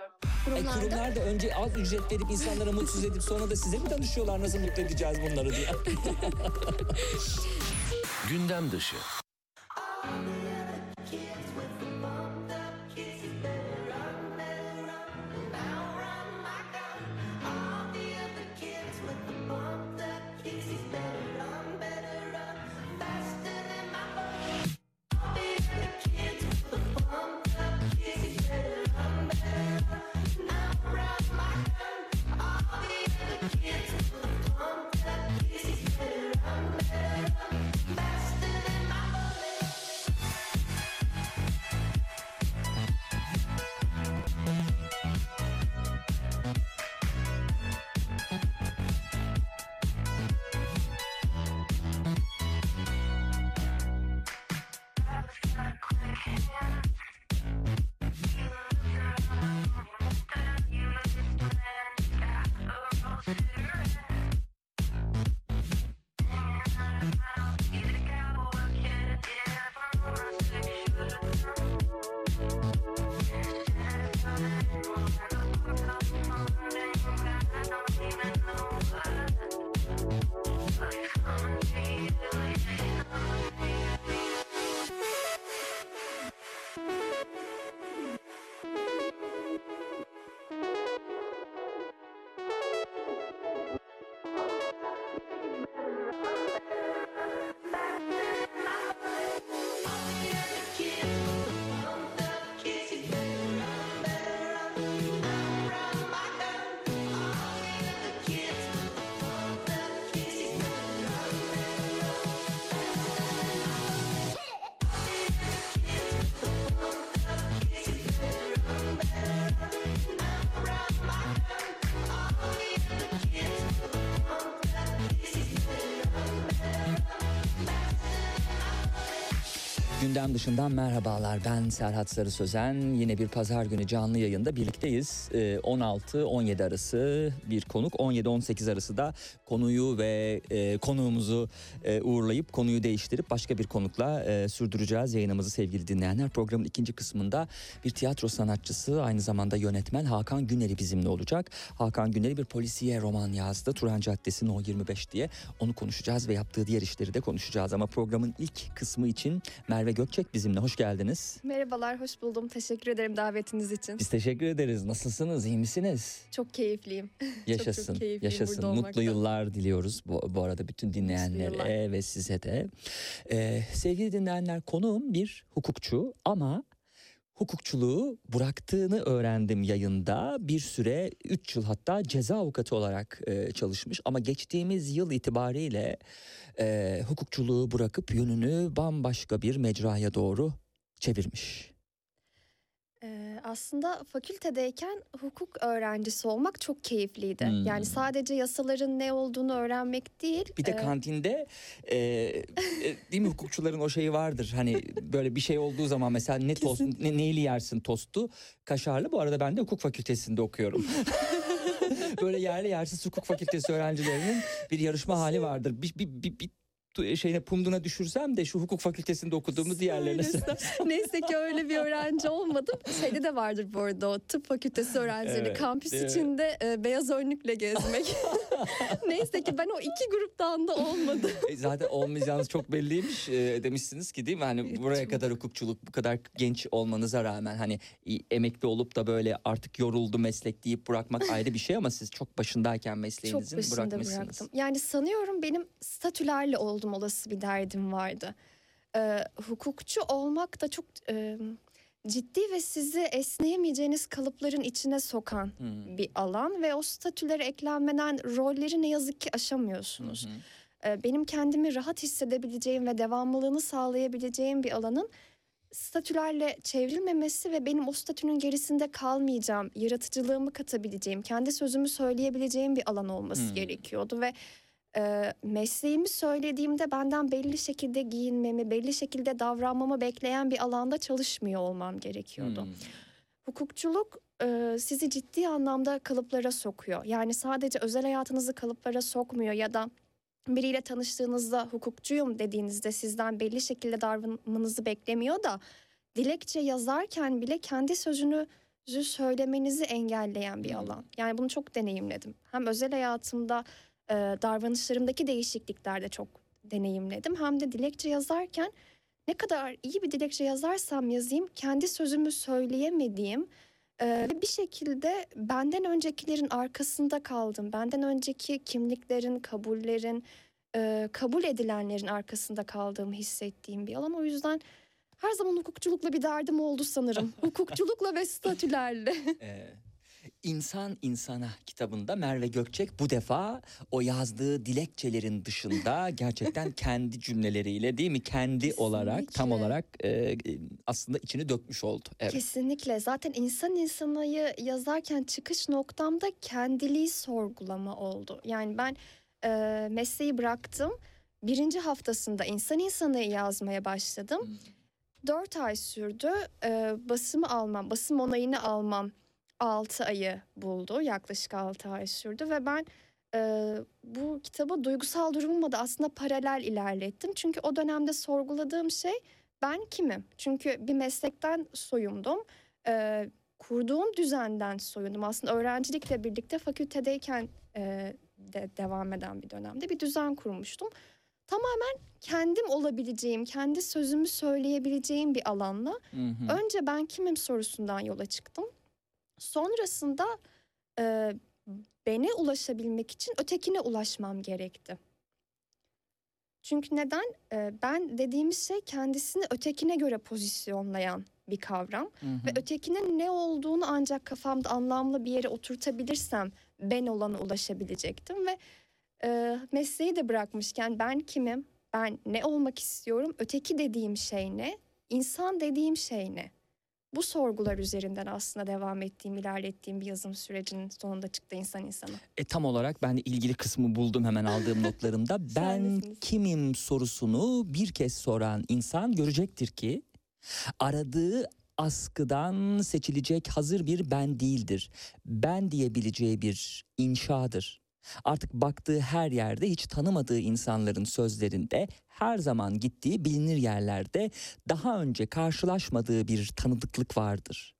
E, Kurumlarda kurumlar da önce az ücret verip insanlara mutsuz edip sonra da size mi danışıyorlar nasıl mutlu edeceğiz bunları diye. Gündem dışı. Gündem dışından merhabalar. Ben Serhat Sarı Sözen. Yine bir pazar günü canlı yayında birlikteyiz. Ee, 16-17 arası bir konuk, 17-18 arası da konuyu ve e, konuğumuzu e, uğurlayıp konuyu değiştirip başka bir konukla e, sürdüreceğiz yayınımızı sevgili dinleyenler. Programın ikinci kısmında bir tiyatro sanatçısı aynı zamanda yönetmen Hakan Güneri bizimle olacak. Hakan Güneri bir polisiye roman yazdı. Turan Caddesi No 25 diye. Onu konuşacağız ve yaptığı diğer işleri de konuşacağız. Ama programın ilk kısmı için Merve Gökçek bizimle. Hoş geldiniz. Merhabalar, hoş buldum. Teşekkür ederim davetiniz için. Biz teşekkür ederiz. Nasılsınız? İyi misiniz? Çok keyifliyim. Yaşasın. keyifliyim yaşasın. Mutlu olmaktan. yıllar diliyoruz bu, bu arada bütün dinleyenlere ve size de. Ee, sevgili dinleyenler konuğum bir hukukçu ama hukukçuluğu bıraktığını öğrendim yayında. Bir süre 3 yıl hatta ceza avukatı olarak e, çalışmış ama geçtiğimiz yıl itibariyle e, hukukçuluğu bırakıp yönünü bambaşka bir mecraya doğru çevirmiş. Ee, aslında fakültedeyken hukuk öğrencisi olmak çok keyifliydi. Hmm. Yani sadece yasaların ne olduğunu öğrenmek değil. Bir de e, kantinde e, e, değil mi hukukçuların o şeyi vardır. Hani böyle bir şey olduğu zaman mesela ne tost ne, neyli yersin tostu? Kaşarlı. Bu arada ben de hukuk fakültesinde okuyorum. böyle yerli yersiz hukuk fakültesi öğrencilerinin bir yarışma hali vardır. Bir, bir, bir, bir şeyine pumduna düşürsem de şu hukuk fakültesinde okuduğumu diğerlerine. Neyse ki öyle bir öğrenci olmadım. Şeyde de vardır bu arada o tıp fakültesi öğrencileri Evet, kampüs evet. içinde e, beyaz önlükle gezmek. Neyse ki ben o iki gruptan da olmadım. E, Zaten olmayacağınız çok belliymiş e, demişsiniz ki değil mi? Hani buraya çok. kadar hukukçuluk bu kadar genç olmanıza rağmen hani emekli olup da böyle artık yoruldu meslek deyip bırakmak ayrı bir şey ama siz çok başındayken Çok mesleğinizin başında bırakmışsınız. bıraktım. Yani sanıyorum benim statülerle oldum olası bir derdim vardı. Ee, hukukçu olmak da çok e, ciddi ve sizi esneyemeyeceğiniz kalıpların içine sokan Hmm. bir alan ve o statülere eklenmeden rolleri ne yazık ki aşamıyorsunuz. Ee, benim kendimi rahat hissedebileceğim ve devamlılığını sağlayabileceğim bir alanın statülerle çevrilmemesi ve benim o statünün gerisinde kalmayacağım, yaratıcılığımı katabileceğim, kendi sözümü söyleyebileceğim bir alan olması Hmm. gerekiyordu ve e, mesleğimi söylediğimde benden belli şekilde giyinmemi, belli şekilde davranmamı bekleyen bir alanda çalışmıyor olmam gerekiyordu. Hmm. Hukukçuluk e, sizi ciddi anlamda kalıplara sokuyor. Yani sadece özel hayatınızı kalıplara sokmuyor ya da biriyle tanıştığınızda hukukçuyum dediğinizde sizden belli şekilde davranmanızı beklemiyor da dilekçe yazarken bile kendi sözünüzü söylemenizi engelleyen bir Hmm. alan. Yani bunu çok deneyimledim. Hem özel hayatımda e, davranışlarımdaki değişikliklerde çok deneyimledim. Hem de dilekçe yazarken ne kadar iyi bir dilekçe yazarsam yazayım kendi sözümü söyleyemediğim ve bir şekilde benden öncekilerin arkasında kaldım. Benden önceki kimliklerin, kabullerin, e, kabul edilenlerin arkasında kaldığımı hissettiğim bir alan. O yüzden her zaman hukukçulukla bir derdim oldu sanırım. hukukçulukla ve statülerle. İnsan İnsana kitabında Merve Gökçek bu defa o yazdığı dilekçelerin dışında gerçekten kendi cümleleriyle değil mi kendi olarak tam Kesinlikle. olarak e, aslında içini dökmüş oldu. Evet. Kesinlikle. Zaten insan insanayı yazarken çıkış noktamda kendiliği sorgulama oldu. Yani ben e, mesleği bıraktım. Birinci haftasında insan insanayı yazmaya başladım. Hmm. Dört ay sürdü. E, basımı almam, basım onayını almam altı ayı buldu. Yaklaşık altı ay sürdü ve ben e, bu kitabı duygusal durumumla da aslında paralel ilerlettim. Çünkü o dönemde sorguladığım şey ben kimim? Çünkü bir meslekten soyundum. E, kurduğum düzenden soyundum. Aslında öğrencilikle birlikte fakültedeyken e, de devam eden bir dönemde bir düzen kurmuştum. Tamamen kendim olabileceğim, kendi sözümü söyleyebileceğim bir alanla Hı hı. Önce ben kimim sorusundan yola çıktım. Sonrasında e, bene ulaşabilmek için ötekine ulaşmam gerekti. Çünkü neden? E, ben dediğimiz şey kendisini ötekine göre pozisyonlayan bir kavram. Hı hı. Ve ötekinin ne olduğunu ancak kafamda anlamlı bir yere oturtabilirsem ben olana ulaşabilecektim. Ve e, mesleği de bırakmışken ben kimim? Ben ne olmak istiyorum? Öteki dediğim şey ne? İnsan dediğim şey ne? Bu sorgular üzerinden aslında devam ettiğim, ilerlettiğim bir yazım sürecinin sonunda çıktı insan insana. E, tam olarak ben de ilgili kısmı buldum hemen aldığım notlarımda. ben kimim sorusunu bir kez soran insan görecektir ki aradığı askıdan seçilecek hazır bir ben değildir. Ben diyebileceği bir inşadır. Artık baktığı her yerde hiç tanımadığı insanların sözlerinde her zaman gittiği bilinir yerlerde daha önce karşılaşmadığı bir tanıdıklık vardır.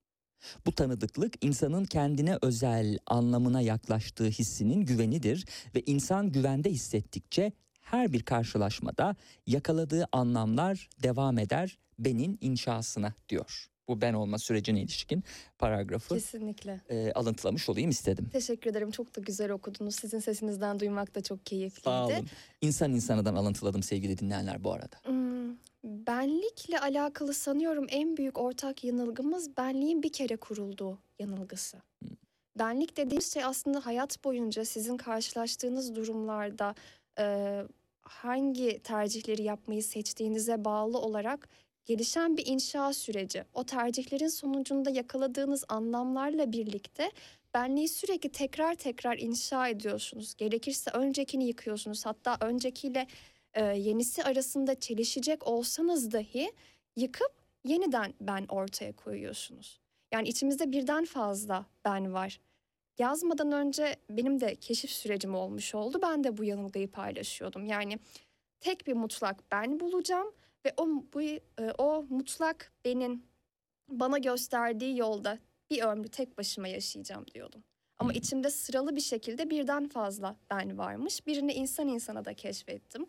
Bu tanıdıklık insanın kendine özel anlamına yaklaştığı hissinin güvenidir ve insan güvende hissettikçe her bir karşılaşmada yakaladığı anlamlar devam eder benin inşasına diyor. Bu ben olma sürecine ilişkin paragrafı Kesinlikle. e, alıntılamış olayım istedim. Teşekkür ederim. Çok da güzel okudunuz. Sizin sesinizden duymak da çok keyifliydi. Sağ olun. İnsan insanadan alıntıladım sevgili dinleyenler bu arada. Hmm, benlikle alakalı sanıyorum en büyük ortak yanılgımız benliğin bir kere kurulduğu yanılgısı. Hmm. Benlik dediğimiz şey aslında hayat boyunca sizin karşılaştığınız durumlarda e, hangi tercihleri yapmayı seçtiğinize bağlı olarak gelişen bir inşa süreci. O tercihlerin sonucunda yakaladığınız anlamlarla birlikte benliği sürekli tekrar tekrar inşa ediyorsunuz. Gerekirse öncekini yıkıyorsunuz. Hatta öncekiyle e, yenisi arasında çelişecek olsanız dahi yıkıp yeniden ben ortaya koyuyorsunuz. Yani içimizde birden fazla ben var. Yazmadan önce benim de keşif sürecim olmuş oldu. Ben de bu yanılgıyı paylaşıyordum. Yani tek bir mutlak ben bulacağım ve o bu e, o mutlak benim bana gösterdiği yolda bir ömrü tek başıma yaşayacağım diyordum. Ama içimde sıralı bir şekilde birden fazla ben varmış. Birini insan insana da keşfettim.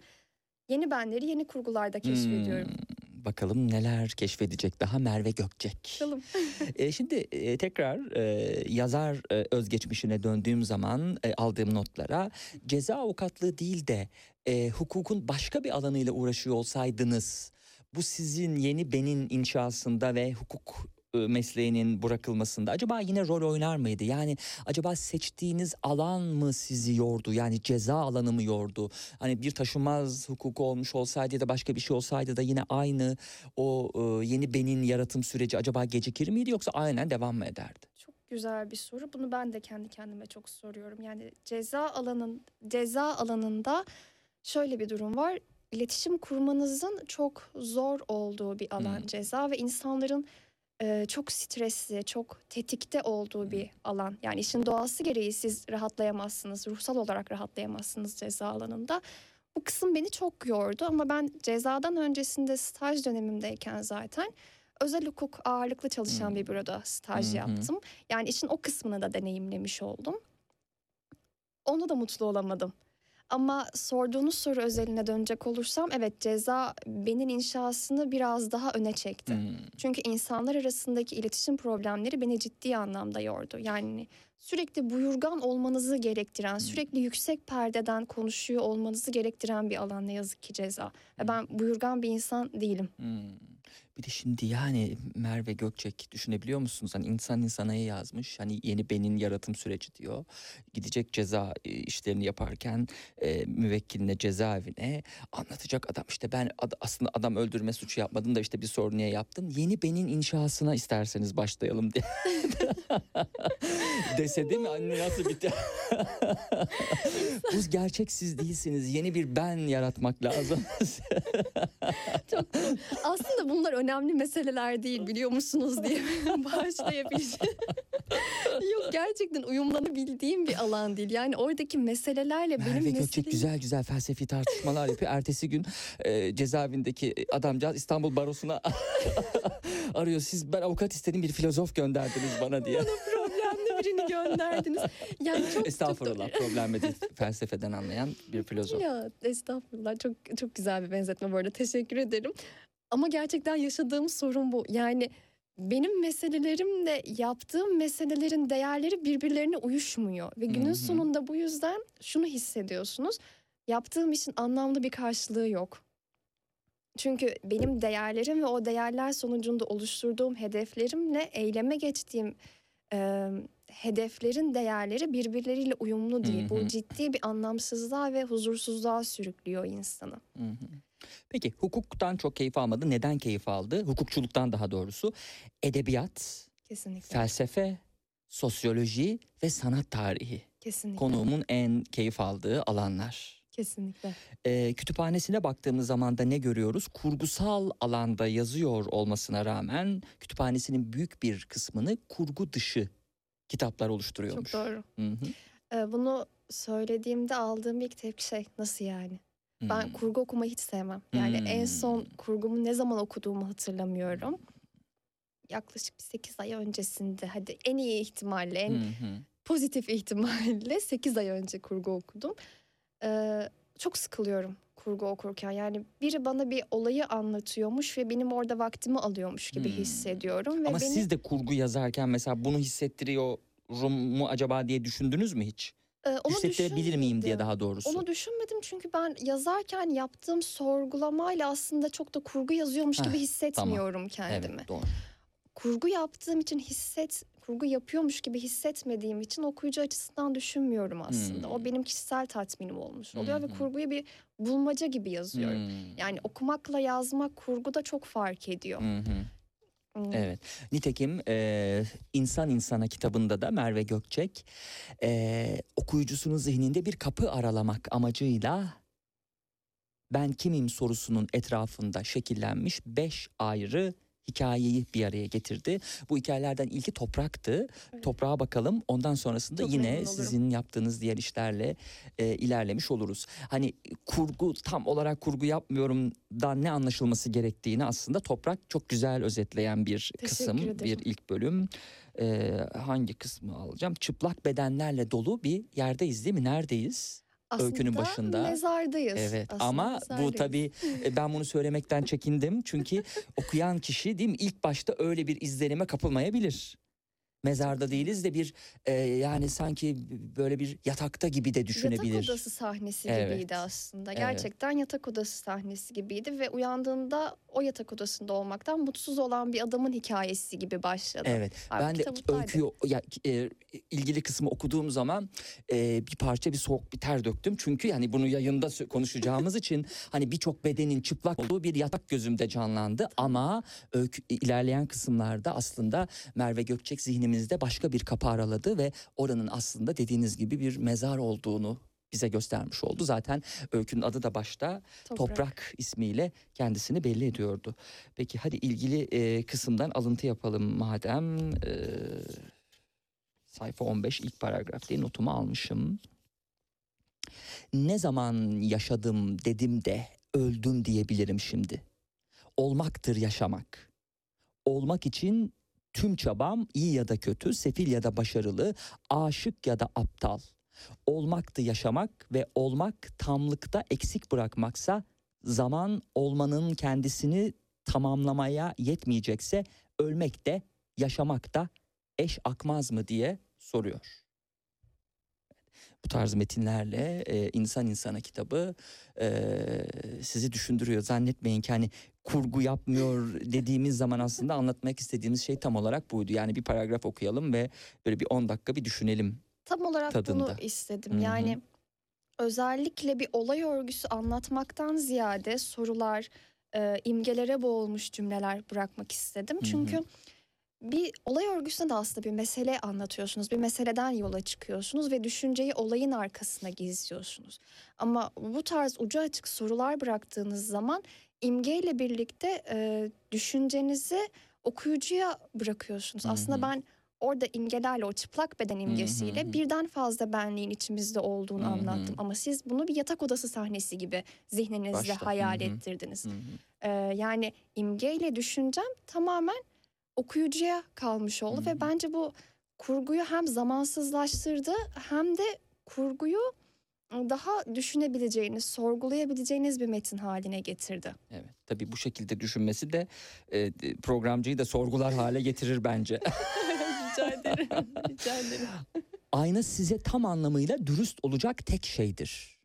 Yeni benleri yeni kurgularda keşfediyorum. Hmm, bakalım neler keşfedecek daha Merve Gökçek. Bakalım. E, şimdi e, tekrar e, yazar e, özgeçmişine döndüğüm zaman e, aldığım notlara ceza avukatlığı değil de e, hukukun başka bir alanıyla uğraşıyor olsaydınız bu sizin yeni benin inşasında ve hukuk mesleğinin bırakılmasında acaba yine rol oynar mıydı? Yani acaba seçtiğiniz alan mı sizi yordu? Yani ceza alanı mı yordu? Hani bir taşınmaz hukuku olmuş olsaydı ya da başka bir şey olsaydı da yine aynı o yeni benin yaratım süreci acaba gecikir miydi yoksa aynen devam mı ederdi? Çok güzel bir soru. Bunu ben de kendi kendime çok soruyorum. Yani ceza alanın ceza alanında şöyle bir durum var. İletişim kurmanızın çok zor olduğu bir alan Hmm. ceza ve insanların e, çok stresli, çok tetikte olduğu bir alan. Yani işin doğası gereği siz rahatlayamazsınız, ruhsal olarak rahatlayamazsınız ceza alanında. Bu kısım beni çok yordu ama ben cezadan öncesinde staj dönemimdeyken zaten özel hukuk ağırlıklı çalışan Hmm. bir büroda staj hı. yaptım. Yani işin o kısmını da deneyimlemiş oldum. Onu da mutlu olamadım. Ama sorduğunuz soru özeline dönecek olursam evet ceza benim inşasını biraz daha öne çekti. Hmm. Çünkü insanlar arasındaki iletişim problemleri beni ciddi anlamda yordu. Yani sürekli buyurgan olmanızı gerektiren, sürekli yüksek perdeden konuşuyor olmanızı gerektiren bir alan ne yazık ki ceza. Ve ben buyurgan bir insan değilim. Hmm. Bir şimdi yani Merve Gökçek düşünebiliyor musunuz? Hani insan insanaya yazmış. Hani yeni benin yaratım süreci diyor. Gidecek ceza e, işlerini yaparken e, müvekkiline cezaevine anlatacak adam işte ben ad- aslında adam öldürme suçu yapmadım da işte bir sorun niye yaptın? Yeni benin inşasına isterseniz başlayalım diye. Dese değil mi anne nasıl bitti? Bu gerçek siz değilsiniz. Yeni bir ben yaratmak lazım. Çok aslında bunlar önemli meseleler değil biliyor musunuz diye bağışlayabileceğim. Yok gerçekten uyumlanabildiğim bir alan değil. Yani oradaki meselelerle benim Merve Gökçek meselem... güzel güzel felsefi tartışmalar yapıyor. Ertesi gün e, cezaevindeki adamcağız İstanbul Barosu'na arıyor. Siz ben avukat istedim bir filozof gönderdiniz bana diye. problemli birini gönderdiniz. Yani çok Estağfurullah problemle değil felsefeden anlayan bir filozof. Ya estağfurullah çok çok güzel bir benzetme bu arada teşekkür ederim. Ama gerçekten yaşadığım sorun bu. Yani benim meselelerimle yaptığım meselelerin değerleri birbirlerine uyuşmuyor. Ve günün hı. sonunda bu yüzden şunu hissediyorsunuz. Yaptığım işin anlamlı bir karşılığı yok. Çünkü benim değerlerim ve o değerler sonucunda oluşturduğum hedeflerimle eyleme geçtiğim e, hedeflerin değerleri birbirleriyle uyumlu değil. Hı hı. Bu ciddi bir anlamsızlığa ve huzursuzluğa sürüklüyor insanı. Hı hı. Peki hukuktan çok keyif almadı. Neden keyif aldı? Hukukçuluktan daha doğrusu. Edebiyat, Kesinlikle. felsefe, sosyoloji ve sanat tarihi. kesinlikle. Konuğumun en keyif aldığı alanlar. Kesinlikle. Ee, kütüphanesine baktığımız zaman da ne görüyoruz? Kurgusal alanda yazıyor olmasına rağmen kütüphanesinin büyük bir kısmını kurgu dışı kitaplar oluşturuyormuş. Çok doğru. Hı hı. Ee, bunu söylediğimde aldığım ilk tepki şey nasıl yani? Ben Hmm. kurgu okumayı hiç sevmem. Yani en Hmm. son kurgumu ne zaman okuduğumu hatırlamıyorum. Yaklaşık bir 8 ay öncesinde hadi en iyi ihtimalle en hı. pozitif ihtimalle 8 ay önce kurgu okudum. Ee, çok sıkılıyorum kurgu okurken. Yani biri bana bir olayı anlatıyormuş ve benim orada vaktimi alıyormuş gibi Hmm. hissediyorum. Ve Ama beni... siz de kurgu yazarken mesela bunu hissettiriyorum mu acaba diye düşündünüz mü hiç? Ee, onu Hissettirebilir miyim diye daha doğrusu. Onu düşünmedim çünkü ben yazarken yaptığım sorgulamayla aslında çok da kurgu yazıyormuş Heh, gibi hissetmiyorum kendimi. Evet doğru. Kurgu yaptığım için hisset, kurgu yapıyormuş gibi hissetmediğim için okuyucu açısından düşünmüyorum aslında. Hmm. O benim kişisel tatminim olmuş oluyor Hı ve kurguyu bir bulmaca gibi yazıyorum. Hmm. Yani okumakla yazmak kurguda çok fark ediyor. Hmm. Evet. Nitekim e, İnsan İnsana kitabında da Merve Gökçek e, okuyucusunun zihninde bir kapı aralamak amacıyla ben kimim sorusunun etrafında şekillenmiş beş ayrı hikayeyi bir araya getirdi. Bu hikayelerden ilki topraktı. Evet. Toprağa bakalım. Ondan sonrasında Çok yine sizin yaptığınız diğer işlerle e, ilerlemiş oluruz. Hani kurgu tam olarak kurgu yapmıyorumdan ne anlaşılması gerektiğini aslında toprak çok güzel özetleyen bir Teşekkür kısım, ederim. bir ilk bölüm. E, hangi kısmı alacağım? Çıplak bedenlerle dolu bir yerdeyiz değil mi? Neredeyiz? Öykünün Aslında başında. mezardayız. Evet Aslında ama bu mezardayız. tabii e, ben bunu söylemekten çekindim. Çünkü okuyan kişi değil mi ilk başta öyle bir izlenime kapılmayabilir. Mezarda değiliz de bir e, yani sanki böyle bir yatakta gibi de düşünebilir. Yatak odası sahnesi Evet. gibiydi aslında. Evet. Gerçekten yatak odası sahnesi gibiydi ve uyandığında o yatak odasında olmaktan mutsuz olan bir adamın hikayesi gibi başladı. Evet. Halbuki ben de öyküyü ya, e, ilgili kısmı okuduğum zaman e, bir parça bir soğuk bir ter döktüm. Çünkü yani bunu yayında konuşacağımız için hani birçok bedenin çıplak olduğu bir yatak gözümde canlandı. Ama öykü, ilerleyen kısımlarda aslında Merve Gökçek zihnime zihnimizde başka bir kapı araladı ve oranın aslında dediğiniz gibi bir mezar olduğunu bize göstermiş oldu. Zaten öykünün adı da başta Toprak, ismiyle kendisini belli ediyordu. Peki hadi ilgili e, kısımdan alıntı yapalım madem. E, sayfa 15 ilk paragraf diye notumu almışım. Ne zaman yaşadım dedim de öldüm diyebilirim şimdi. Olmaktır yaşamak. Olmak için tüm çabam iyi ya da kötü, sefil ya da başarılı, aşık ya da aptal. Olmaktı yaşamak ve olmak tamlıkta eksik bırakmaksa zaman olmanın kendisini tamamlamaya yetmeyecekse ölmek de yaşamak da eş akmaz mı diye soruyor. Bu tarz metinlerle e, insan insana kitabı e, sizi düşündürüyor. Zannetmeyin ki hani kurgu yapmıyor dediğimiz zaman aslında anlatmak istediğimiz şey tam olarak buydu. Yani bir paragraf okuyalım ve böyle bir 10 dakika bir düşünelim. Tam olarak tadında. bunu istedim. Hı hı. Yani özellikle bir olay örgüsü anlatmaktan ziyade sorular, e, imgelere boğulmuş cümleler bırakmak istedim. Hı hı. Bir olay örgüsünde de aslında bir mesele anlatıyorsunuz. Bir meseleden yola çıkıyorsunuz ve düşünceyi olayın arkasına gizliyorsunuz. Ama bu tarz ucu açık sorular bıraktığınız zaman imgeyle birlikte e, düşüncenizi okuyucuya bırakıyorsunuz. Hı hı. Aslında ben orada imgelerle o çıplak beden imgesiyle hı. birden fazla benliğin içimizde olduğunu Hı hı. anlattım. Ama siz bunu bir yatak odası sahnesi gibi zihninizde Başta, hayal hı hı. ettirdiniz. Hı hı. Ee, yani imgeyle düşüncem tamamen okuyucuya kalmış oldu ve bence bu kurguyu hem zamansızlaştırdı hem de kurguyu daha düşünebileceğiniz, sorgulayabileceğiniz bir metin haline getirdi. Evet tabii bu şekilde düşünmesi de e, programcıyı da sorgular hale getirir bence. Rica ederim. Rica ederim. Ayna size tam anlamıyla dürüst olacak tek şeydir.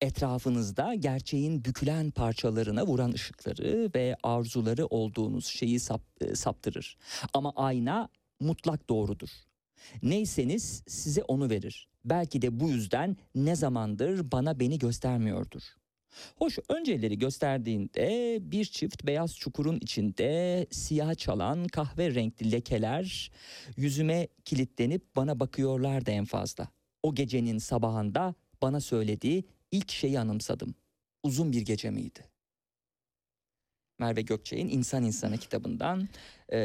Etrafınızda gerçeğin bükülen parçalarına vuran ışıkları ve arzuları olduğunuz şeyi sap, e, saptırır. Ama ayna mutlak doğrudur. Neyseniz size onu verir. Belki de bu yüzden ne zamandır bana beni göstermiyordur. Hoş önceleri gösterdiğinde bir çift beyaz çukurun içinde siyah çalan kahve renkli lekeler yüzüme kilitlenip bana bakıyorlardı en fazla. O gecenin sabahında bana söylediği ilk şeyi anımsadım. Uzun bir gece miydi? Merve Gökçe'nin İnsan İnsana kitabından e,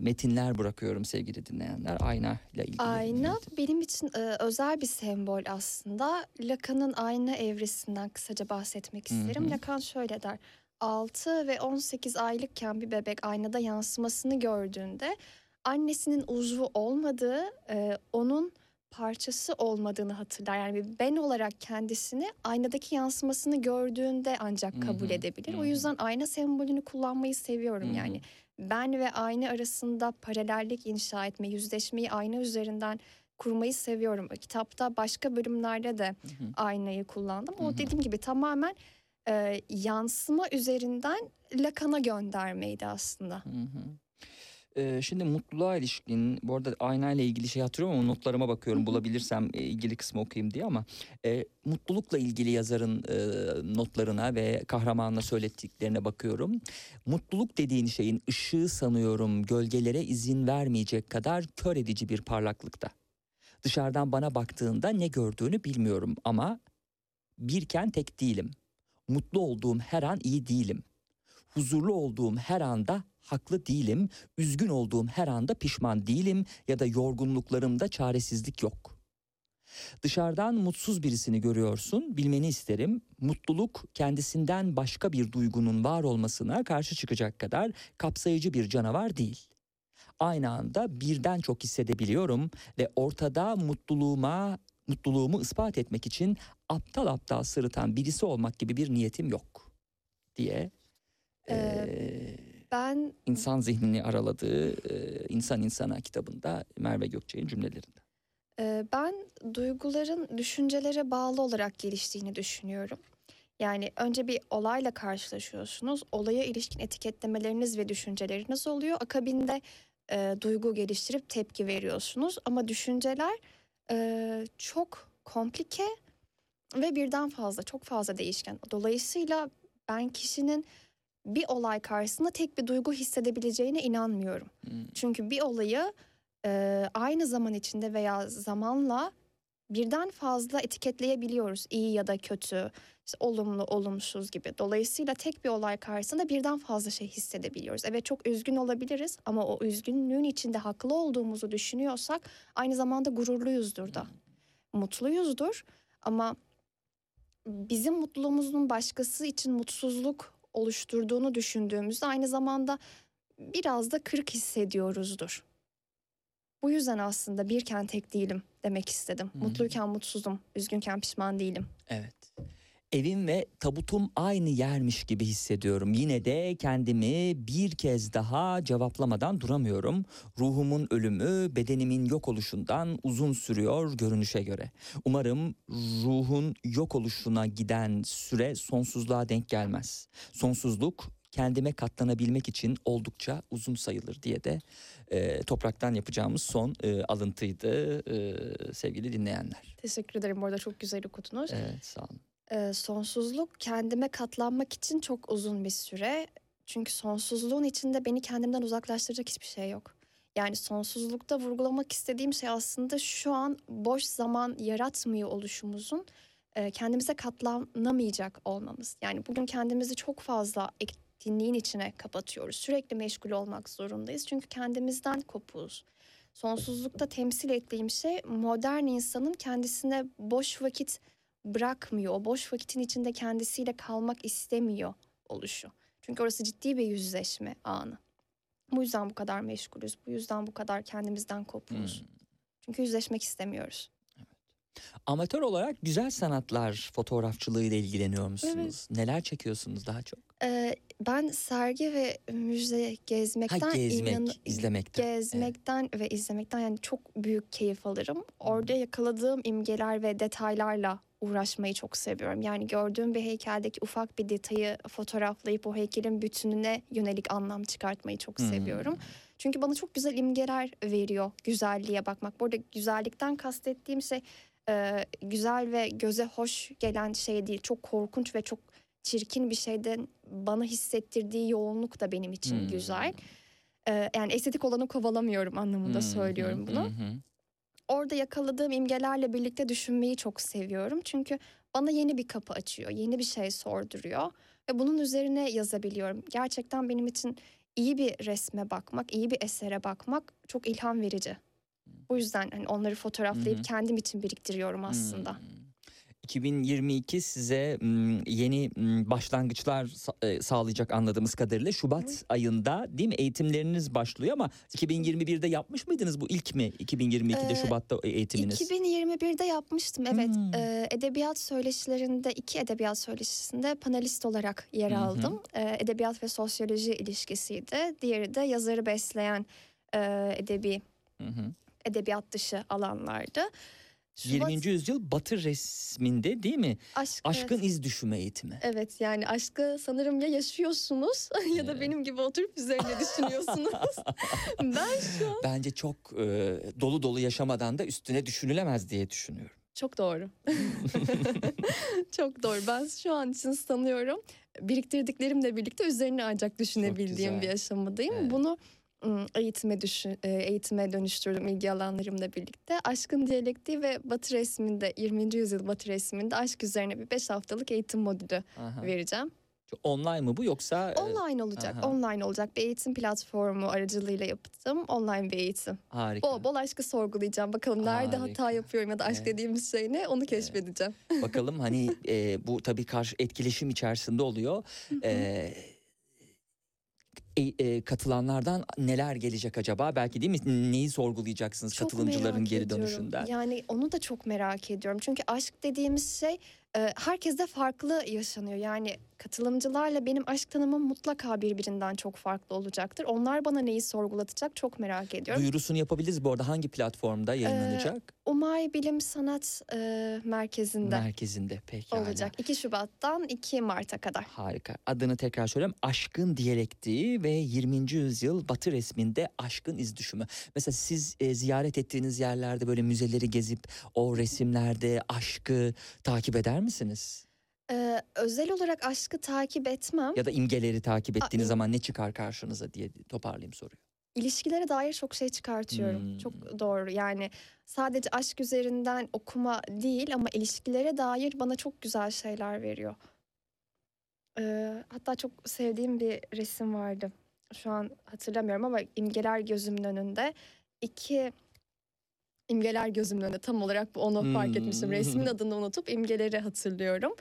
metinler bırakıyorum sevgili dinleyenler. Ayna ile ilgili. Ayna benim için e, özel bir sembol aslında. Lacan'ın ayna evresinden kısaca bahsetmek Hı isterim. hı. Lacan şöyle der. 6 ve 18 aylıkken bir bebek aynada yansımasını gördüğünde annesinin uzvu olmadığı, e, onun parçası olmadığını hatırlar. Yani ben olarak kendisini aynadaki yansımasını gördüğünde ancak kabul Hı hı, edebilir. hı O yüzden ayna sembolünü kullanmayı seviyorum Hı hı. yani. Ben ve ayna arasında paralellik inşa etme, yüzleşmeyi ayna üzerinden kurmayı seviyorum. Kitapta başka bölümlerde de Hı hı. aynayı kullandım. O hı. dediğim gibi tamamen e, yansıma üzerinden Lacan'a göndermeydi aslında. Hı hı. Ee, şimdi mutluluğa ilişkin bu arada aynayla ilgili şey hatırlıyorum ama notlarıma bakıyorum bulabilirsem e, ilgili kısmı okuyayım diye ama e, mutlulukla ilgili yazarın e, notlarına ve kahramanına söylettiklerine bakıyorum. Mutluluk dediğin şeyin ışığı sanıyorum gölgelere izin vermeyecek kadar kör edici bir parlaklıkta. Dışarıdan bana baktığında ne gördüğünü bilmiyorum ama birken tek değilim. Mutlu olduğum her an iyi değilim. Huzurlu olduğum her anda haklı değilim. Üzgün olduğum her anda pişman değilim ya da yorgunluklarımda çaresizlik yok. Dışarıdan mutsuz birisini görüyorsun, bilmeni isterim. Mutluluk kendisinden başka bir duygunun var olmasına karşı çıkacak kadar kapsayıcı bir canavar değil. Aynı anda birden çok hissedebiliyorum ve ortada mutluluğuma mutluluğumu ispat etmek için aptal aptal sırıtan birisi olmak gibi bir niyetim yok diye Ee, Ben insan zihnini araladığı eee, İnsan İnsana kitabında Merve Gökçe'nin cümlelerinde. Ee, Ben duyguların düşüncelere bağlı olarak geliştiğini düşünüyorum. Yani önce bir olayla karşılaşıyorsunuz. Olaya ilişkin etiketlemeleriniz ve düşünceleriniz oluyor. Akabinde e, duygu geliştirip tepki veriyorsunuz. Ama düşünceler e, çok komplike ve birden fazla, çok fazla değişken. Dolayısıyla ben kişinin bir olay karşısında tek bir duygu hissedebileceğine inanmıyorum. Hmm. Çünkü bir olayı e, aynı zaman içinde veya zamanla birden fazla etiketleyebiliyoruz. İyi ya da kötü, işte olumlu, olumsuz gibi. Dolayısıyla tek bir olay karşısında birden fazla şey hissedebiliyoruz. Evet çok üzgün olabiliriz ama o üzgünlüğün içinde haklı olduğumuzu düşünüyorsak aynı zamanda gururluyuzdur da. Mutluyuzdur ama bizim mutluluğumuzun başkası için mutsuzluk oluşturduğunu düşündüğümüzde aynı zamanda biraz da kırık hissediyoruzdur. Bu yüzden aslında birken tek değilim demek istedim. Hı. Mutluyken mutsuzum, üzgünken pişman değilim. Evet. Evim ve tabutum aynı yermiş gibi hissediyorum. Yine de kendimi bir kez daha cevaplamadan duramıyorum. Ruhumun ölümü bedenimin yok oluşundan uzun sürüyor görünüşe göre. Umarım ruhun yok oluşuna giden süre sonsuzluğa denk gelmez. Sonsuzluk kendime katlanabilmek için oldukça uzun sayılır diye de e, topraktan yapacağımız son e, alıntıydı e, sevgili dinleyenler. Teşekkür ederim. Bu arada çok güzel okudunuz. Evet sağ olun. Ee, sonsuzluk kendime katlanmak için çok uzun bir süre. Çünkü sonsuzluğun içinde beni kendimden uzaklaştıracak hiçbir şey yok. Yani sonsuzlukta vurgulamak istediğim şey aslında şu an boş zaman yaratmıyor oluşumuzun e, kendimize katlanamayacak olmamız. Yani bugün kendimizi çok fazla etkinliğin içine kapatıyoruz. Sürekli meşgul olmak zorundayız. Çünkü kendimizden kopuğuz. Sonsuzlukta temsil ettiğim şey modern insanın kendisine boş vakit bırakmıyor. O boş vakitin içinde kendisiyle kalmak istemiyor oluşu. Çünkü orası ciddi bir yüzleşme anı. Bu yüzden bu kadar meşgulüz. Bu yüzden bu kadar kendimizden kopuğuz. Hmm. Çünkü yüzleşmek istemiyoruz. Amatör olarak güzel sanatlar fotoğrafçılığı ile ilgileniyor musunuz? Evet. Neler çekiyorsunuz daha çok? Ee, ben sergi ve müze gezmekten Ha gezmek, inan- izlemekten. gezmekten ve izlemekten yani çok büyük keyif alırım. Orada yakaladığım imgeler ve detaylarla uğraşmayı çok seviyorum. Yani gördüğüm bir heykeldeki ufak bir detayı fotoğraflayıp o heykelin bütününe yönelik anlam çıkartmayı çok Hmm. seviyorum. Çünkü bana çok güzel imgeler veriyor güzelliğe bakmak. Burada güzellikten kastettiğim şey e, güzel ve göze hoş gelen şey değil. Çok korkunç ve çok çirkin bir şeyden bana hissettirdiği yoğunluk da benim için Hmm. güzel. E, yani estetik olanı kovalamıyorum anlamında Hmm, söylüyorum bunu hı. orada yakaladığım imgelerle birlikte düşünmeyi çok seviyorum. Çünkü bana yeni bir kapı açıyor, yeni bir şey sorduruyor ve bunun üzerine yazabiliyorum. Gerçekten benim için iyi bir resme bakmak, iyi bir esere bakmak çok ilham verici. Bu yüzden hani onları fotoğraflayıp Hı hı. kendim için biriktiriyorum aslında. Hmm. 2022 size yeni başlangıçlar e, sağlayacak anladığımız kadarıyla Şubat ayında değil mi eğitimleriniz başlıyor ama 2021'de yapmış mıydınız bu ilk mi 2022'de Ee, Şubat'ta eğitiminiz? 2021'de yapmıştım evet. Hmm. Ee, edebiyat söyleşilerinde iki edebiyat söyleşisinde panelist olarak yer Hı hı. aldım. Ee, edebiyat ve sosyoloji ilişkisiydi. Diğeri de yazarı besleyen e, edebi Hı hı. edebiyat dışı alanlardı. Şubat 20. yüzyıl Batı resminde değil mi? aşk, Aşkın evet. iz düşümü eğitimi. Evet yani aşkı sanırım ya yaşıyorsunuz ya da benim gibi oturup üzerine düşünüyorsunuz. ben şu an Bence çok e, dolu dolu yaşamadan da üstüne düşünülemez diye düşünüyorum. Çok doğru. Çok doğru. Ben şu an için sanıyorum biriktirdiklerimle birlikte üzerine ancak düşünebildiğim bir aşamadayım. Evet. Bunu eğitime düşün, e, eğitime dönüştürdüm ilgi alanlarımla birlikte. Aşkın diyalektiği ve Batı resminde 20. yüzyıl Batı resminde aşk üzerine bir 5 haftalık eğitim modülü Aha. vereceğim. Online mı bu yoksa? e, Online olacak. aha. Online olacak. Bir eğitim platformu aracılığıyla yaptım. Online bir eğitim. Harika. Bol bol aşkı sorgulayacağım. Bakalım nerede Harika. hata yapıyorum ya da aşk Evet. dediğimiz şey ne onu keşfedeceğim. Bakalım hani e, bu tabii karşı etkileşim içerisinde oluyor. E, e, e, katılanlardan neler gelecek acaba? Belki değil mi? Neyi sorgulayacaksınız Çok katılımcıların geri ediyorum. dönüşünden? Yani onu da çok merak ediyorum. Çünkü aşk dediğimiz şey e, herkeste farklı yaşanıyor. Yani katılımcılarla benim aşk tanımım mutlaka birbirinden çok farklı olacaktır. Onlar bana neyi sorgulatacak çok merak ediyorum. Duyurusunu yapabiliriz bu arada. Hangi platformda yayınlanacak? Umay Bilim Sanat e, Merkezi'nde Merkezinde. Peki. olacak. 2 Şubat'tan 2 Mart'a kadar. Harika. Adını tekrar söyleyeyim. Aşkın diyalektiği ve 20. yüzyıl Batı resminde aşkın iz düşümü. Mesela siz e, ziyaret ettiğiniz yerlerde böyle müzeleri gezip o resimlerde aşkı takip eder misiniz? E, özel olarak aşkı takip etmem. Ya da imgeleri takip ettiğiniz im- zaman ne çıkar karşınıza diye toparlayayım soruyu. İlişkilere dair çok şey çıkartıyorum. Hmm. Çok doğru. Yani sadece aşk üzerinden okuma değil ama ilişkilere dair bana çok güzel şeyler veriyor. Ee, hatta çok sevdiğim bir resim vardı. Şu an hatırlamıyorum ama imgeler gözümün önünde. İki imgeler gözümün önünde. Tam olarak bu onu fark etmişim. Hmm. Resmin adını unutup imgeleri hatırlıyorum.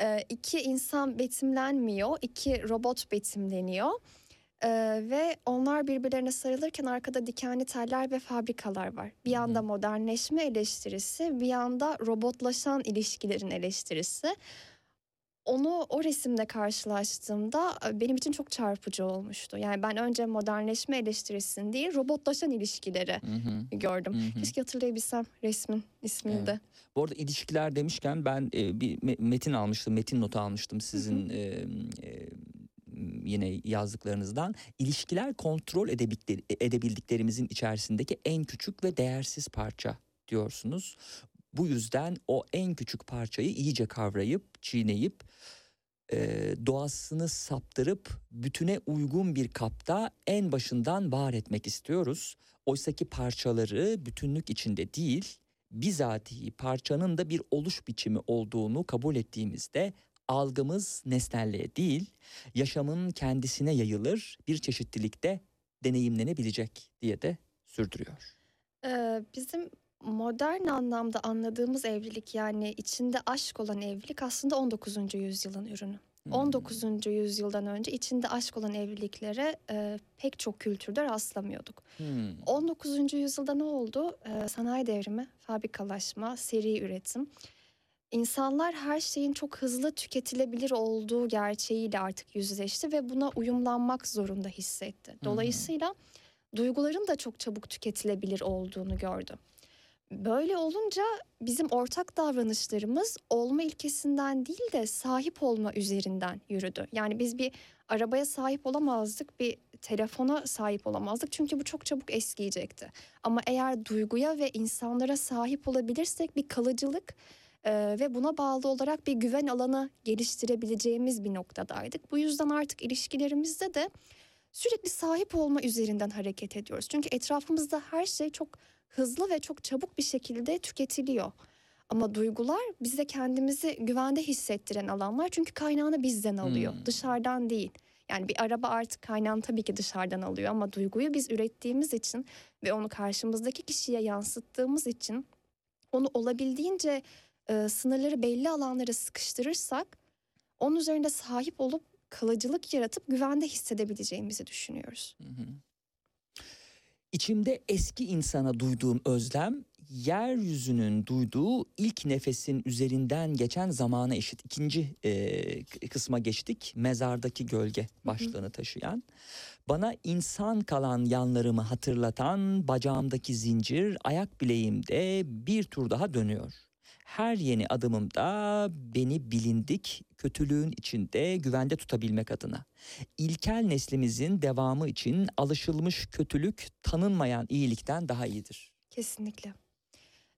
Ee, iki insan betimlenmiyor. iki robot betimleniyor. Ee, ve onlar birbirlerine sarılırken arkada dikenli teller ve fabrikalar var. Bir yanda modernleşme eleştirisi, bir yanda robotlaşan ilişkilerin eleştirisi. Onu o resimde karşılaştığımda e, benim için çok çarpıcı olmuştu. Yani ben önce modernleşme eleştirisini değil, robotlaşan ilişkileri Hı hı, gördüm. hı hı. Keşke hatırlayabilsem resmin ismini Evet. de. Bu arada ilişkiler demişken ben e, bir me- metin almıştım, metin notu almıştım sizin e, e, yine yazdıklarınızdan. İlişkiler kontrol edebildikleri- edebildiklerimizin içerisindeki en küçük ve değersiz parça diyorsunuz. Bu yüzden o en küçük parçayı iyice kavrayıp, çiğneyip, e, doğasını saptırıp bütüne uygun bir kapta en başından var etmek istiyoruz. Oysaki parçaları bütünlük içinde değil, bizatihi parçanın da bir oluş biçimi olduğunu kabul ettiğimizde algımız nesnelliğe değil, yaşamın kendisine yayılır, bir çeşitlilikte deneyimlenebilecek diye de sürdürüyor. Ee, bizim modern anlamda anladığımız evlilik yani içinde aşk olan evlilik aslında 19. yüzyılın ürünü. Hmm. 19. yüzyıldan önce içinde aşk olan evliliklere e, pek çok kültürde rastlamıyorduk. Hmm. 19. yüzyılda ne oldu? Ee, sanayi devrimi, fabrikalaşma, seri üretim. İnsanlar her şeyin çok hızlı tüketilebilir olduğu gerçeğiyle artık yüzleşti ve buna uyumlanmak zorunda hissetti. Dolayısıyla duyguların da çok çabuk tüketilebilir olduğunu gördü. Böyle olunca bizim ortak davranışlarımız olma ilkesinden değil de sahip olma üzerinden yürüdü. Yani biz bir arabaya sahip olamazdık, bir telefona sahip olamazdık çünkü bu çok çabuk eskiyecekti. Ama eğer duyguya ve insanlara sahip olabilirsek bir kalıcılık e, ve buna bağlı olarak bir güven alanı geliştirebileceğimiz bir noktadaydık. Bu yüzden artık ilişkilerimizde de sürekli sahip olma üzerinden hareket ediyoruz. Çünkü etrafımızda her şey çok hızlı ve çok çabuk bir şekilde tüketiliyor. Ama duygular bize kendimizi güvende hissettiren alanlar çünkü kaynağını bizden alıyor, Hmm. dışarıdan değil. Yani bir araba artık kaynağını tabii ki dışarıdan alıyor ama duyguyu biz ürettiğimiz için ve onu karşımızdaki kişiye yansıttığımız için onu olabildiğince e, sınırları belli alanlara sıkıştırırsak onun üzerinde sahip olup kalıcılık yaratıp güvende hissedebileceğimizi düşünüyoruz. Hı hı. İçimde eski insana duyduğum özlem yeryüzünün duyduğu ilk nefesin üzerinden geçen zamana eşit. İkinci e, kısma geçtik. Mezardaki gölge başlığını taşıyan. Bana insan kalan yanlarımı hatırlatan bacağımdaki zincir ayak bileğimde bir tur daha dönüyor. Her yeni adımımda beni bilindik kötülüğün içinde güvende tutabilmek adına. İlkel neslimizin devamı için alışılmış kötülük tanınmayan iyilikten daha iyidir. Kesinlikle.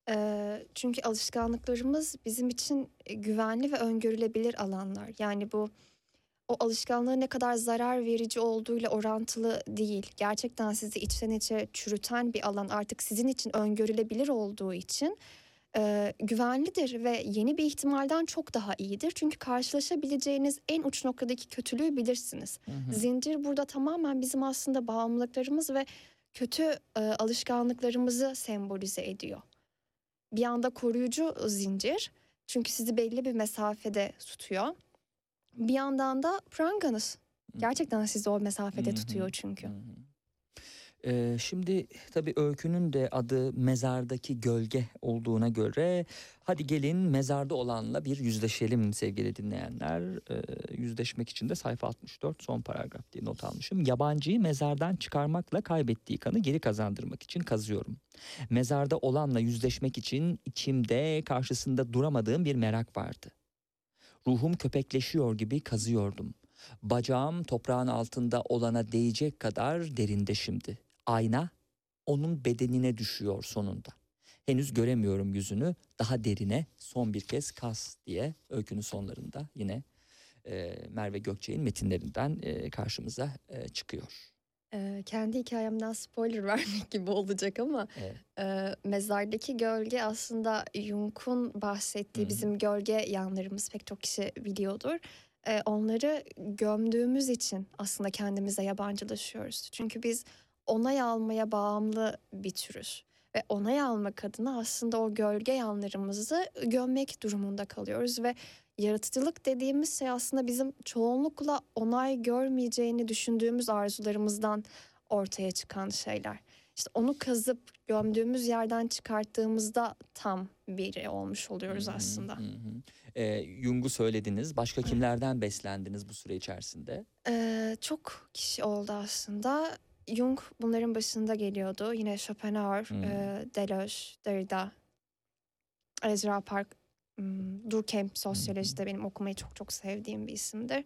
Ee, çünkü alışkanlıklarımız bizim için e, güvenli ve öngörülebilir alanlar. Yani bu o alışkanlığın ne kadar zarar verici olduğuyla orantılı değil. Gerçekten sizi içten içe çürüten bir alan artık sizin için öngörülebilir olduğu için e, güvenlidir ve yeni bir ihtimalden çok daha iyidir. Çünkü karşılaşabileceğiniz en uç noktadaki kötülüğü bilirsiniz. Zincir burada tamamen bizim aslında bağımlılıklarımız ve kötü e, alışkanlıklarımızı sembolize ediyor. Bir anda koruyucu zincir çünkü sizi belli bir mesafede tutuyor. Bir yandan da pranganız. Gerçekten sizi o mesafede Hı hı. tutuyor çünkü. Hı hı. Ee, şimdi tabii öykünün de adı mezardaki gölge olduğuna göre hadi gelin mezarda olanla bir yüzleşelim sevgili dinleyenler. Ee, yüzleşmek için de sayfa 64 son paragraf diye not almışım. Yabancıyı mezardan çıkarmakla kaybettiği kanı geri kazandırmak için kazıyorum. Mezarda olanla yüzleşmek için içimde karşısında duramadığım bir merak vardı. Ruhum köpekleşiyor gibi kazıyordum. Bacağım toprağın altında olana değecek kadar derinde şimdi. Ayna onun bedenine düşüyor sonunda. Henüz göremiyorum yüzünü. Daha derine son bir kez kaz diye öykünün sonlarında yine e, Merve Gökçe'nin metinlerinden e, karşımıza e, çıkıyor. Ee, kendi hikayemden spoiler vermek gibi olacak ama Evet. e, mezardaki gölge aslında Jung'un bahsettiği Hı hı. bizim gölge yanlarımız pek çok kişi biliyordur. Ee, onları gömdüğümüz için aslında kendimize yabancılaşıyoruz. Çünkü biz onay almaya bağımlı bir türüz. Ve onay almak adına aslında o gölge yanlarımızı gömmek durumunda kalıyoruz ve yaratıcılık dediğimiz şey aslında bizim çoğunlukla onay görmeyeceğini düşündüğümüz arzularımızdan ortaya çıkan şeyler. İşte onu kazıp gömdüğümüz yerden çıkarttığımızda tam biri olmuş oluyoruz Hı hı, aslında. hı hı. Ee, Jung'u söylediniz. Başka kimlerden beslendiniz bu süre içerisinde? Ee, çok kişi oldu aslında. Jung bunların başında geliyordu. Yine Schopenhauer, Hmm. e, Deleuze, Derrida, Ezra Park, hmm, Durkheim sosyolojide benim okumayı çok çok sevdiğim bir isimdir.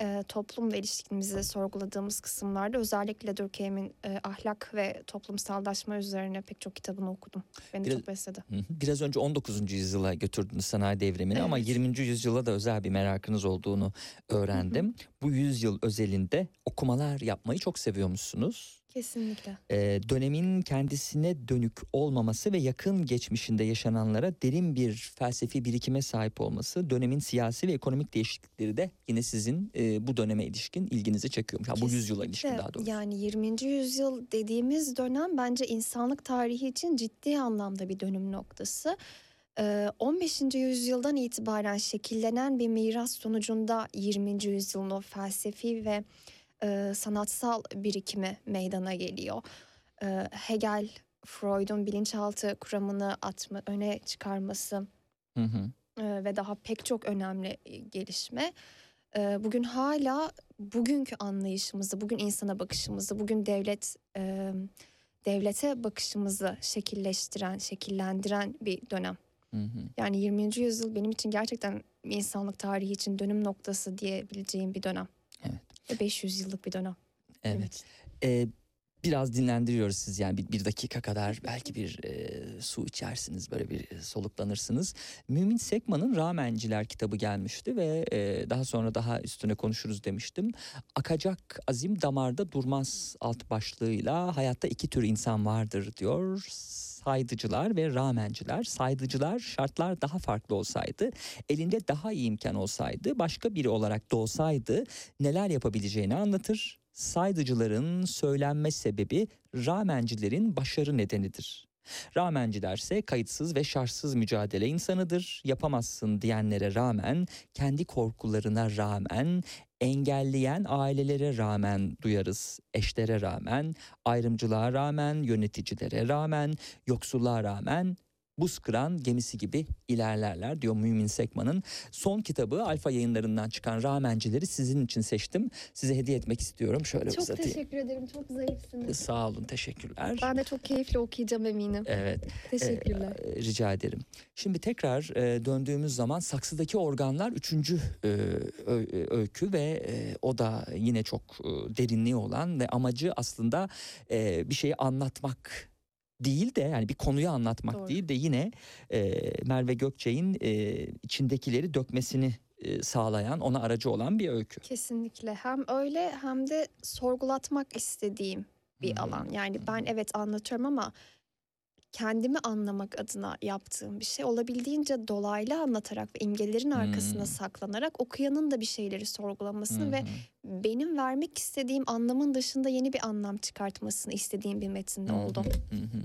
Ee, toplumla ilişkimizi sorguladığımız kısımlarda özellikle Durkheim'in e, ahlak ve toplumsallaşma üzerine pek çok kitabını okudum. Beni Biraz- çok besledi. Hı hı. Biraz önce 19. yüzyıla götürdünüz sanayi devrimini ama Evet. 20. yüzyıla da özel bir merakınız olduğunu öğrendim. Bu yüzyıl özelinde okumalar yapmayı çok seviyormuşsunuz. Kesinlikle. Ee, dönemin kendisine dönük olmaması ve yakın geçmişinde yaşananlara derin bir felsefi birikime sahip olması, dönemin siyasi ve ekonomik değişiklikleri de yine sizin e, bu döneme ilişkin ilginizi çekiyormuş. Ha, bu yüzyıla ilişkin daha doğrusu. Yani 20. yüzyıl dediğimiz dönem bence insanlık tarihi için ciddi anlamda bir dönüm noktası. Ee, 15. yüzyıldan itibaren şekillenen bir miras sonucunda 20. yüzyılın o felsefi ve e, sanatsal birikimi meydana geliyor. Ee, Hegel, Freud'un bilinçaltı kuramını atma, öne çıkarması Hı hı. e, ve daha pek çok önemli e, gelişme. E, Bugün hala bugünkü anlayışımızı, bugün insana bakışımızı, bugün devlet e, devlete bakışımızı şekilleştiren, şekillendiren bir dönem. Hı hı. Yani 20. yüzyıl benim için gerçekten insanlık tarihi için dönüm noktası diyebileceğim bir dönem. Evet. Ve 500 yıllık bir dönem. Evet. için. Ee, biraz dinlendiriyoruz siz yani bir, bir dakika kadar belki bir e, su içersiniz böyle bir e, soluklanırsınız. Mümin Sekman'ın Ramenciler kitabı gelmişti ve e, daha sonra daha üstüne konuşuruz demiştim. Akacak azim damarda durmaz alt başlığıyla hayatta iki tür insan vardır diyor. Saydıcılar ve ramenciler. Saydıcılar şartlar daha farklı olsaydı, elinde daha iyi imkan olsaydı, başka biri olarak doğsaydı neler yapabileceğini anlatır. Saydıcıların söylenme sebebi ramencilerin başarı nedenidir. Ramencilerse kayıtsız ve şartsız mücadele insanıdır. Yapamazsın diyenlere rağmen, kendi korkularına rağmen, engelleyen ailelere rağmen duyarız. Eşlere rağmen, ayrımcılığa rağmen, yöneticilere rağmen, yoksulluğa rağmen buz kıran gemisi gibi ilerlerler diyor Mümin Sekman'ın. Son kitabı Alfa yayınlarından çıkan Ramencileri sizin için seçtim. Size hediye etmek istiyorum. Şöyle Çok uzatayım. teşekkür ederim. Çok zarifsiniz. Sağ olun, teşekkürler. Ben de çok keyifle okuyacağım eminim. Evet. Teşekkürler. Ee, rica ederim. Şimdi tekrar e, döndüğümüz zaman saksıdaki organlar üçüncü e, ö- öykü ve e, o da yine çok e, derinliği olan ve amacı aslında e, bir şeyi anlatmak değil de yani bir konuyu anlatmak Doğru. değil de yine e, Merve Gökçe'nin e, içindekileri dökmesini sağlayan ona aracı olan bir öykü. Kesinlikle hem öyle hem de sorgulatmak istediğim bir Hmm. alan. Yani ben evet anlatıyorum ama kendimi anlamak adına yaptığım bir şey olabildiğince dolaylı anlatarak ve imgelerin arkasına Hmm. saklanarak okuyanın da bir şeyleri sorgulamasını ve Hı hı. benim vermek istediğim anlamın dışında yeni bir anlam çıkartmasını istediğim bir metinde oldu. hı.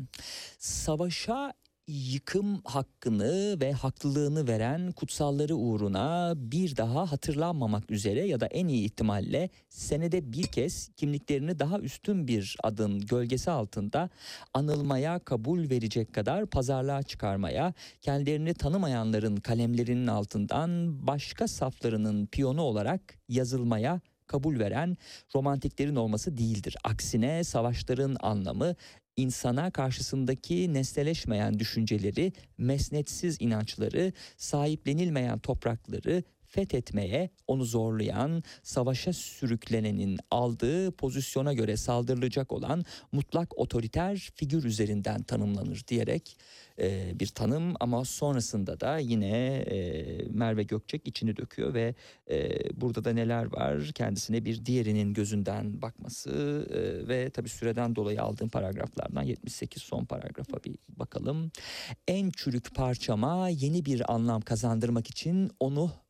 Savaşa yıkım hakkını ve haklılığını veren kutsalları uğruna bir daha hatırlanmamak üzere ya da en iyi ihtimalle senede bir kez kimliklerini daha üstün bir adın gölgesi altında anılmaya kabul verecek kadar pazarlığa çıkarmaya, kendilerini tanımayanların kalemlerinin altından başka saflarının piyonu olarak yazılmaya kabul veren romantiklerin olması değildir. Aksine savaşların anlamı insana karşısındaki nesneleşmeyen düşünceleri, mesnetsiz inançları, sahiplenilmeyen toprakları, fethetmeye onu zorlayan, savaşa sürüklenenin aldığı pozisyona göre saldırılacak olan mutlak otoriter figür üzerinden tanımlanır diyerek e, bir tanım ama sonrasında da yine e, Merve Gökçek içini döküyor ve e, burada da neler var kendisine bir diğerinin gözünden bakması e, ve tabii süreden dolayı aldığım paragraflardan 78 son paragrafa bir bakalım. En çürük parçama yeni bir anlam kazandırmak için onu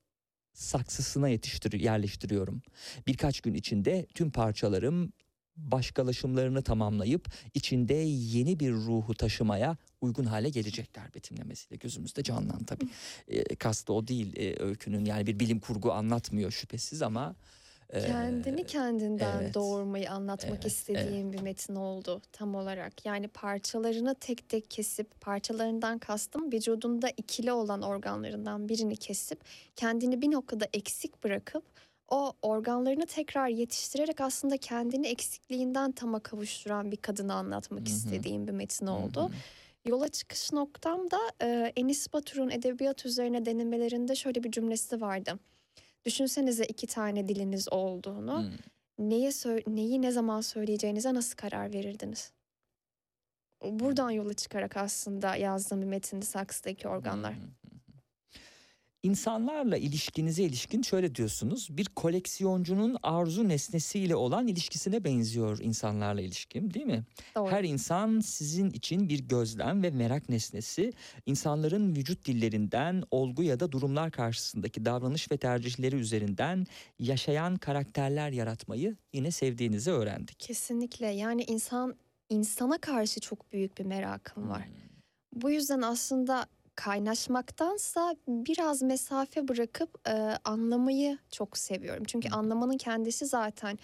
saksısına yetiştir yerleştiriyorum. Birkaç gün içinde tüm parçalarım başkalaşımlarını tamamlayıp içinde yeni bir ruhu taşımaya uygun hale gelecekler betimlemesiyle gözümüzde canlan tabii. E, kastı o değil e, öykünün yani bir bilim kurgu anlatmıyor şüphesiz ama Kendini kendinden evet. doğurmayı anlatmak Evet, istediğim bir metin oldu tam olarak. Yani parçalarını tek tek kesip parçalarından kastım vücudunda ikili olan organlarından birini kesip kendini bir noktada eksik bırakıp o organlarını tekrar yetiştirerek aslında kendini eksikliğinden tama kavuşturan bir kadını anlatmak Hı hı. istediğim bir metin oldu. hı. Yola çıkış noktam da e, Enis Batur'un edebiyat üzerine denemelerinde şöyle bir cümlesi vardı. Düşünsenize iki tane diliniz olduğunu. Hı. Neye neyi ne zaman söyleyeceğinize nasıl karar verirdiniz? Buradan yola çıkarak aslında yazdığım bir metindi saksıdaki organlar. Hı. İnsanlarla ilişkinize ilişkin şöyle diyorsunuz. Bir koleksiyoncunun arzu nesnesiyle olan ilişkisine benziyor insanlarla ilişkim değil mi? Doğru. Her insan sizin için bir gözlem ve merak nesnesi. İnsanların vücut dillerinden, olgu ya da durumlar karşısındaki davranış ve tercihleri üzerinden yaşayan karakterler yaratmayı yine sevdiğinizi öğrendik. Kesinlikle yani insan insana karşı çok büyük bir merakım var. Hmm. Bu yüzden aslında kaynaşmaktansa biraz mesafe bırakıp e, anlamayı çok seviyorum. Çünkü anlamanın kendisi zaten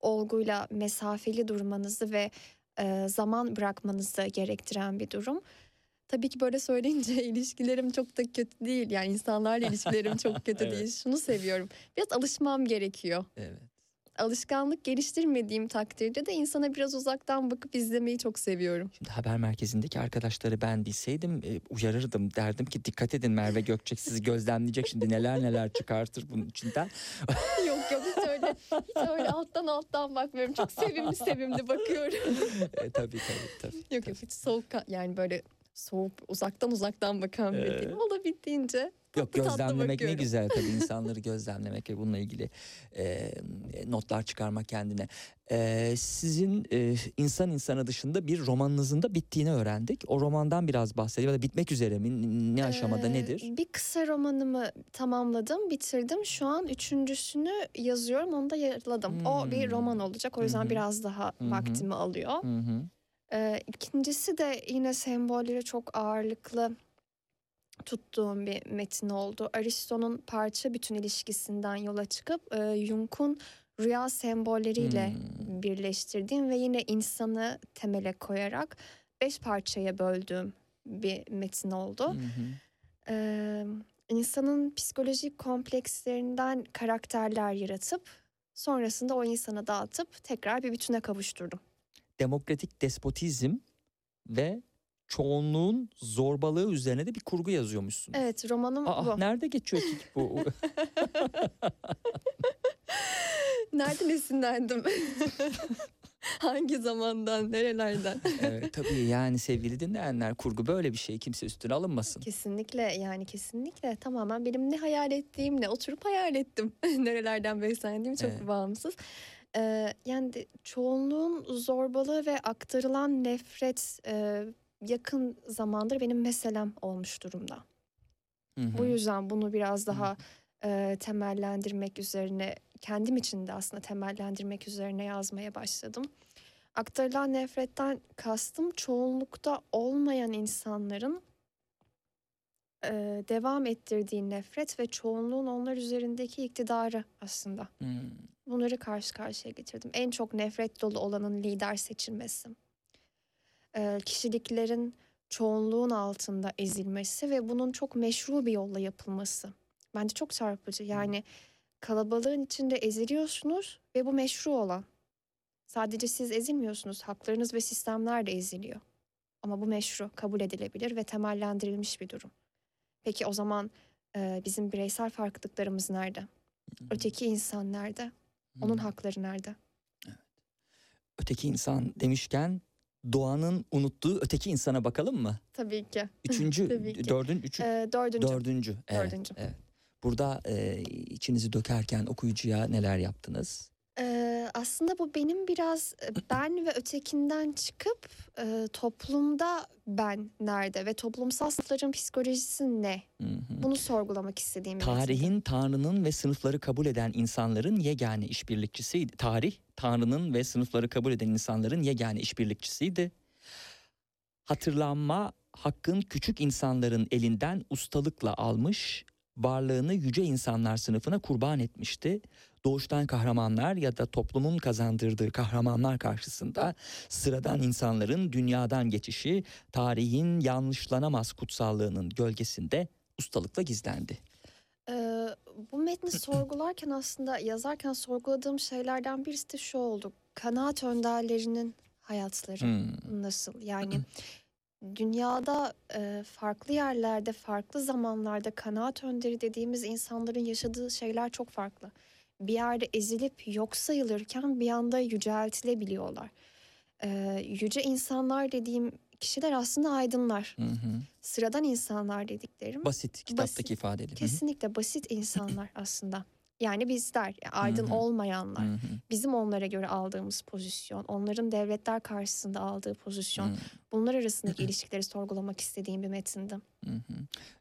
olguyla mesafeli durmanızı ve e, zaman bırakmanızı gerektiren bir durum. Tabii ki böyle söyleyince ilişkilerim çok da kötü değil. Yani insanlarla ilişkilerim çok kötü Evet. değil. Şunu seviyorum. Biraz alışmam gerekiyor. Evet. Alışkanlık geliştirmediğim takdirde de insana biraz uzaktan bakıp izlemeyi çok seviyorum. Şimdi haber merkezindeki arkadaşları ben bilseydim e, uyarırdım. Derdim ki dikkat edin Merve Gökçek sizi gözlemleyecek şimdi neler neler çıkartır bunun içinden. yok yok hiç öyle, hiç öyle alttan alttan bakmıyorum. Çok sevimli sevimli bakıyorum. e, tabii tabii tabii. yok yok hiç soğuk yani böyle soğuk uzaktan uzaktan bakan biri değilim. Olabildiğince Yok tatlı gözlemlemek ne güzel tabii insanları gözlemlemek ve bununla ilgili e, notlar çıkarmak kendine. E, sizin e, insan insana dışında bir romanınızın da bittiğini öğrendik. O romandan biraz bahsedelim. Ya da bitmek üzere mi? Ne aşamada Ee, nedir? Bir kısa romanımı tamamladım, bitirdim. Şu an üçüncüsünü yazıyorum, onu da yarıladım. O bir Hmm. roman olacak, o yüzden hı. biraz daha hı. vaktimi alıyor. Hı. Ee, ikincisi de yine sembolleri çok ağırlıklı tuttuğum bir metin oldu. Aristo'nun parça bütün ilişkisinden yola çıkıp e, Jung'un rüya sembolleriyle Hmm. birleştirdiğim ve yine insanı temele koyarak beş parçaya böldüğüm bir metin oldu. Hı. Ee, insanın psikolojik komplekslerinden karakterler yaratıp sonrasında o insana dağıtıp tekrar bir bütüne kavuşturdum. Demokratik despotizm ve çoğunluğun zorbalığı üzerine de bir kurgu yazıyormuşsunuz. Evet romanım Aa, bu. nerede geçiyor ki bu? Nereden esinlendim? Hangi zamandan, nerelerden? evet, tabii yani sevgili dinleyenler kurgu böyle bir şey kimse üstüne alınmasın. kesinlikle yani kesinlikle tamamen benim ne hayal ettiğimle oturup hayal ettim. Nerelerden beslendiğim çok Evet. bağımsız. Ee, yani de- çoğunluğun zorbalığı ve aktarılan nefret e, yakın zamandır benim meselem olmuş durumda. Hı hı. Bu yüzden bunu biraz daha e, temellendirmek üzerine kendim için de aslında temellendirmek üzerine yazmaya başladım. Aktarılan nefretten kastım çoğunlukta olmayan insanların e, devam ettirdiği nefret ve çoğunluğun onlar üzerindeki iktidarı aslında. Hmm. Bunları karşı karşıya getirdim. En çok nefret dolu olanın lider seçilmesi. Kişiliklerin çoğunluğun altında ezilmesi ve bunun çok meşru bir yolla yapılması. Bence çok çarpıcı. Yani kalabalığın içinde eziliyorsunuz ve bu meşru olan. Sadece siz ezilmiyorsunuz. Haklarınız ve sistemler de eziliyor. Ama bu meşru, kabul edilebilir ve temellendirilmiş bir durum. Peki o zaman bizim bireysel farklılıklarımız nerede? Öteki insan nerede? Onun Hmm. hakları nerede? Öteki insan demişken doğanın unuttuğu öteki insana bakalım mı? Tabii ki. Üçüncü, Tabii ki. dördün, üçü, Ee, dördüncü. dördüncü. Evet, Dördüncü. evet. Burada e, içinizi dökerken okuyucuya neler yaptınız? Aslında bu benim biraz e, ben ve ötekinden çıkıp e, toplumda ben nerede ve toplumsal sınıfların psikolojisi ne? Hı hı. Bunu sorgulamak istediğim. Tarihin Tanrı'nın ve sınıfları kabul eden insanların yegane işbirlikçisiydi. Tarih Tanrı'nın ve sınıfları kabul eden insanların yegane işbirlikçisiydi. Hatırlanma hakkın küçük insanların elinden ustalıkla almış, varlığını yüce insanlar sınıfına kurban etmişti. Doğuştan kahramanlar ya da toplumun kazandırdığı kahramanlar karşısında sıradan insanların dünyadan geçişi tarihin yanlışlanamaz kutsallığının gölgesinde ustalıkla gizlendi. Ee, bu metni sorgularken aslında yazarken sorguladığım şeylerden birisi de şu oldu. Kanaat önderlerinin hayatları Hmm. nasıl? Yani dünyada e, farklı yerlerde, farklı zamanlarda kanaat önderi dediğimiz insanların yaşadığı şeyler çok farklı. Bir yerde ezilip yok sayılırken bir anda yüceltilebiliyorlar. Ee, yüce insanlar dediğim kişiler aslında aydınlar. Hı hı. Sıradan insanlar dediklerim. Basit kitaptaki Basit. ifadeyle. Kesinlikle basit insanlar aslında. Yani bizler, yani aydın Hı hı. olmayanlar. Hı hı. Bizim onlara göre aldığımız pozisyon, onların devletler karşısında aldığı pozisyon. Hı Bunlar arasındaki ilişkileri sorgulamak istediğim bir metindi.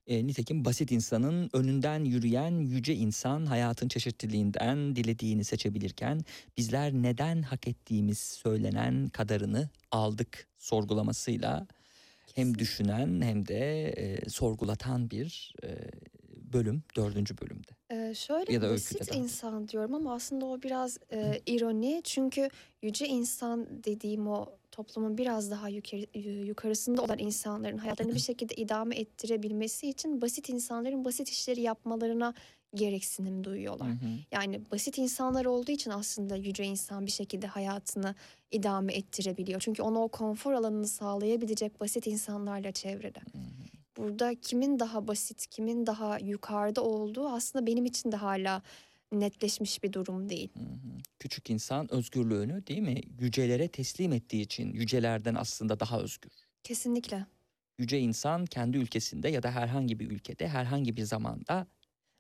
E, nitekim basit insanın önünden yürüyen yüce insan hayatın çeşitliliğinden dilediğini seçebilirken bizler neden hak ettiğimiz söylenen kadarını aldık sorgulamasıyla hem düşünen hem de e, sorgulatan bir e, bölüm dördüncü bölümde. Ee, şöyle Ya da basit daha. insan diyorum ama aslında o biraz e, ironi. Çünkü yüce insan dediğim o toplumun biraz daha yukarı, yukarısında olan insanların hayatlarını bir şekilde idame ettirebilmesi için basit insanların basit işleri yapmalarına gereksinim duyuyorlar. Hı hı. Yani basit insanlar olduğu için aslında yüce insan bir şekilde hayatını idame ettirebiliyor. Çünkü ona o konfor alanını sağlayabilecek basit insanlarla çevrede. Hı hı. Burada kimin daha basit, kimin daha yukarıda olduğu aslında benim için de hala netleşmiş bir durum değil. Hı hı. Küçük insan özgürlüğünü değil mi yücelere teslim ettiği için yücelerden aslında daha özgür. Kesinlikle. Yüce insan kendi ülkesinde ya da herhangi bir ülkede herhangi bir zamanda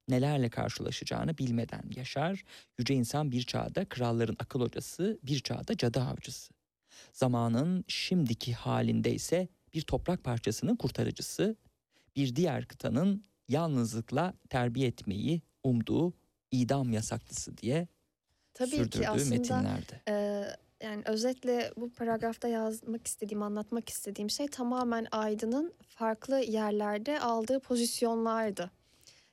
nelerle karşılaşacağını bilmeden yaşar. Yüce insan bir çağda kralların akıl hocası, bir çağda cadı avcısı. Zamanın şimdiki halinde ise bir toprak parçasının kurtarıcısı, bir diğer kıtanın yalnızlıkla terbiye etmeyi umduğu idam yasaklısı diye Tabii sürdürdüğü ki aslında metinlerde. e, yani özetle bu paragrafta yazmak istediğim, anlatmak istediğim şey tamamen Aydın'ın farklı yerlerde aldığı pozisyonlardı.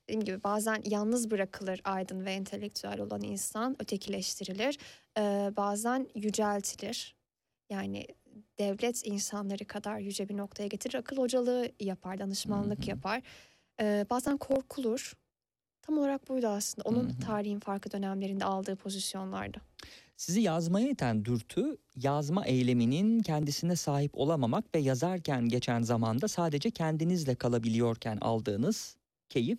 Dediğim gibi bazen yalnız bırakılır aydın ve entelektüel olan insan, ötekileştirilir. E, bazen yüceltilir. Yani devlet insanları kadar yüce bir noktaya getirir. Akıl hocalığı yapar, danışmanlık Hı hı. yapar. E, bazen korkulur. Tam olarak buydu aslında. Onun Hı hı. tarihin farklı dönemlerinde aldığı pozisyonlardı. Sizi yazmaya iten dürtü yazma eyleminin kendisine sahip olamamak ve yazarken geçen zamanda sadece kendinizle kalabiliyorken aldığınız keyif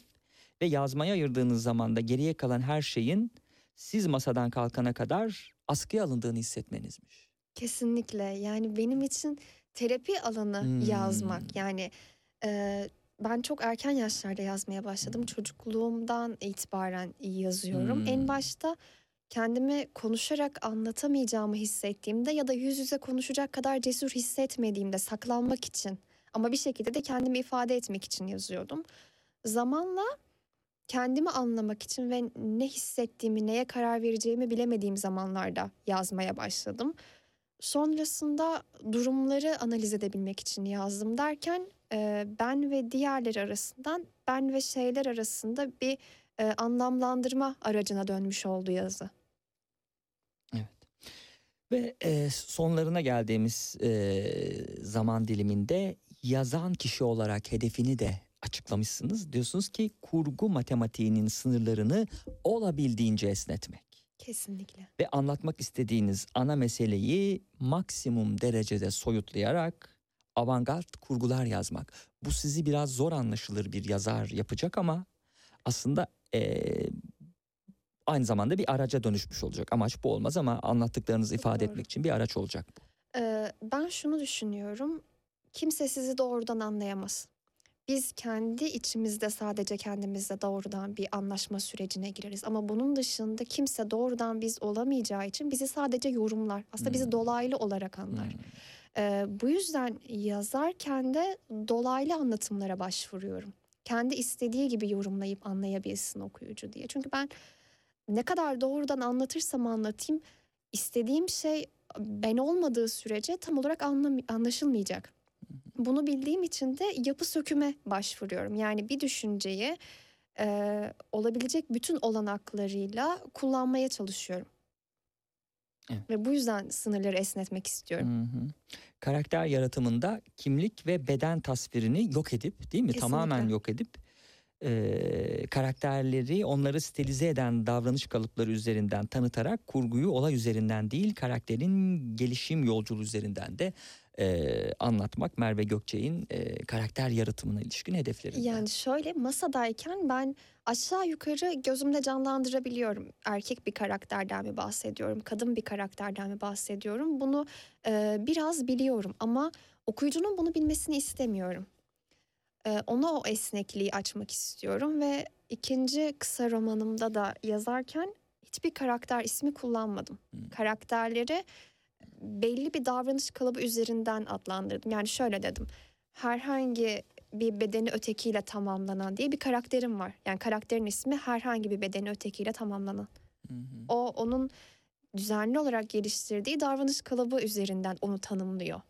ve yazmaya ayırdığınız zamanda geriye kalan her şeyin siz masadan kalkana kadar askıya alındığını hissetmenizmiş. Kesinlikle. Yani benim için terapi alanı Hmm. yazmak. Yani e, ben çok erken yaşlarda yazmaya başladım. Çocukluğumdan itibaren yazıyorum. Hmm. En başta kendimi konuşarak anlatamayacağımı hissettiğimde ya da yüz yüze konuşacak kadar cesur hissetmediğimde saklanmak için ama bir şekilde de kendimi ifade etmek için yazıyordum. Zamanla kendimi anlamak için ve ne hissettiğimi, neye karar vereceğimi bilemediğim zamanlarda yazmaya başladım. Sonrasında durumları analiz edebilmek için yazdım derken e, ben ve diğerleri arasından ben ve şeyler arasında bir e, anlamlandırma aracına dönmüş oldu yazı. Ve e, sonlarına geldiğimiz zaman diliminde yazan kişi olarak hedefini de açıklamışsınız. Diyorsunuz ki kurgu matematiğinin sınırlarını olabildiğince esnetmek. Kesinlikle. ve anlatmak istediğiniz ana meseleyi maksimum derecede soyutlayarak avantgard kurgular yazmak. Bu sizi biraz zor anlaşılır bir yazar yapacak ama aslında e, aynı zamanda bir araca dönüşmüş olacak. Amaç bu olmaz ama anlattıklarınızı ifade doğru. etmek için bir araç olacak bu. Ee, ben şunu düşünüyorum. Kimse sizi doğrudan anlayamaz. Biz kendi içimizde sadece kendimizle doğrudan bir anlaşma sürecine gireriz. Ama bunun dışında kimse doğrudan biz olamayacağı için bizi sadece yorumlar. Aslında bizi Hmm. dolaylı olarak anlar. Hmm. Ee, bu yüzden yazarken de dolaylı anlatımlara başvuruyorum. Kendi istediği gibi yorumlayıp anlayabilsin okuyucu diye. Çünkü ben ne kadar doğrudan anlatırsam anlatayım istediğim şey ben olmadığı sürece tam olarak anlam- anlaşılmayacak. Bunu bildiğim için de yapı söküme başvuruyorum. Yani bir düşünceyi e, olabilecek bütün olanaklarıyla kullanmaya çalışıyorum. Evet. Ve bu yüzden sınırları esnetmek istiyorum. Hı hı. Karakter yaratımında kimlik ve beden tasvirini yok edip değil mi? Kesinlikle. Tamamen yok edip e, karakterleri onları stilize eden davranış kalıpları üzerinden tanıtarak kurguyu olay üzerinden değil karakterin gelişim yolculuğu üzerinden de e, anlatmak Merve Gökçek'in e, karakter yaratımına ilişkin hedeflerinden. Yani şöyle masadayken ben aşağı yukarı gözümde canlandırabiliyorum. Erkek bir karakterden mi bahsediyorum, kadın bir karakterden mi bahsediyorum? Bunu e, biraz biliyorum ama okuyucunun bunu bilmesini istemiyorum. E, ona o esnekliği açmak istiyorum ve ikinci kısa romanımda da yazarken hiçbir karakter ismi kullanmadım. Hmm. Karakterleri belli bir davranış kalıbı üzerinden adlandırdım. Yani şöyle dedim. Herhangi bir bedeni ötekiyle tamamlanan diye bir karakterim var. Yani karakterin ismi herhangi bir bedeni ötekiyle tamamlanan. Hı hı. O onun düzenli olarak geliştirdiği davranış kalıbı üzerinden onu tanımlıyor.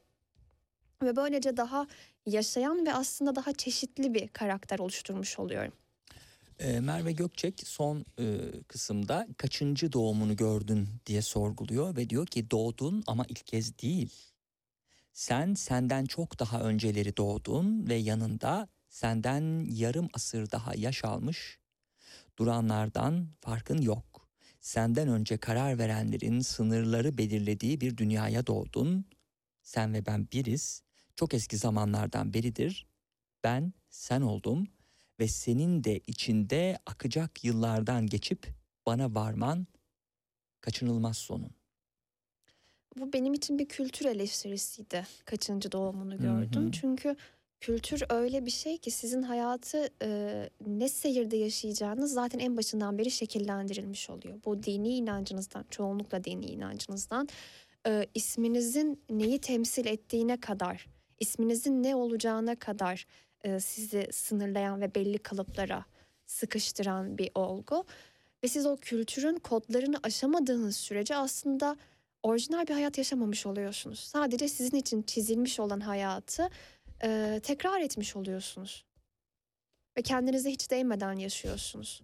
Ve böylece daha yaşayan ve aslında daha çeşitli bir karakter oluşturmuş oluyorum. E, Merve Gökçek son e, kısımda kaçıncı doğumunu gördün diye sorguluyor ve diyor ki doğdun ama ilk kez değil. Sen senden çok daha önceleri doğdun ve yanında senden yarım asır daha yaş almış duranlardan farkın yok. Senden önce karar verenlerin sınırları belirlediği bir dünyaya doğdun. Sen ve ben biriz. Çok eski zamanlardan beridir. Ben sen oldum ve senin de içinde akacak yıllardan geçip bana varman kaçınılmaz sonun. Bu benim için bir kültür eleştirisiydi. Kaçıncı doğumunu Hı gördüm. hı. Çünkü kültür öyle bir şey ki sizin hayatı e, ne seyirde yaşayacağınız zaten en başından beri şekillendirilmiş oluyor. Bu dini inancınızdan, çoğunlukla dini inancınızdan e, isminizin neyi temsil ettiğine kadar, isminizin ne olacağına kadar e, sizi sınırlayan ve belli kalıplara sıkıştıran bir olgu. Ve siz o kültürün kodlarını aşamadığınız sürece aslında orijinal bir hayat yaşamamış oluyorsunuz. Sadece sizin için çizilmiş olan hayatı e, tekrar etmiş oluyorsunuz. Ve kendinize hiç değmeden yaşıyorsunuz.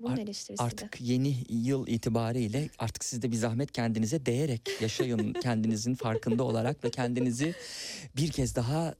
Bunun Art- eleştirisi de. Artık yeni yıl itibariyle artık siz de bir zahmet kendinize değerek yaşayın kendinizin farkında olarak ve kendinizi bir kez daha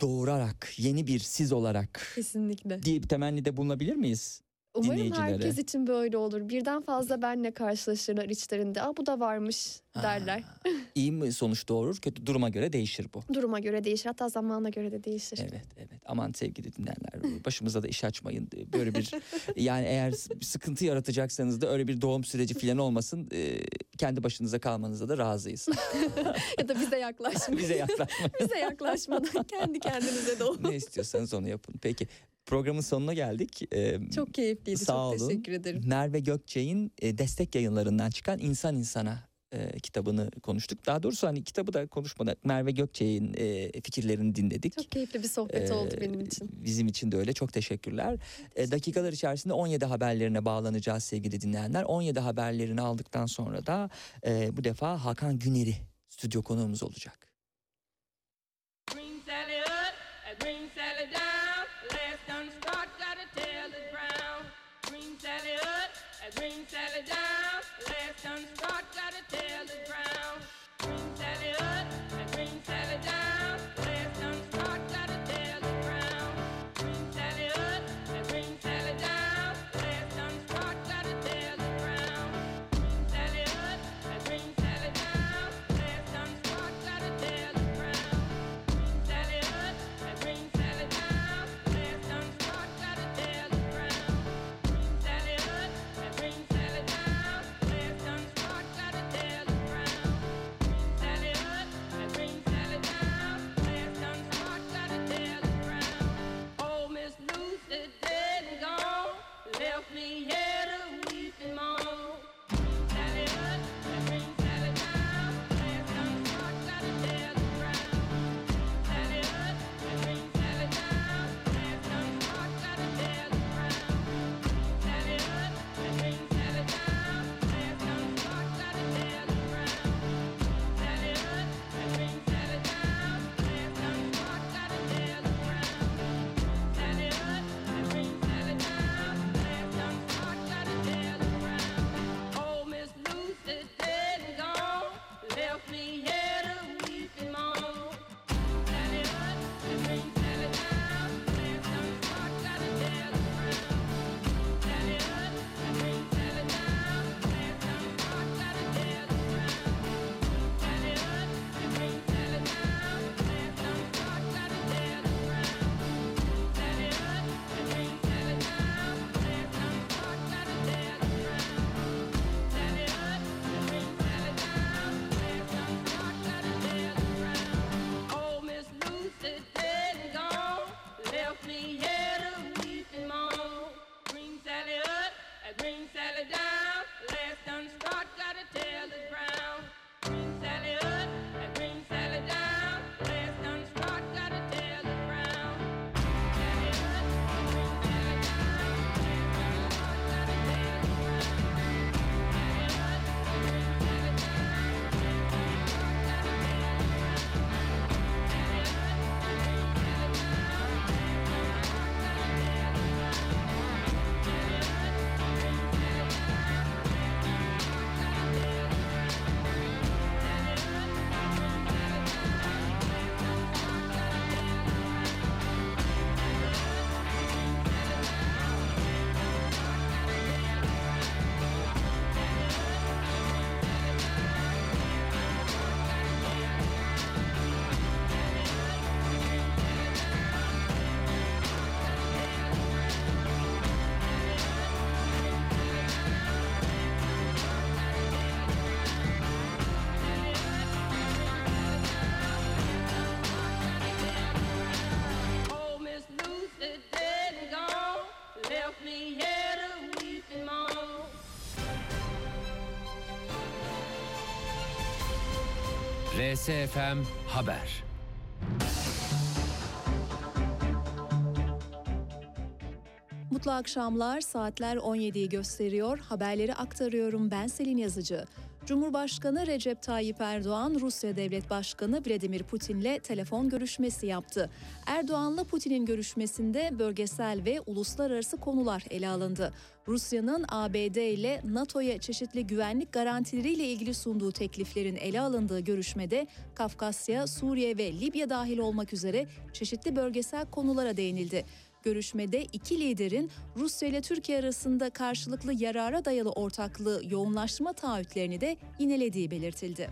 doğurarak yeni bir siz olarak Kesinlikle. diye bir temennide bulunabilir miyiz? Umarım herkes için böyle olur. Birden fazla benle karşılaşırlar içlerinde. Aa bu da varmış derler. Ha, İyi mi sonuç doğurur kötü duruma göre değişir bu. Duruma göre değişir. Hatta zamana göre de değişir. Evet evet aman sevgili dinleyenler başımıza da iş açmayın böyle bir yani eğer sıkıntı yaratacaksanız da öyle bir doğum süreci falan olmasın Ee, kendi başınıza kalmanıza da razıyız ya da bize yaklaşmayın. bize yaklaşmayın bize yaklaşmadan kendi kendinize doğun. ne istiyorsanız onu yapın peki programın sonuna geldik Ee, Çok keyifliydi. Sağ Çok olun. teşekkür ederim. Merve Gökçek'in e, destek yayınlarından çıkan İnsan İnsana e, kitabını konuştuk. Daha doğrusu hani kitabı da konuşmadık. Merve Gökçek'in e, fikirlerini dinledik. Çok keyifli bir sohbet oldu Ee, benim için. Bizim için de öyle. Çok teşekkürler. E, dakikalar içerisinde 17 haberlerine bağlanacağız sevgili dinleyenler. 17 haberlerini aldıktan sonra da e, bu defa Hakan Güner'i stüdyo konuğumuz olacak. VSFM Haber Mutlu akşamlar. Saatler 17'yi gösteriyor. Haberleri aktarıyorum. Ben Selin Yazıcı. Cumhurbaşkanı Recep Tayyip Erdoğan, Rusya Devlet Başkanı Vladimir Putin'le telefon görüşmesi yaptı. Erdoğan'la Putin'in görüşmesinde bölgesel ve uluslararası konular ele alındı. Rusya'nın ABD ile NATO'ya çeşitli güvenlik garantileriyle ilgili sunduğu tekliflerin ele alındığı görüşmede Kafkasya, Suriye ve Libya dahil olmak üzere çeşitli bölgesel konulara değinildi. Görüşmede iki liderin Rusya ile Türkiye arasında karşılıklı yarara dayalı ortaklığı yoğunlaştırma taahhütlerini de inelediği belirtildi.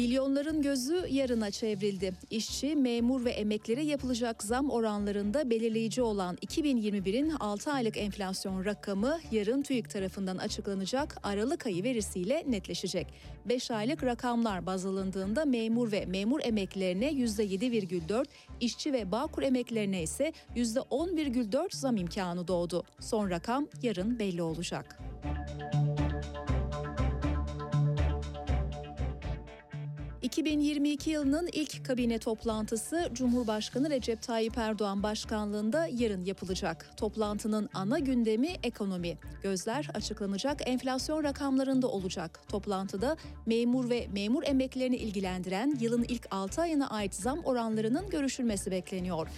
Milyonların gözü yarına çevrildi. İşçi, memur ve emeklere yapılacak zam oranlarında belirleyici olan 2021'in 6 aylık enflasyon rakamı yarın TÜİK tarafından açıklanacak Aralık ayı verisiyle netleşecek. 5 aylık rakamlar baz alındığında memur ve memur emeklerine %7,4, işçi ve bağkur emeklerine ise %10,4 zam imkanı doğdu. Son rakam yarın belli olacak. 2022 yılının ilk kabine toplantısı Cumhurbaşkanı Recep Tayyip Erdoğan başkanlığında yarın yapılacak. Toplantının ana gündemi ekonomi. Gözler açıklanacak enflasyon rakamlarında olacak. Toplantıda memur ve memur emeklerini ilgilendiren yılın ilk 6 ayına ait zam oranlarının görüşülmesi bekleniyor.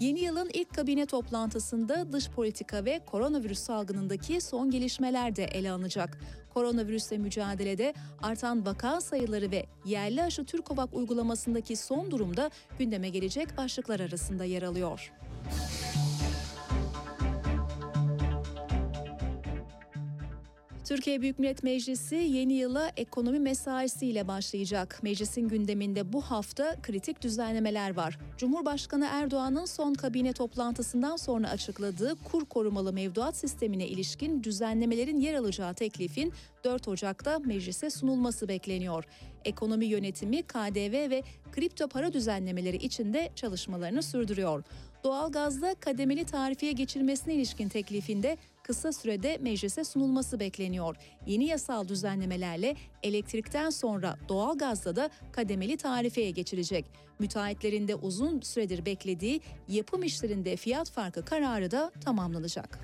Yeni yılın ilk kabine toplantısında dış politika ve koronavirüs salgınındaki son gelişmeler de ele alınacak. Koronavirüsle mücadelede artan vaka sayıları ve yerli aşı Türkovak uygulamasındaki son durumda gündeme gelecek başlıklar arasında yer alıyor. Türkiye Büyük Millet Meclisi yeni yıla ekonomi mesaisiyle başlayacak. Meclisin gündeminde bu hafta kritik düzenlemeler var. Cumhurbaşkanı Erdoğan'ın son kabine toplantısından sonra açıkladığı kur korumalı mevduat sistemine ilişkin düzenlemelerin yer alacağı teklifin 4 Ocak'ta meclise sunulması bekleniyor. Ekonomi yönetimi, KDV ve kripto para düzenlemeleri içinde çalışmalarını sürdürüyor. Doğalgazda kademeli tarifiye geçilmesine ilişkin teklifinde kısa sürede meclise sunulması bekleniyor. Yeni yasal düzenlemelerle elektrikten sonra doğalgazda da kademeli tarifeye geçilecek. Müteahhitlerin de uzun süredir beklediği yapım işlerinde fiyat farkı kararı da tamamlanacak.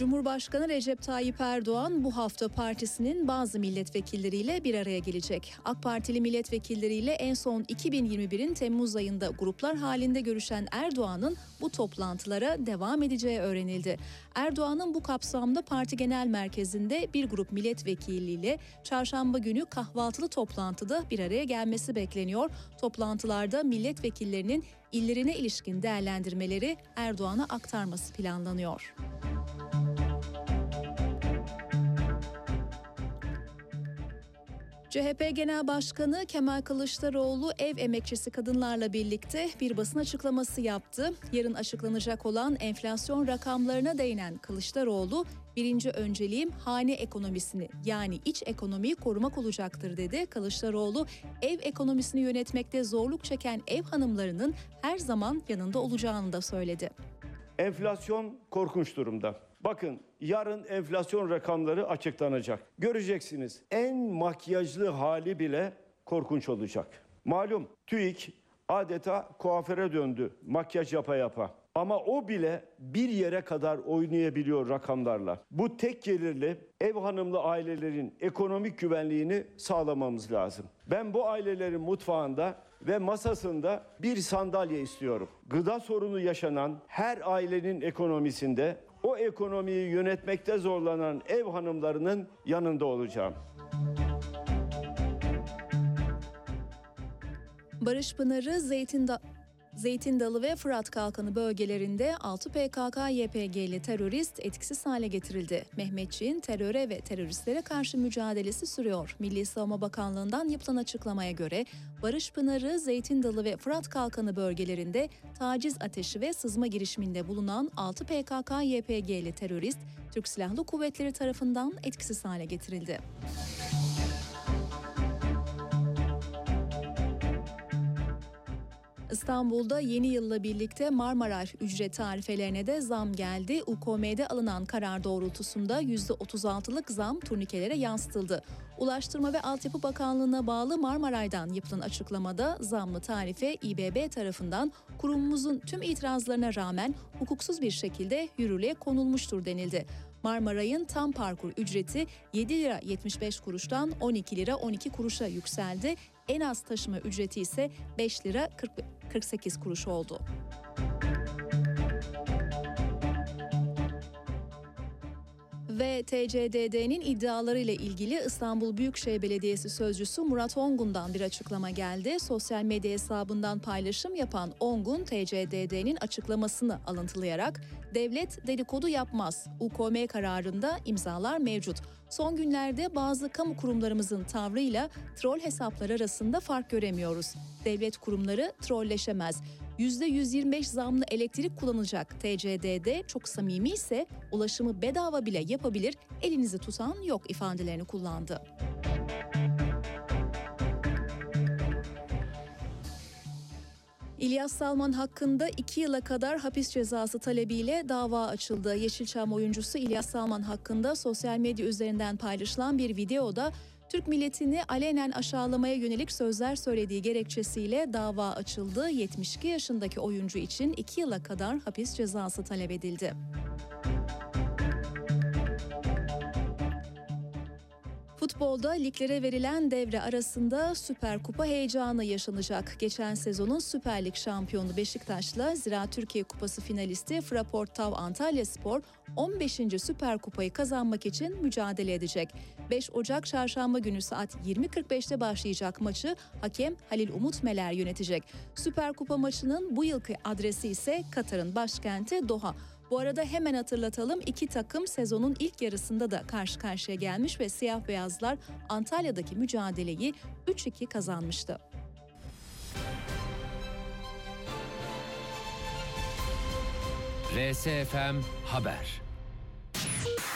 Cumhurbaşkanı Recep Tayyip Erdoğan bu hafta partisinin bazı milletvekilleriyle bir araya gelecek. AK Partili milletvekilleriyle en son 2021'in Temmuz ayında gruplar halinde görüşen Erdoğan'ın bu toplantılara devam edeceği öğrenildi. Erdoğan'ın bu kapsamda parti genel merkezinde bir grup milletvekiliyle çarşamba günü kahvaltılı toplantıda bir araya gelmesi bekleniyor. Toplantılarda milletvekillerinin illerine ilişkin değerlendirmeleri Erdoğan'a aktarması planlanıyor. CHP Genel Başkanı Kemal Kılıçdaroğlu ev emekçisi kadınlarla birlikte bir basın açıklaması yaptı. Yarın açıklanacak olan enflasyon rakamlarına değinen Kılıçdaroğlu, birinci önceliğim hane ekonomisini yani iç ekonomiyi korumak olacaktır dedi. Kılıçdaroğlu ev ekonomisini yönetmekte zorluk çeken ev hanımlarının her zaman yanında olacağını da söyledi. Enflasyon korkunç durumda. Bakın yarın enflasyon rakamları açıklanacak. Göreceksiniz en makyajlı hali bile korkunç olacak. Malum TÜİK adeta kuaföre döndü makyaj yapa yapa. Ama o bile bir yere kadar oynayabiliyor rakamlarla. Bu tek gelirli ev hanımlı ailelerin ekonomik güvenliğini sağlamamız lazım. Ben bu ailelerin mutfağında ve masasında bir sandalye istiyorum. Gıda sorunu yaşanan her ailenin ekonomisinde o ekonomiyi yönetmekte zorlanan ev hanımlarının yanında olacağım. Barış Pınarı Zeytin da Zeytin Dalı ve Fırat Kalkanı bölgelerinde 6 PKK-YPG'li terörist etkisiz hale getirildi. Mehmetçiğin teröre ve teröristlere karşı mücadelesi sürüyor. Milli Savunma Bakanlığı'ndan yapılan açıklamaya göre Barış Pınarı, Zeytin Dalı ve Fırat Kalkanı bölgelerinde taciz ateşi ve sızma girişiminde bulunan 6 PKK-YPG'li terörist Türk Silahlı Kuvvetleri tarafından etkisiz hale getirildi. İstanbul'da yeni yılla birlikte Marmaray ücret tarifelerine de zam geldi. UKM'de alınan karar doğrultusunda %36'lık zam turnikelere yansıtıldı. Ulaştırma ve Altyapı Bakanlığı'na bağlı Marmaray'dan yapılan açıklamada zamlı tarife İBB tarafından kurumumuzun tüm itirazlarına rağmen hukuksuz bir şekilde yürürlüğe konulmuştur denildi. Marmaray'ın tam parkur ücreti 7 lira 75 kuruştan 12 lira 12 kuruşa yükseldi. En az taşıma ücreti ise 5 lira 40, 48 kuruş oldu. Ve TCDD'nin iddiaları ile ilgili İstanbul Büyükşehir Belediyesi Sözcüsü Murat Ongun'dan bir açıklama geldi. Sosyal medya hesabından paylaşım yapan Ongun, TCDD'nin açıklamasını alıntılayarak devlet dedikodu yapmaz. UKM kararında imzalar mevcut. Son günlerde bazı kamu kurumlarımızın tavrıyla troll hesaplar arasında fark göremiyoruz. Devlet kurumları trolleşemez. %125 zamlı elektrik kullanacak TCDD çok samimi ise ulaşımı bedava bile yapabilir, elinizi tutan yok ifadelerini kullandı. İlyas Salman hakkında 2 yıla kadar hapis cezası talebiyle dava açıldı. Yeşilçam oyuncusu İlyas Salman hakkında sosyal medya üzerinden paylaşılan bir videoda Türk milletini alenen aşağılamaya yönelik sözler söylediği gerekçesiyle dava açıldı. 72 yaşındaki oyuncu için 2 yıla kadar hapis cezası talep edildi. Futbolda liglere verilen devre arasında Süper Kupa heyecanı yaşanacak. Geçen sezonun Süper Lig şampiyonu Beşiktaş'la Zira Türkiye Kupası finalisti Fraport Tav Antalya Spor 15. Süper Kupayı kazanmak için mücadele edecek. 5 Ocak çarşamba günü saat 20.45'te başlayacak maçı hakem Halil Umut Meler yönetecek. Süper Kupa maçının bu yılki adresi ise Katar'ın başkenti Doha. Bu arada hemen hatırlatalım iki takım sezonun ilk yarısında da karşı karşıya gelmiş ve siyah beyazlar Antalya'daki mücadeleyi 3-2 kazanmıştı. RSFM Haber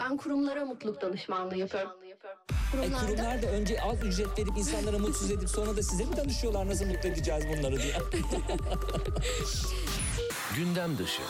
Ben kurumlara mutluluk danışmanlığı yapıyorum. E, Kurumlarda kurumlar da önce az ücret verip insanlara mutsuz edip sonra da size mi danışıyorlar nasıl mutlu edeceğiz bunları diye. Gündem dışı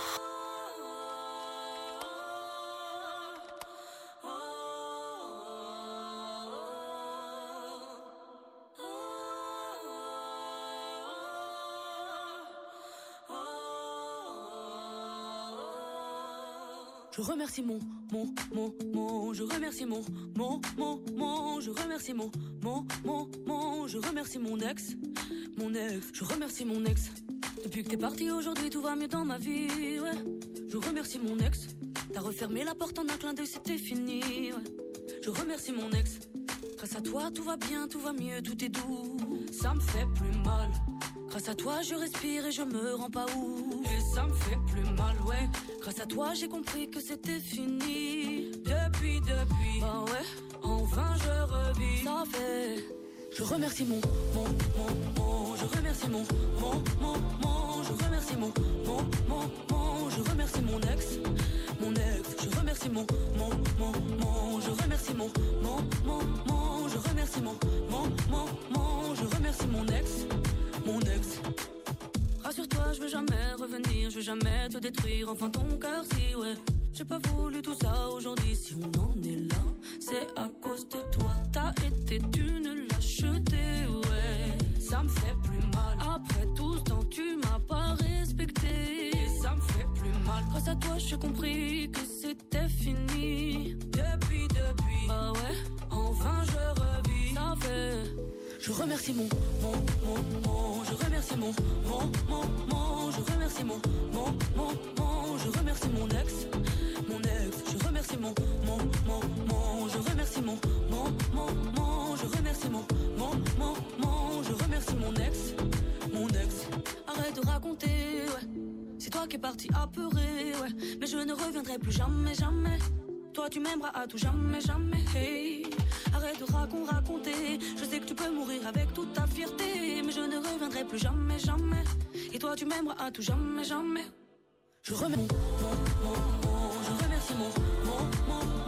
Je remercie mon, mon, mon, mon, je remercie mon, mon, mon, mon, je remercie mon, mon, mon, mon, je remercie mon ex, mon ex, je remercie mon ex. Depuis que t'es parti aujourd'hui, tout va mieux dans ma vie, ouais. Je remercie mon ex, t'as refermé la porte en un clin d'œil, c'était fini, ouais. Je remercie mon ex, grâce à toi tout va bien, tout va mieux, tout est doux, ça me fait plus mal. Grâce à toi, je respire et je me rends pas où. Et ça me fait plus mal, ouais. Grâce à toi, j'ai compris que c'était fini. Depuis, depuis, bah ouais, enfin je revis. Ça fait. Je remercie mon, mon, mon, mon, je remercie mon, mon, mon, mon, je remercie mon, mon, mon, mon, je remercie mon ex, mon ex, je remercie mon, mon, mon, mon, je remercie mon, mon, mon, mon, je remercie mon, mon, mon, mon, je remercie mon ex, Rassure-toi, je veux jamais revenir, je veux jamais te détruire, enfin ton cœur si ouais. J'ai pas voulu tout ça aujourd'hui, si on en est là, c'est à cause de toi. T'as été d'une lâcheté, ouais. Ça me fait plus mal. Après tout ce temps, tu m'as pas respecté. Et ça me fait plus mal. Grâce à toi, j'ai compris que c'était fini. Depuis, depuis, bah ouais, enfin je revis. Ça fait. Je remercie mon, mon, mon, mon, je remercie mon, mon, mon, mon, je remercie mon, mon, mon, mon, je remercie mon ex, mon ex, je remercie mon, mon, mon, mon, je remercie mon, mon, mon, mon, je remercie mon, mon, mon, mon, je remercie mon ex, mon ex. Arrête de raconter, ouais. C'est toi qui es parti apeuré, ouais. Mais je ne reviendrai plus jamais, jamais. Toi tu m'aimeras à tout jamais, jamais. Hey. Arrête de racon raconter. Je sais que tu peux mourir avec toute ta fierté, mais je ne reviendrai plus jamais, jamais. Et toi, tu m'aimeras à tout jamais, jamais. Je remercie mon, je remercie mon, mon, mon.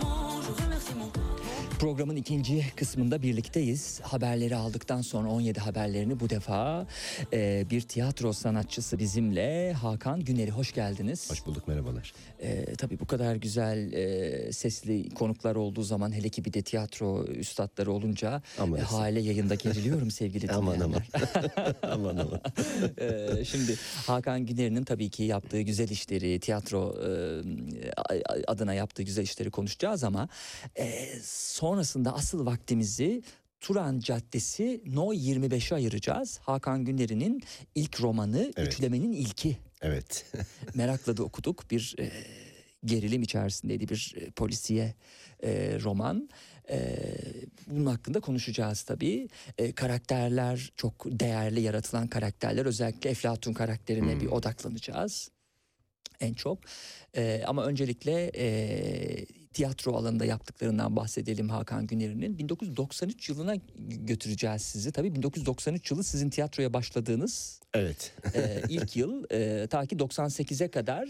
Programın ikinci kısmında birlikteyiz. Haberleri aldıktan sonra 17 haberlerini bu defa e, bir tiyatro sanatçısı bizimle Hakan Güner'i hoş geldiniz. Hoş bulduk merhabalar. E, tabii bu kadar güzel e, sesli konuklar olduğu zaman hele ki bir de tiyatro üstadları olunca Aman e, hale yayında geriliyorum sevgili Aman dinleyenler. aman. aman aman. Ee, Şimdi Hakan Güner'in tabii ki yaptığı güzel işleri, tiyatro e, adına yaptığı güzel işleri konuşacağız ama e, sonrasında asıl vaktimizi Turan Caddesi No 25'e ayıracağız. Hakan Güner'in ilk romanı Evet. Üçlemenin ilki. Evet. Merakla da okuduk. Bir e, gerilim içerisindeydi bir e, polisiye e, roman. E, bunun hakkında konuşacağız tabii. E, karakterler çok değerli yaratılan karakterler. Özellikle Eflatun karakterine bir odaklanacağız en çok. E, ama öncelikle e, tiyatro alanında yaptıklarından bahsedelim Hakan Güner'in. 1993 yılına götüreceğiz sizi. Tabii 1993 yılı sizin tiyatroya başladığınız Evet. e, ilk yıl e, ta ki 98'e kadar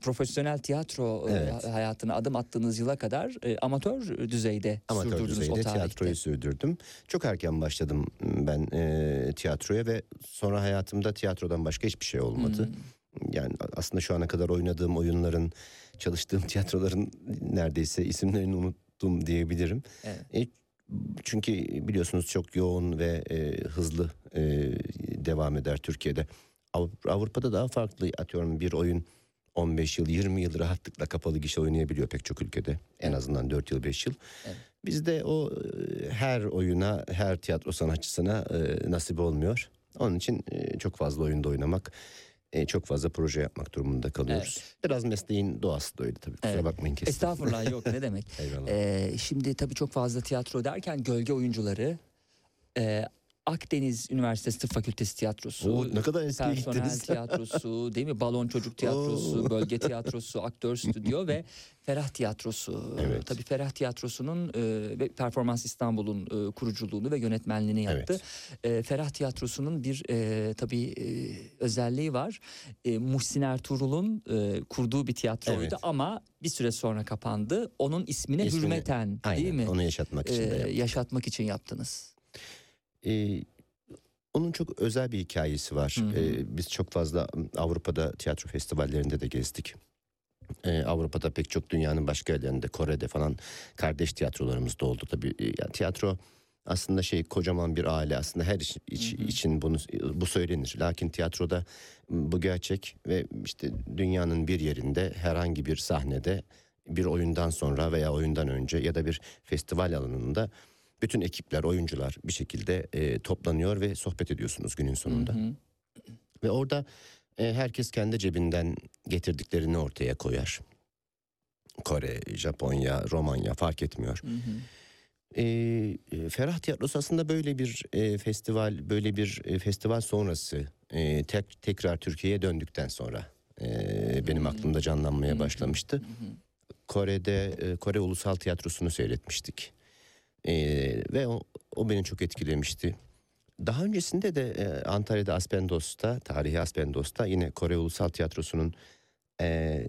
profesyonel tiyatro e, Evet. hayatına adım attığınız yıla kadar e, amatör düzeyde Amatör sürdürdünüz o düzeyde tarihte. tiyatroyu sürdürdüm. Çok erken başladım ben e, tiyatroya ve sonra hayatımda tiyatrodan başka hiçbir şey olmadı. Hmm. Yani aslında şu ana kadar oynadığım oyunların, çalıştığım tiyatroların neredeyse isimlerini unuttum diyebilirim. Evet. E, çünkü biliyorsunuz çok yoğun ve e, hızlı e, devam eder Türkiye'de. Av- Avrupa'da daha farklı atıyorum bir oyun 15 yıl 20 yıl rahatlıkla kapalı gişe oynayabiliyor pek çok ülkede. En azından 4 yıl 5 yıl. Evet. Bizde o e, her oyuna her tiyatro sanatçısına e, nasip olmuyor. Onun için e, çok fazla oyunda oynamak e, çok fazla proje yapmak durumunda kalıyoruz. Biraz mesleğin doğası da öyle tabii. Kusura Evet. bakmayın kesin. Estağfurullah yok ne demek. Eyvallah. Ee, şimdi tabii çok fazla tiyatro derken gölge oyuncuları, e, Akdeniz Üniversitesi Tıp Fakültesi Tiyatrosu, Oo, ne kadar eskiye personel gittiniz. tiyatrosu, değil mi? Balon Çocuk Tiyatrosu, Bölge Tiyatrosu, Aktör Stüdyo ve Ferah Tiyatrosu. Evet. Tabii Ferah Tiyatrosu'nun e, ve Performans İstanbul'un e, kuruculuğunu ve yönetmenliğini yaptı. E, Ferah Tiyatrosu'nun bir e, tabii e, özelliği var. E, Muhsin Ertuğrul'un e, kurduğu bir tiyatroydu Evet. ama bir süre sonra kapandı. Onun ismine İsmini- hürmeten Aynen, değil mi? Onu yaşatmak için E, yaşatmak için yaptınız. Ee, onun çok özel bir hikayesi var. Hı hı. Ee, biz çok fazla Avrupa'da tiyatro festivallerinde de gezdik. Ee, Avrupa'da pek çok dünyanın başka yerlerinde, Kore'de falan kardeş tiyatrolarımız da oldu. Tabii e, yani tiyatro aslında şey kocaman bir aile aslında her iş, iç- için bunu bu söylenir. Lakin tiyatroda bu gerçek ve işte dünyanın bir yerinde herhangi bir sahnede bir oyundan sonra veya oyundan önce ya da bir festival alanında bütün ekipler, oyuncular bir şekilde e, toplanıyor ve sohbet ediyorsunuz günün sonunda. Hı hı. Ve orada e, herkes kendi cebinden getirdiklerini ortaya koyar. Kore, Japonya, Romanya fark etmiyor. Hı hı. E, e, Ferah Tiyatrosu aslında böyle bir e, festival, böyle bir e, festival sonrası e, tek, tekrar Türkiye'ye döndükten sonra e, benim aklımda canlanmaya başlamıştı. Kore'de e, Kore Ulusal Tiyatrosu'nu seyretmiştik. E, ve o, o beni çok etkilemişti. Daha öncesinde de e, Antalya'da Aspendos'ta, tarihi Aspendos'ta yine Kore Ulusal Tiyatrosu'nun e,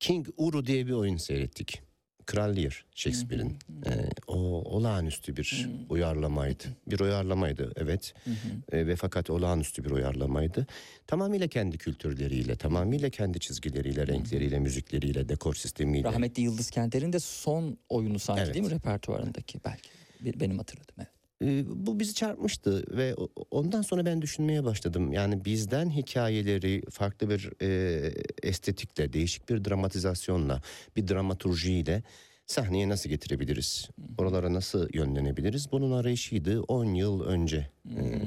King Uru diye bir oyun seyrettik. Kral Lear Shakespeare'in. E, o olağanüstü bir uyarlamaydı. Bir uyarlamaydı evet. E, ve fakat olağanüstü bir uyarlamaydı. Tamamıyla kendi kültürleriyle, tamamıyla kendi çizgileriyle, renkleriyle, müzikleriyle, dekor sistemiyle. Rahmetli Yıldız Kenter'in de son oyunu sanki Evet. değil mi repertuarındaki belki. Benim hatırladığım evet. Ee, bu bizi çarpmıştı ve o- ondan sonra ben düşünmeye başladım. Yani bizden hikayeleri farklı bir e, estetikle, değişik bir dramatizasyonla, bir dramaturjiyle sahneye nasıl getirebiliriz? Oralara nasıl yönlenebiliriz? Bunun arayışıydı 10 yıl önce. Ee,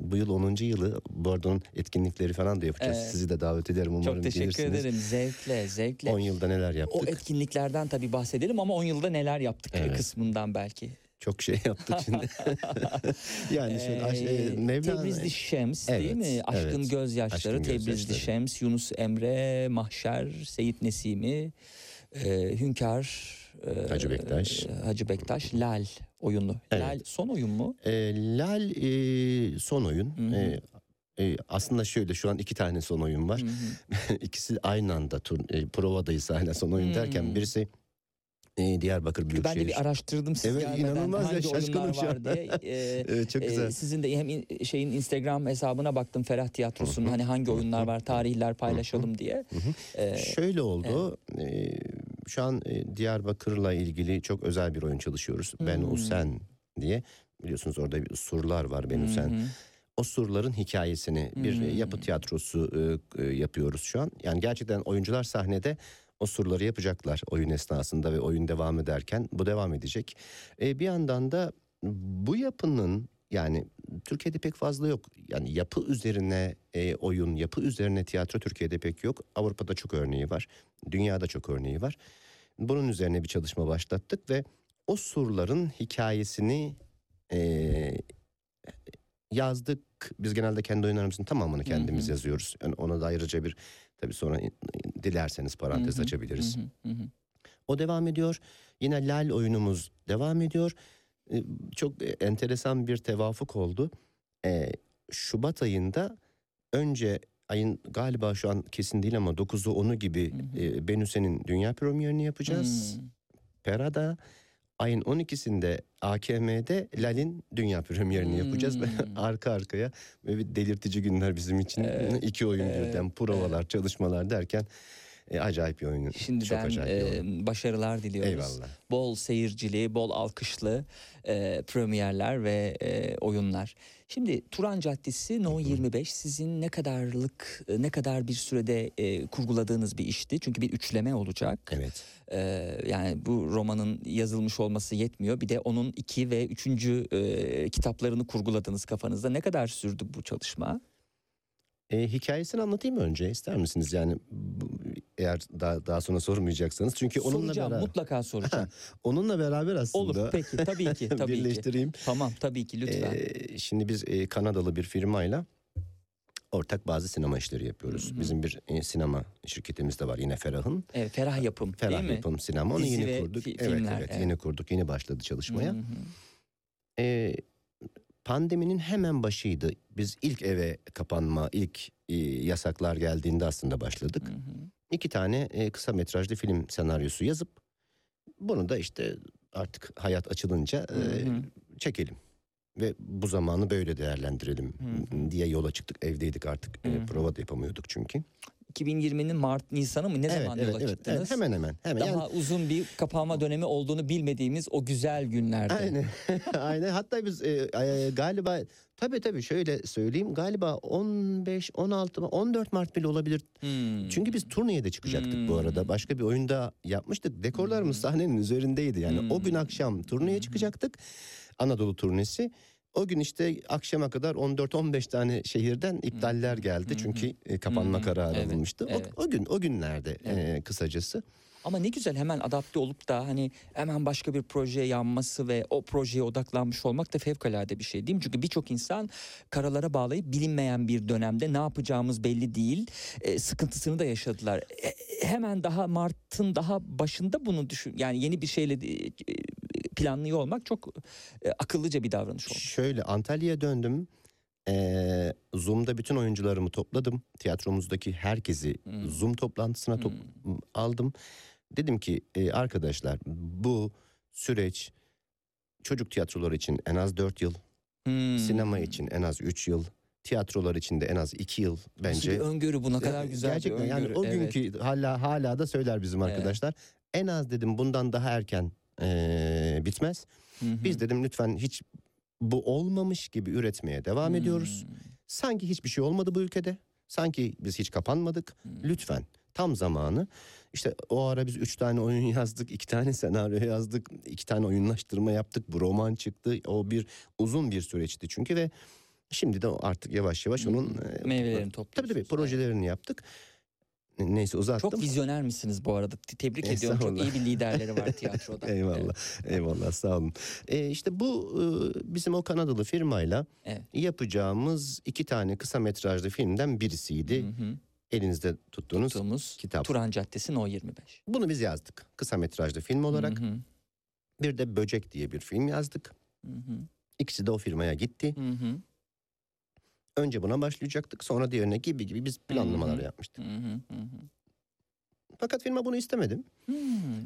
bu yıl 10. yılı bu arada onun etkinlikleri falan da yapacağız. Evet. Sizi de davet ederim umarım Çok teşekkür gelirsiniz. ederim. Zevkle, zevkle. 10 yılda neler O yaptık? etkinliklerden tabii bahsedelim ama 10 yılda neler yaptık Evet. kısmından belki. Çok şey yaptık şimdi. yani şöyle aş- e, Mevlana- Tebrizli Şems değil Evet, mi? Aşkın evet. Gözyaşları, Aşkın Tebrizli Gözyaşları. Şems, Yunus Emre, Mahşer, Seyit Nesimi, e, Hünkar, e, Hacı Bektaş. e, Hacı Bektaş, Lal oyunu. Evet. Lal son oyun mu? E, Lal e, son oyun. Hı hı. E, e, aslında şöyle şu an iki tane son oyun var. Hı hı. İkisi aynı anda tur, e, provadayız hala son oyun derken Hmm. birisi e, Diyarbakır Ben Büyükşehir. de bir araştırdım siz Evet, gelmeden inanılmaz ya, hangi oyunlar şaşkınım şu var diye. Ee, Evet, çok e, güzel. sizin de hem in- şeyin Instagram hesabına baktım Ferah Tiyatrosu'nun hani hangi oyunlar var tarihler paylaşalım diye. Ee, Şöyle oldu. e, şu an e, Diyarbakır'la ilgili çok özel bir oyun çalışıyoruz. Ben Hmm. Usen diye. Biliyorsunuz orada bir surlar var Ben hı Usen. O surların hikayesini bir e, Hmm. yapı tiyatrosu e, e, yapıyoruz şu an. Yani gerçekten oyuncular sahnede o surları yapacaklar oyun esnasında ve oyun devam ederken bu devam edecek. E, bir yandan da bu yapının yani Türkiye'de pek fazla yok. Yani yapı üzerine e, oyun, yapı üzerine tiyatro Türkiye'de pek yok. Avrupa'da çok örneği var. Dünyada çok örneği var. Bunun üzerine bir çalışma başlattık ve o surların hikayesini e, yazdık. Biz genelde kendi oyunlarımızın tamamını kendimiz hı. yazıyoruz. Yani ona da ayrıca bir tabii sonra dilerseniz parantez Hı hı, açabiliriz. hı hı, hı hı. O devam ediyor. Yine Lal oyunumuz devam ediyor. Ee, Çok e, enteresan bir tevafuk oldu. Ee, Şubat ayında önce ayın galiba şu an kesin değil ama 9'u 10'u gibi Hı hı. e, Benüse'nin dünya premierini yapacağız. Hmm. Pera'da ayın 12'sinde AKM'de Lal'in dünya premierini yapacağız. Hmm. Arka arkaya ve bir delirtici günler bizim için. Evet, İki oyun evet, birden provalar, çalışmalar derken e, acayip bir oyun. Çok Şimdiden acayip bir e, oyun. başarılar diliyoruz. Eyvallah. Bol seyircili, bol alkışlı e, premierler ve e, oyunlar. Şimdi Turan Caddesi No 25 sizin ne kadarlık, e, ne kadar bir sürede e, kurguladığınız bir işti. Çünkü bir üçleme olacak. Evet. E, yani bu romanın yazılmış olması yetmiyor. Bir de onun iki ve üçüncü e, kitaplarını kurguladınız kafanızda. Ne kadar sürdü bu çalışma? E, hikayesini anlatayım mı önce ister misiniz? Yani bu- eğer daha, daha sonra sormayacaksanız. Çünkü onunla soracağım, beraber mutlaka soracağım. onunla beraber aslında Olur, peki, tabii ki, tabii ki. birleştireyim. tamam, tabii ki lütfen. Ee, şimdi biz e, Kanadalı bir firmayla ortak bazı sinema işleri yapıyoruz. Hı hı. Bizim bir e, sinema şirketimiz de var yine Ferah'ın. Evet, ferah yapım Ferah değil mi? Yapım Sinema. Onu Dizi yeni kurduk. fi- evet, filmler, evet, evet. yeni kurduk. Yeni başladı çalışmaya. Hı hı. Ee, pandeminin hemen başıydı. Biz ilk eve kapanma, ilk e, yasaklar geldiğinde aslında başladık. Hı hı. İki tane e, kısa metrajlı film senaryosu yazıp bunu da işte artık hayat açılınca e, çekelim. Ve bu zamanı böyle değerlendirelim Hı diye yola çıktık. Evdeydik artık. E, Hı hı. prova da yapamıyorduk çünkü. 2020'nin Mart Nisan'ı mı ne evet, zaman evet, yola evet, çıktınız? evet. Hemen hemen. hemen. Daha Yani- uzun bir kapanma dönemi olduğunu bilmediğimiz o güzel günlerde. Aynen. Aynen. Hatta biz e, e, galiba tabii tabii şöyle söyleyeyim. Galiba 15, 16, 14 Mart bile olabilir. Hmm. Çünkü biz turneye de çıkacaktık bu arada. Hmm. Başka bir oyunda yapmıştık. Dekorlarımız sahnenin üzerindeydi. Yani o gün Hmm. akşam turneye çıkacaktık. Anadolu turnesi. O gün işte akşama kadar 14-15 tane şehirden iptaller geldi. Hı. Çünkü e, kapanma hı. kararı Evet, alınmıştı. O- evet. O, gün o günlerde e, Evet. kısacası. Ama ne güzel hemen adapte olup da hani hemen başka bir projeye yanması ve o projeye odaklanmış olmak da fevkalade bir şey değil mi? Çünkü birçok insan karalara bağlayıp bilinmeyen bir dönemde ne yapacağımız belli değil e, sıkıntısını da yaşadılar. E, hemen daha Mart'ın daha başında bunu düşün yani yeni bir şeyle e, planlıyor olmak çok e, akıllıca bir davranış olmuş. Şöyle Antalya'ya döndüm. Ee, Zoom'da bütün oyuncularımı topladım. Tiyatromuzdaki herkesi Hmm. Zoom toplantısına top- aldım. Dedim ki "E, arkadaşlar bu süreç çocuk tiyatroları için en az 4 yıl, Hmm. sinema için en az 3 yıl, tiyatrolar için de en az 2 yıl Nasıl bence. bir öngörü bu ne kadar Ya, güzel Gerçekten bir yani öngörü. o Evet. günkü hala hala da söyler bizim Evet. arkadaşlar. En az dedim bundan daha erken ee, bitmez. Hı hı. Biz dedim lütfen hiç bu olmamış gibi üretmeye devam ediyoruz. Hmm. Sanki hiçbir şey olmadı bu ülkede. Sanki biz hiç kapanmadık. Hmm. Lütfen tam zamanı. İşte o ara biz üç tane oyun yazdık, iki tane senaryo yazdık, iki tane oyunlaştırma yaptık. Bu roman çıktı. O bir uzun bir süreçti çünkü ve şimdi de artık yavaş yavaş onun e, Hmm. Meyvelerini Tabii topluyorsunuz. tabii projelerini yaptık. Neyse uzattım. Çok vizyoner misiniz bu arada. Te- Tebrik ediyorum. Çok iyi bir liderleri var tiyatroda. Eyvallah. Eyvallah sağ olun. Ee, işte bu e, bizim o Kanadalı firmayla Evet. yapacağımız iki tane kısa metrajlı filmden birisiydi. Hı hı. Elinizde tuttuğunuz Tuttuğumuz kitap. Turan Caddesi No 25. Bunu biz yazdık kısa metrajlı film olarak. Hı hı. Bir de Böcek diye bir film yazdık. Hı hı. İkisi de o firmaya gitti. Hı hı. Önce buna başlayacaktık sonra diğerine gibi gibi biz planlamalar yapmıştık. Hı hı. Hı hı. Fakat firma bunu istemedi. Hmm.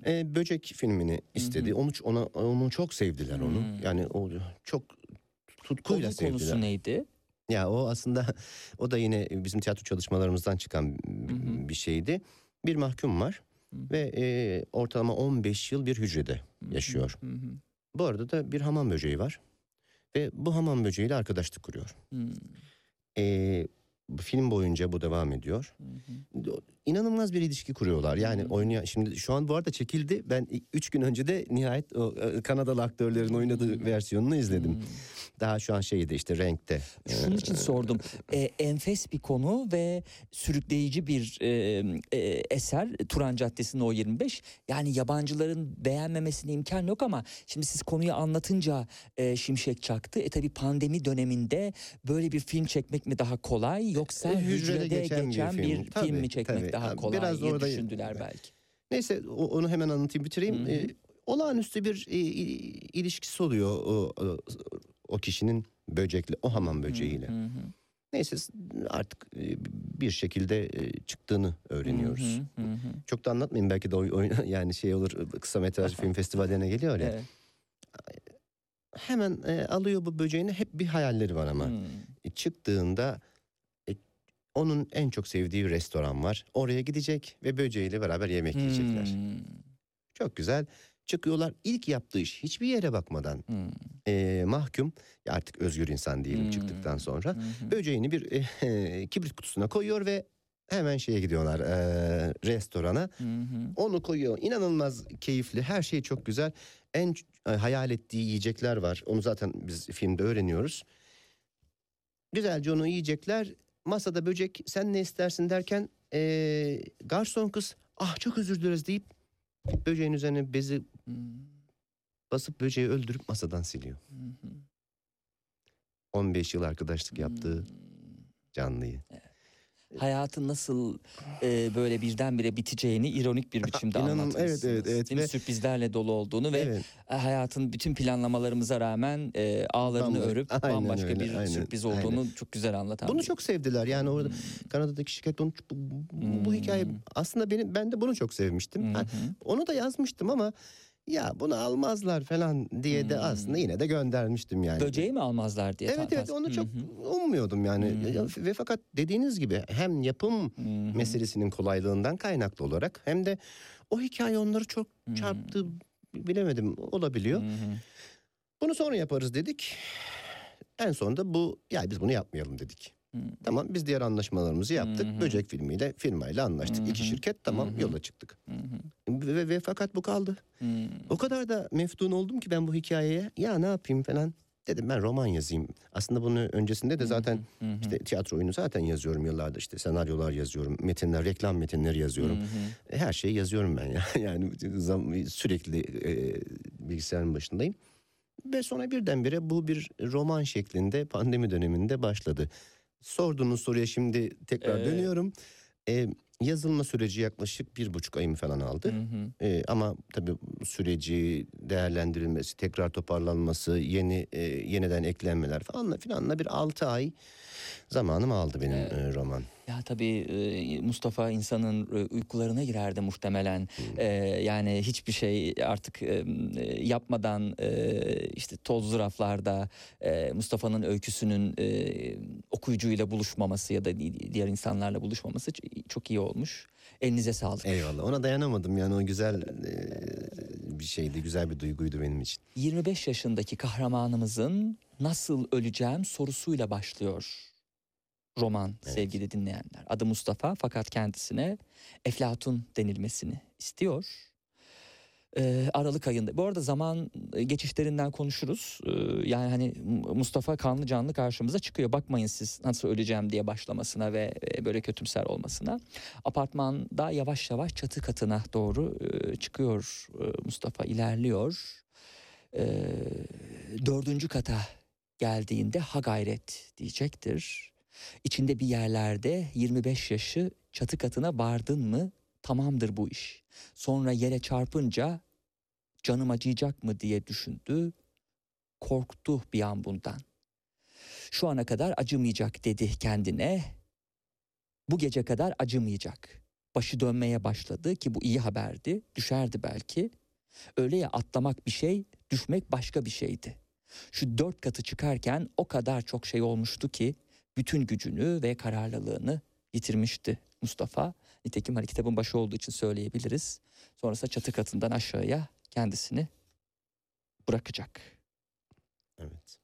Ee, Böcek filmini istedi. hı. Onu ona onu çok sevdiler onu. Hı. Yani o çok tutkuyla Konu konusu sevdiler. neydi? Ya o aslında o da yine bizim tiyatro çalışmalarımızdan çıkan hı. bir şeydi. Bir mahkum var ve e, ortalama 15 yıl bir hücrede yaşıyor. Hı hı. Bu arada da bir hamam böceği var ve bu hamam böceğiyle arkadaşlık kuruyor. Hı E, film boyunca bu devam ediyor. hı. İnanılmaz bir ilişki kuruyorlar. Yani oynayan şimdi şu an bu arada çekildi. Ben 3 gün önce de nihayet o e, Kanadalı aktörlerin oynadığı versiyonunu izledim. Daha şu an şeydi işte renkte. Şunun için Ee, sordum. E, enfes bir konu ve sürükleyici bir e, e, eser Turan Caddesi'nin o 25. Yani yabancıların beğenmemesine imkan yok ama şimdi siz konuyu anlatınca e, şimşek çaktı. E tabi pandemi döneminde böyle bir film çekmek mi daha kolay yoksa E, hücrede, hücrede geçen, geçen bir bir, film. film, Tabii, mi çekmek tabii. Daha kolay biraz diye orada- düşündüler belki. Neyse onu hemen anlatayım bitireyim. Hı hı. Ee, olağanüstü bir e, ilişkisi oluyor o, o, o kişinin böcekle, o hamam böceğiyle. Hı hı. Neyse artık e, bir şekilde e, çıktığını öğreniyoruz. Hı hı, hı. Çok da anlatmayayım belki de oy, oy- yani şey olur kısa metraj film festivallerine geliyor ya. Evet. Hemen e, alıyor bu böceğini hep bir hayalleri var ama. Hı. E, çıktığında onun en çok sevdiği restoran var. Oraya gidecek ve böceğiyle beraber yemek yiyecekler. Hmm. Çok güzel. Çıkıyorlar ilk yaptığı iş hiçbir yere bakmadan Hmm. e, mahkum ya artık özgür insan diyelim Hmm. çıktıktan sonra hı. böceğini bir e, kibrit kutusuna koyuyor ve hemen şeye gidiyorlar e, restorana Hı hı. onu koyuyor inanılmaz keyifli her şey çok güzel en e, hayal ettiği yiyecekler var onu zaten biz filmde öğreniyoruz güzelce onu yiyecekler masada böcek sen ne istersin derken e, garson kız ah çok özür dileriz deyip böceğin üzerine bezi Hmm. basıp böceği öldürüp masadan siliyor. Hı hı. 15 yıl arkadaşlık yaptığı Hmm. canlıyı. Hayatın nasıl e, böyle birdenbire biteceğini ironik bir biçimde İnanın- anlatmışsınız. evet, evet, evet Değil ve- Sürprizlerle dolu olduğunu ve Evet. hayatın bütün planlamalarımıza rağmen e, ağlarını Bambaşka- örüp Aynen bambaşka öyle, bir aynen, sürpriz olduğunu çok güzel anlatan. Bunu bir- çok sevdiler. Yani orada Hmm. Kanada'daki şirket bunu bu, bu- bu hikaye Hmm. aslında benim ben de bunu çok sevmiştim. Ha, hı. onu da yazmıştım ama ya bunu almazlar falan diye de Hmm. aslında yine de göndermiştim yani. Böceği mi almazlar diye. Evet evet onu çok hı. ummuyordum yani. Hı hı. Ya, Ve fakat dediğiniz gibi hem yapım Hı hı. meselesinin kolaylığından kaynaklı olarak hem de o hikaye onları çok Hı. çarptı bilemedim olabiliyor. Hı hı. Bunu sonra yaparız dedik. En sonunda bu ya biz bunu yapmayalım dedik. Hı. Tamam biz diğer anlaşmalarımızı yaptık. Hı. Böcek filmiyle firmayla anlaştık. Hı İki şirket tamam hı. yola çıktık. Hı. Ve, ve fakat bu kaldı. Hı. O kadar da meftun oldum ki ben bu hikayeye ya ne yapayım falan. Dedim ben roman yazayım. Aslında bunu öncesinde de zaten Hı hı. işte tiyatro oyunu zaten yazıyorum yıllardır. işte senaryolar yazıyorum. Metinler, reklam metinleri yazıyorum. Hı hı. Her şeyi yazıyorum ben ya. Yani sürekli e, bilgisayarın başındayım. Ve sonra birdenbire bu bir roman şeklinde pandemi döneminde başladı. Sorduğunuz soruya şimdi tekrar Ee, dönüyorum. E, yazılma süreci yaklaşık bir buçuk ayımı falan aldı. Hı hı. E, ama tabii süreci değerlendirilmesi, tekrar toparlanması, yeni e, yeniden eklenmeler falanla filanla bir altı ay zamanım aldı benim Evet. e, roman. Ya tabii e, Mustafa insanın e, uykularına girerdi muhtemelen. E, Yani hiçbir şey artık yapmadan işte tozlu raflarda Mustafa'nın öyküsünün okuyucuyla buluşmaması ya da di- diğer insanlarla buluşmaması çok iyi olmuş. Elinize sağlık. Eyvallah. Ona dayanamadım yani o güzel bir şeydi, güzel bir duyguydu benim için. 25 yaşındaki kahramanımızın nasıl öleceğim sorusuyla başlıyor roman Evet. sevgili dinleyenler. Adı Mustafa fakat kendisine Eflatun denilmesini istiyor. Ee, Aralık ayında. Bu arada zaman e, geçişlerinden konuşuruz. Ee, yani hani Mustafa kanlı canlı karşımıza çıkıyor. Bakmayın siz nasıl öleceğim diye başlamasına ve e, böyle kötümser olmasına. Apartmanda yavaş yavaş çatı katına doğru e, çıkıyor e, Mustafa ilerliyor. Ee, dördüncü kata geldiğinde ha gayret diyecektir. İçinde bir yerlerde 25 yaşı çatı katına vardın mı tamamdır bu iş. Sonra yere çarpınca Canım acıyacak mı diye düşündü. Korktu bir an bundan. Şu ana kadar acımayacak dedi kendine. Bu gece kadar acımayacak. Başı dönmeye başladı ki bu iyi haberdi. Düşerdi belki. Öyle ya atlamak bir şey, düşmek başka bir şeydi. Şu dört katı çıkarken o kadar çok şey olmuştu ki bütün gücünü ve kararlılığını yitirmişti Mustafa. Nitekim hani kitabın başı olduğu için söyleyebiliriz. Sonrasında çatı katından aşağıya kendisini bırakacak. Evet.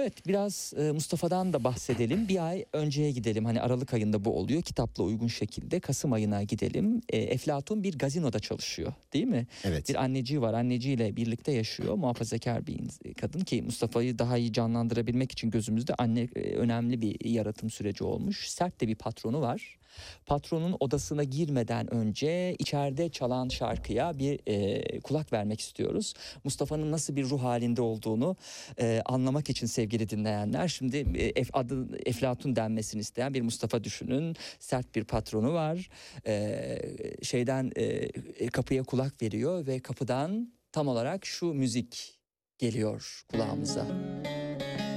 Evet biraz e, Mustafa'dan da bahsedelim. Bir ay önceye gidelim. Hani Aralık ayında bu oluyor. Kitapla uygun şekilde Kasım ayına gidelim. E, Eflatun bir gazinoda çalışıyor değil mi? Evet. Bir anneciği var. Anneciğiyle birlikte yaşıyor. Muhafazakar bir kadın ki Mustafa'yı daha iyi canlandırabilmek için gözümüzde anne e, önemli bir yaratım süreci olmuş. Sert de bir patronu var. Patronun odasına girmeden önce içeride çalan şarkıya bir e, kulak vermek istiyoruz. Mustafa'nın nasıl bir ruh halinde olduğunu e, anlamak için sevgili dinleyenler şimdi e, adı Eflatun denmesini isteyen bir Mustafa düşünün. Sert bir patronu var. E, şeyden e, kapıya kulak veriyor ve kapıdan tam olarak şu müzik geliyor kulağımıza. Hangimiz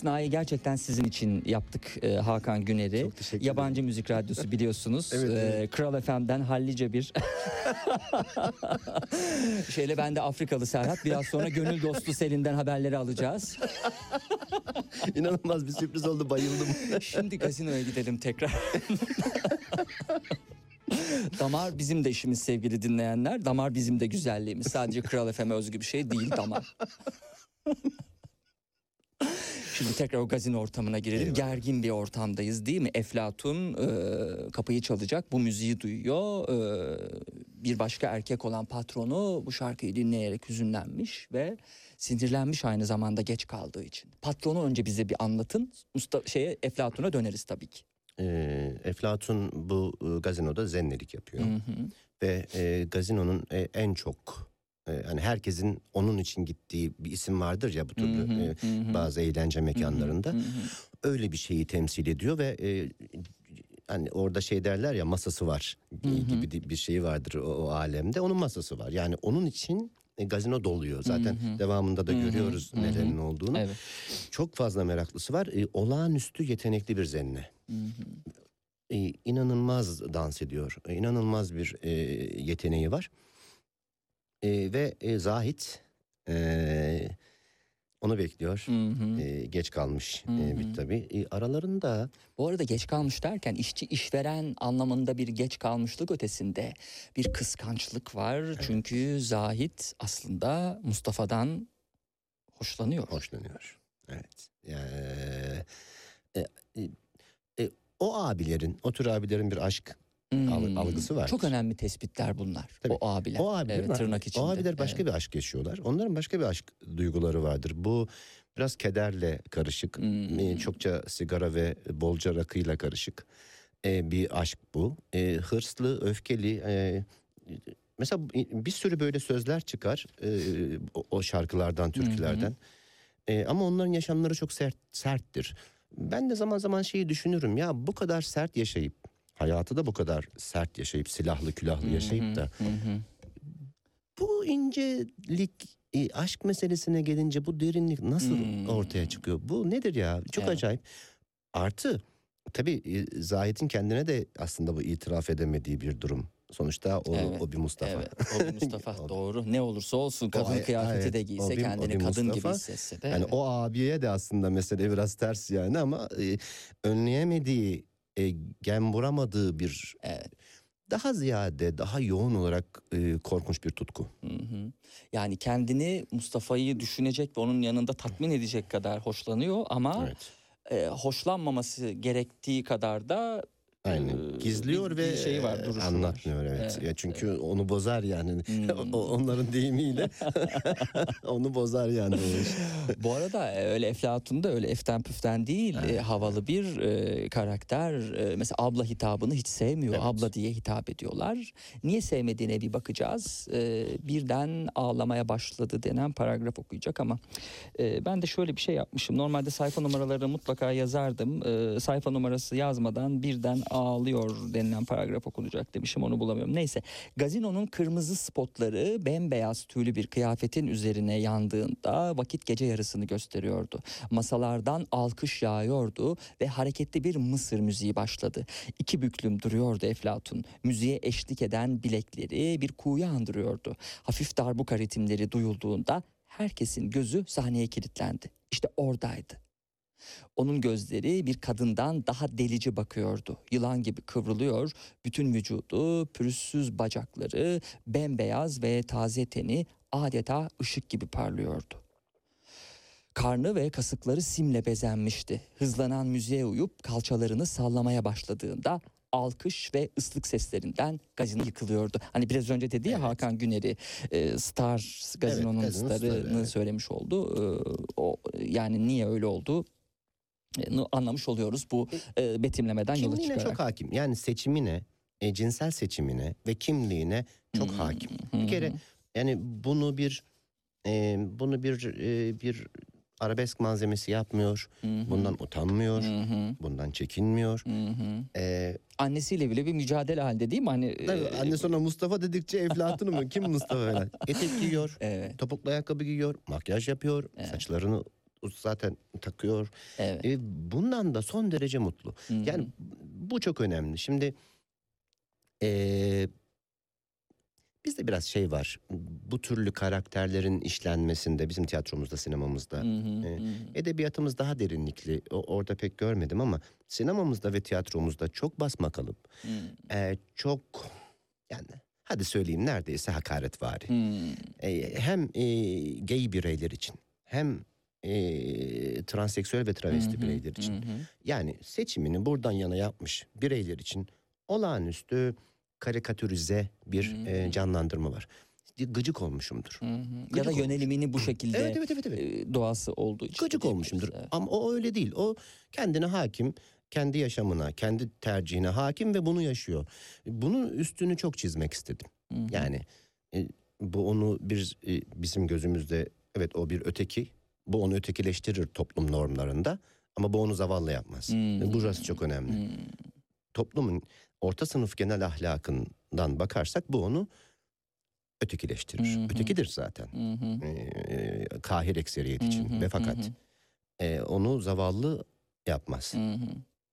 istisnayı gerçekten sizin için yaptık e, Hakan Güner'i. Çok teşekkür Yabancı müzik radyosu biliyorsunuz. Evet, E, evet. Kral FM'den hallice bir şeyle ben de Afrikalı Serhat. Biraz sonra gönül dostu Selin'den haberleri alacağız. İnanılmaz bir sürpriz oldu bayıldım. Şimdi gazinoya gidelim tekrar. damar bizim de işimiz sevgili dinleyenler. Damar bizim de güzelliğimiz. Sadece Kral FM'e özgü bir şey değil damar. Şimdi tekrar o gazino ortamına girelim. Eyvallah. Gergin bir ortamdayız değil mi? Eflatun e, kapıyı çalacak. Bu müziği duyuyor. E, bir başka erkek olan patronu bu şarkıyı dinleyerek hüzünlenmiş ve sinirlenmiş aynı zamanda geç kaldığı için. Patronu önce bize bir anlatın. Mustafa şeye Eflatun'a döneriz tabii ki. Ee, Eflatun bu e, gazinoda zennelik yapıyor. Hı hı. Ve e, gazinonun e, en çok e, hani herkesin onun için gittiği bir isim vardır ya bu türlü Hı hı, e, hı hı. bazı eğlence mekanlarında. Hı hı. Öyle bir şeyi temsil ediyor ve e, hani orada şey derler ya masası var Hı hı. gibi di- bir şey vardır o, o alemde. Onun masası var. Yani onun için e, gazino doluyor. Zaten Hı hı. devamında da Hı hı, görüyoruz hı hı. nelerinin olduğunu. Evet. Çok fazla meraklısı var. E, olağanüstü yetenekli bir zenne. Hı hı. E, inanılmaz dans ediyor. E, inanılmaz bir e, yeteneği var. E, ve e, Zahit e, onu bekliyor. Hı hı. E, geç kalmış Hı e, hı. bir tabii. E, aralarında Bu arada geç kalmış derken işçi işveren anlamında bir geç kalmışlık ötesinde bir kıskançlık var. Çünkü Zahit aslında Mustafa'dan hoşlanıyor. hoşlanıyor. Evet. Yani, e, e, e, o abilerin, o tür abilerin bir aşk Hmm. algısı var. Çok önemli tespitler bunlar. Tabii. O abiler. O abiler evet, tırnak içinde. O abiler başka Evet. bir aşk yaşıyorlar. Onların başka bir aşk duyguları vardır. Bu biraz kederle karışık. Hmm. e, Çokça sigara ve bolca rakıyla karışık. e, bir aşk bu. E, hırslı, öfkeli. e, mesela bir sürü böyle sözler çıkar e, o, o şarkılardan, türkülerden. E, ama onların yaşamları çok sert serttir. Ben de zaman zaman şeyi düşünürüm ya bu kadar sert yaşayıp hayatı da bu kadar sert yaşayıp silahlı külahlı yaşayıp da bu incelik e, aşk meselesine gelince bu derinlik nasıl Hmm. ortaya çıkıyor? Bu nedir ya? Çok Evet. acayip. Artı tabii e, Zahit'in kendine de aslında bu itiraf edemediği bir durum. Sonuçta o, Evet, o bir Mustafa. Evet, o bir Mustafa O- doğru. Ne olursa olsun kadın ay- kıyafeti evet, de o giyse bir- o kendini kadın gibi Mustafa. hissetse de. Yani evet. o abiye de aslında mesele biraz ters yani ama e, önleyemediği, e, gem vuramadığı bir Evet. daha ziyade, daha yoğun olarak e, korkunç bir tutku. Hı hı. Yani kendini Mustafa'yı düşünecek ve onun yanında tatmin edecek kadar hoşlanıyor ama Evet. e, hoşlanmaması gerektiği kadar da Aynen. Gizliyor bir- ve bir şey var, duruşu var. anlatmıyor evet. Evet, Ya çünkü onu bozar yani. Hmm. Onların deyimiyle onu bozar yani. Bu arada öyle Eflatun da öyle eften püften değil e, havalı bir e, karakter. E, mesela abla hitabını hiç sevmiyor. Evet. Abla diye hitap ediyorlar. Niye sevmediğine bir bakacağız. E, birden ağlamaya başladı denen paragraf okuyacak ama e, ben de şöyle bir şey yapmışım. Normalde sayfa numaralarını mutlaka yazardım. E, sayfa numarası yazmadan birden ağlıyor denilen paragraf okunacak demişim onu bulamıyorum. Neyse gazinonun kırmızı spotları bembeyaz tüylü bir kıyafetin üzerine yandığında vakit gece yarısını gösteriyordu. Masalardan alkış yağıyordu ve hareketli bir Mısır müziği başladı. İki büklüm duruyordu Eflatun. Müziğe eşlik eden bilekleri bir kuğuyu andırıyordu. Hafif darbuka ritimleri duyulduğunda herkesin gözü sahneye kilitlendi. İşte oradaydı. Onun gözleri bir kadından daha delici bakıyordu. Yılan gibi kıvrılıyor, bütün vücudu, pürüzsüz bacakları, bembeyaz ve taze teni adeta ışık gibi parlıyordu. Karnı ve kasıkları simle bezenmişti. Hızlanan müziğe uyup kalçalarını sallamaya başladığında alkış ve ıslık seslerinden gazino yıkılıyordu. Hani biraz önce dedi ya Evet. Hakan Güner'i e, Star gazinonun gazino starı, starını evet. söylemiş oldu. E, o yani niye öyle oldu? E, anlamış oluyoruz bu e, betimlemeden yola Kimliğine çıkarak. çok hakim. Yani seçimine, e, cinsel seçimine ve kimliğine çok Hmm. hakim. Bir kere yani bunu bir e, bunu bir e, bir arabesk malzemesi yapmıyor. Hı hı. Bundan utanmıyor. Hı hı. Bundan çekinmiyor. Hı hı. E, Annesiyle bile bir mücadele halinde değil mi? Hani, tabii e, anne sonra Mustafa dedikçe Eflatun mu? Kim Mustafa falan? Etek giyiyor. Evet, Topuklu ayakkabı giyiyor. Makyaj yapıyor. Evet. Saçlarını zaten takıyor. evet. E, bundan da son derece mutlu. Hı hı. Yani bu çok önemli. Şimdi eee bizde biraz şey var. Bu türlü karakterlerin işlenmesinde bizim tiyatromuzda, sinemamızda, e, edebiyatımız daha derinlikli. O, orada pek görmedim ama sinemamızda ve tiyatromuzda çok basmakalıp, Hı. eee, çok yani hadi söyleyeyim neredeyse hakaretvari. Hı. E, hem e, gay bireyler için hem e, transseksüel ve travesti Hı hı, bireyler için hı hı. yani seçimini buradan yana yapmış bireyler için olağanüstü karikatürize bir Hı e, canlandırma var. Gıcık olmuşumdur. Hı hı. Ya Gıcık da olmuş. yönelimini bu şekilde Evet evet evet. evet. doğası olduğu için. Gıcık olmuşumdur. evet. Ama o öyle değil. O kendine hakim, kendi yaşamına, kendi tercihine hakim ve bunu yaşıyor. Bunun üstünü çok çizmek istedim. Hı hı. Yani e, bu onu bir e, bizim gözümüzde evet o bir öteki. Bu onu ötekileştirir toplum normlarında ama bu onu zavallı yapmaz. Hmm. Burası çok önemli. Hı. Toplumun orta sınıf genel ahlakından bakarsak bu onu ötekileştirir. Hı hı. Ötekidir zaten. Hı hı. E, kahir ekseriyet için Hı hı, ve hı fakat hı. e, onu zavallı yapmaz. Hı hı.